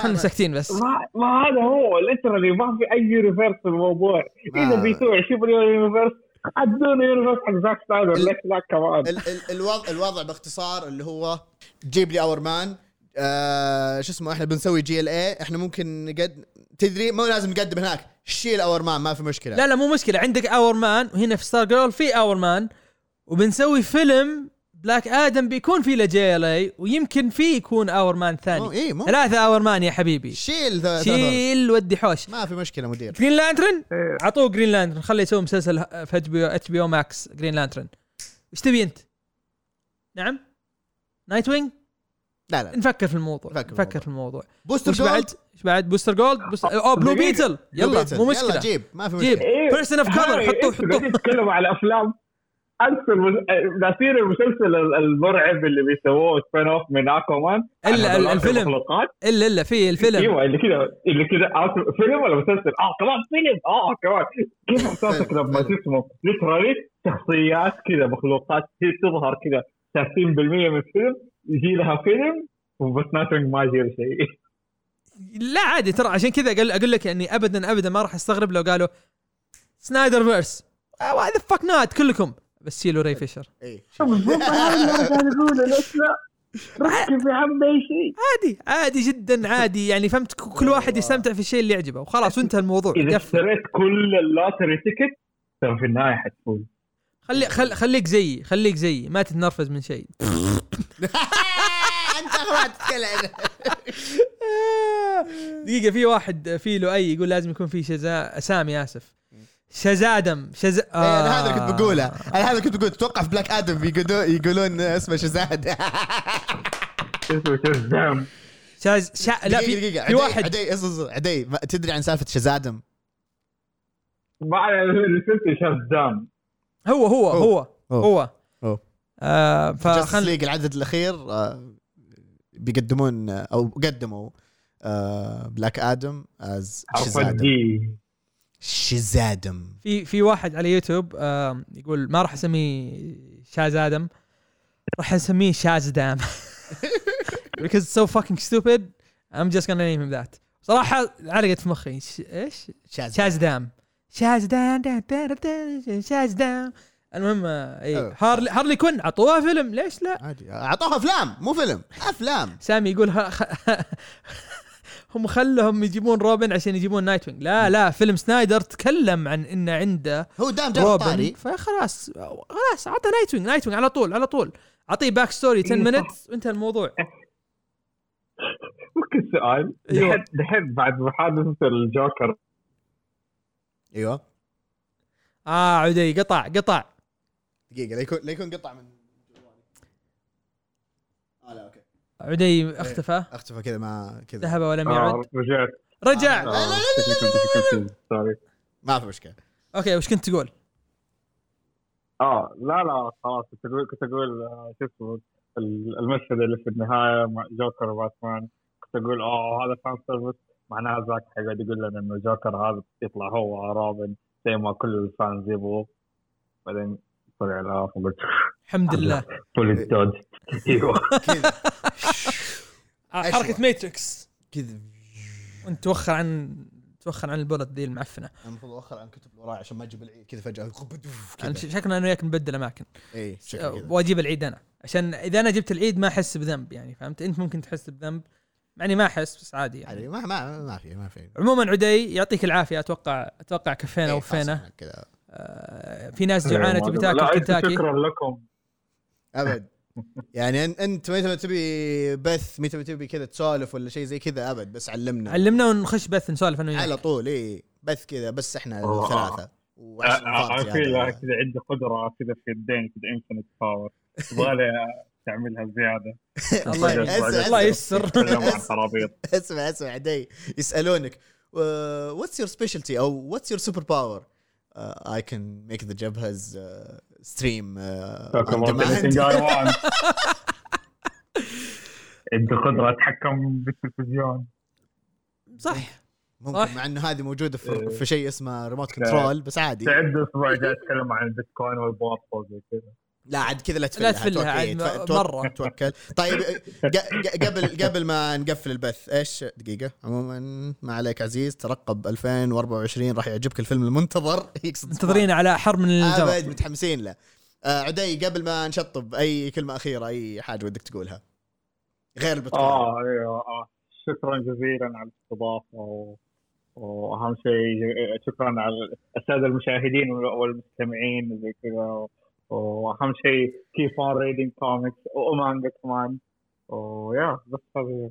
S3: خلنا ساكتين بس.
S5: ما, ما هذا هو ليترالي ما في أي ريفيرس في الموضوع.
S1: إذا
S5: بيسوي 20 مليون يونيفرس عدونا يونيفرس حق زاك سنايدر ليش لا كمان
S1: ال ال الوضع الوضع باختصار اللي هو جيب لي اور مان آه شو اسمه إحنا بنسوي جي ال اي إحنا ممكن نقد تدري مو لازم نقدم هناك. شيل اور مان ما في مشكلة.
S3: لا لا مو مشكلة. عندك اور مان وهنا في ستار جيرل في اور مان وبنسوي فيلم بلاك آدم بيكون فيه له جي ال اي ويمكن فيه يكون اور مان
S1: مو
S3: ثاني
S1: إيه مو.
S3: ثلاثة اور مان يا حبيبي.
S1: شيل ذا-
S3: شيل ودي حوش.
S1: ما في مشكلة مدير.
S3: Green Lantern
S5: إيه.
S3: عطوه Green Lantern خليه يسوي مسلسل في HBO Max Green Lantern إيش تبي أنت؟ نعم؟ Nightwing؟
S1: لا لا
S3: نفكر في الموضوع
S1: نفكر في
S3: نفكر في الموضوع
S1: Booster
S3: وش بعد؟
S1: Gold
S3: إيش بعد؟ Booster Gold؟ Booster... اوه Blue
S5: دقيقة.
S3: Beetle يلا مو
S1: يلا
S3: مشكله
S1: جيب ما في
S3: جيب
S1: مشكلة
S5: إيه.
S3: person of
S5: color
S3: حطوه حطوه
S5: تتكلموا على أفلام المس- ناسين المسلسل ال- المرعب اللي بيسووه spin-off من
S3: Aquaman
S5: هذول
S3: الفيلم. إلا إلا في الفيلم
S5: إيوه اللي كذا اللي كذا فيلم ولا مسلسل؟ آه كمان فيلم آه كمان كيف احساسك لما. تسمع ليترالي شخصيات كذا مخلوقات تظهر كذا 30% من الفيلم يجي لها فيلم وبس ناتوينج ما يجي له شيء.
S3: لا عادي ترى عشان كذا أقول أقول لك اني ابدا ابدا ما راح أستغرب لو قالوا سنايدر فيرس واي ذا فك نوت كلكم. بس شيلوا ري فيشر
S1: إيه
S5: بالضبط هذا اللي أنا قاعد اقوله ليش لا؟ ركز يا عم اي شيء
S3: عادي عادي جدا عادي. يعني فهمت كل واحد يستمتع في الشيء اللي يعجبه. وخلاص وانتهى الموضوع. إذا
S5: اشتريت كل ال lottery ticket ترى في النهاية حتفوز.
S3: خلي خل خليك زيي خليك زيي ما تتنرفز من شيء.
S1: أنت ما تتكلم.
S3: دقيقة في واحد في لؤي يقول لازم يكون في شزا سامي آسف. شزادم شز
S1: إيه، أنا هذا اللي كنت بقوله. أنا هذا اللي كنت بقول تتوقع في Black Adam بيقولون يقولون اسمه شزاد
S5: اسمه شزام
S3: شاز شا... لا في,
S1: دقيقة،
S3: في
S1: عدي-
S3: واحد.
S1: عدي اصبر عدي تدري عن سالفة شزادم
S5: ما رسلت شزام
S3: هو هو
S1: هو.
S3: هو
S1: هو.
S3: هو
S1: هو.
S3: آه فخل
S1: ليج العدد الأخير آه، بيقدمون آه، أو قدموا آه، بلاك آدم از شزادم شزادم
S3: في في واحد على يوتيوب آه يقول ما راح أسميه شازام آدم راح أسميه شاز دام because it's so fucking stupid I'm just gonna name him that صراحة علقت في مخي. إيش؟
S1: شاز
S3: شاز دام شاز دام دا دا دا دا شاز دام المهم اي. هارلي هارلي كوين اعطوها فيلم ليش لا؟
S1: عادي اعطوها أفلام مو فيلم أفلام
S3: سامي يقول. هم خلهم يجيبون روبن عشان يجيبون نايت وينج لا لا فيلم سنايدر تكلم عن انه عنده
S1: هو دام جاب
S3: روبن
S1: طاري
S3: فخلاص خلاص اعطى نايت وينج نايت وينج على طول على طول أعطيه back story 10
S5: إيه، صح.
S3: minutes وانتهى الموضوع
S5: ممكن سؤال
S3: أيوة.
S5: دحين دحين بعد محادثة الجوكر
S1: أيوه.
S3: آه عدي قطع قطع.
S1: دقيقة لا يكون لا يكون قطع من آه لا أوكي.
S3: عدي اختفى.
S1: اختفى كذا ما كذا.
S3: ذهب ولم
S5: آه
S3: يعد
S5: رجعت.
S3: رجع
S1: لا، لا، لا،
S5: لا
S1: ما في مشكلة.
S3: أوكي وش كنت تقول؟
S5: آه لا لا خلاص كنت أقول كنت أقول آه، شو اسمه ال- المشهد اللي في النهاية مع جوكر وباتمان. كنت أقول آه هذا fan service معناها ذاك حيقعد يقول لنا إنه جوكر هذا يطلع هو روبن زي ما كل ال fans يبغوا. بعدين طلع الاف وقلت
S3: الحمد لله.
S5: fooled dude
S1: أيوه.
S3: آه،. حركة ماتريكس.
S1: كذا.
S3: وانت توخر عن توخر عن ال bullet ذي
S1: المعفنة. المفروض أوخر عن كتب اللي وراي عشان ما أجيب العيد. كذا
S3: فجأة.
S1: كذا
S3: شكلنا أنا وياك نبدل أماكن.
S1: اي
S3: وأجيب العيد أنا. عشان إذا أنا جبت العيد ما أحس بذنب يعني فهمت؟ أنت ممكن تحس بذنب. يعني ما أحس بس عادي يعني.
S1: ما ما ما في ما في.
S3: عموما عدي يعطيك العافية. أتوقع أتوقع كفينا
S1: إيه،
S3: وفينا.
S1: كذا.
S3: آه، في ناس جوعانة تبي
S5: لا
S3: تاكل كنتاكي
S5: شكرا لكم.
S1: أبد. يعني أنت متى تبي بث متى تبي كذا تسولف ولا شيء زي كذا أبد بس علمنا.
S3: علمنا ونخش بث نسولف أنا
S1: على طول اي بث كذا بس
S5: إحنا. الثلاثة.
S1: هذا.
S5: كذا عنده قدرة كذا في يدين كذا infinite power يبغى تعملها زيادة.
S3: الله الله
S1: اسمع اسمع عدي. يسألونك. what's your specialty أو what's your super power اي كان ميك ذا جبهز ستريم
S5: عنده قدرة اتحكم بالتلفزيون.
S3: صح.
S1: ممكن
S3: صح.
S1: مع إنه هذه موجودة في,
S5: إيه.
S1: في شيء اسمه ريموت كنترول بس عادي.
S5: تعد أسبوع جاي أتكلم عن البيتكوين والبورصه وزي كذا.
S1: لا عاد كذا لا تفلها
S3: لا تفلها عاد
S1: توكل-
S3: م-
S1: توكل-
S3: مرة.
S1: توكل. طيب قبل قبل ما نقفل البث إيش دقيقة؟ عموما ما عليك عزيز ترقب 2024 راح يعجبك الفيلم المنتظر. يقصد
S3: منتظرين على حر من الجو
S1: ابد متحمسين له. آه عدي قبل ما نشطب أي كلمة أخيرة أي حاجة ودك تقولها. غير البتكوين
S5: آه أيوه آه. شكرا جزيلا على الاستضافة و... وأهم شيء شكرا على الساده المشاهدين وال- والمستمعين وزي كذا واهم شيء keep on reading comics ومانجا كمان. ويا بس هذا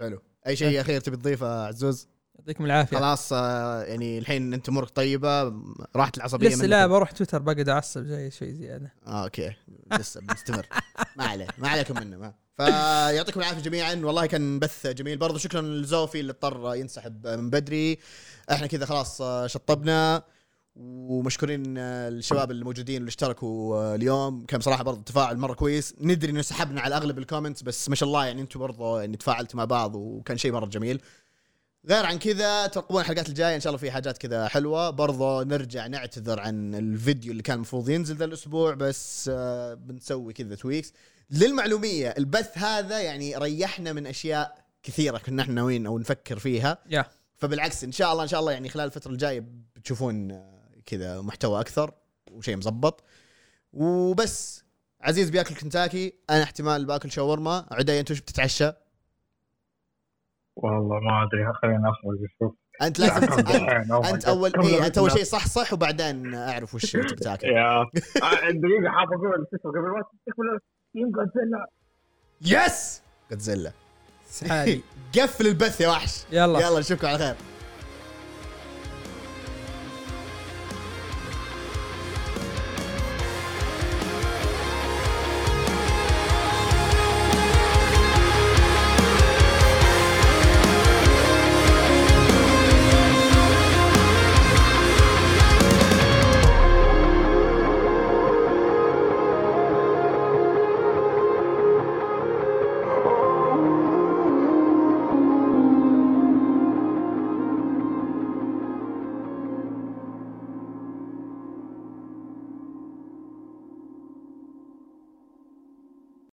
S1: حلو. أي شيء أخير تبي تضيفه عزوز؟
S3: يعطيكم العافية.
S1: خلاص آه يعني الحين أنت أمورك طيبة راحت العصبية
S3: لسه. لا بروح تويتر بقعد أعصب زي شوي زيادة.
S1: آه أوكي. لسه بنستمر ما عليه ما عليكم منه ما. فيعطيكم العافية جميعا. والله كان بث جميل. برضو شكرا لزوفي اللي اضطر ينسحب من بدري. إحنا كذا خلاص آه، شطبنا. ومشكورين آه، الشباب الموجودين اللي اشتركوا آه، اليوم. كان بصراحة برضو تفاعل مرة كويس. ندري إنه سحبنا على أغلب ال comments بس ما شاء الله يعني أنتم برضو يعني تفاعلتوا مع بعض وكان شيء مرة جميل. غير عن كذا ترقبون الحلقات الجاية إن شاء الله في حاجات كذا حلوة. برضو نرجع نعتذر عن الفيديو اللي كان المفروض ينزل ذا الأسبوع بس آه، بنسوي كذا tweaks للمعلومية البث هذا يعني ريحنا من أشياء كثيرة كنا إحنا ناويين أو نفكر فيها.
S3: يا
S1: فبالعكس إن شاء الله إن شاء الله يعني خلال الفترة الجاية بتشوفون كذا محتوى أكثر وشيء مزبط وبس. عزيز بياكل كنتاكي أنا احتمال بأكل شاورما. عدي أنت وش بتتعشى؟
S5: والله ما أدري. خلينا اخرج أشوف
S1: أنت لازم
S5: أنت.
S1: اول إيه انت اول؟ شيء صح صح وبعدين أعرف وش تبي تاكل
S5: يا. آه، دقيقة حاب أقول قبل ما تيم جودزيلا
S1: يس! جودزيلا قفل البث يا وحش.
S3: يلا.
S1: يلا نشوفكم على خير.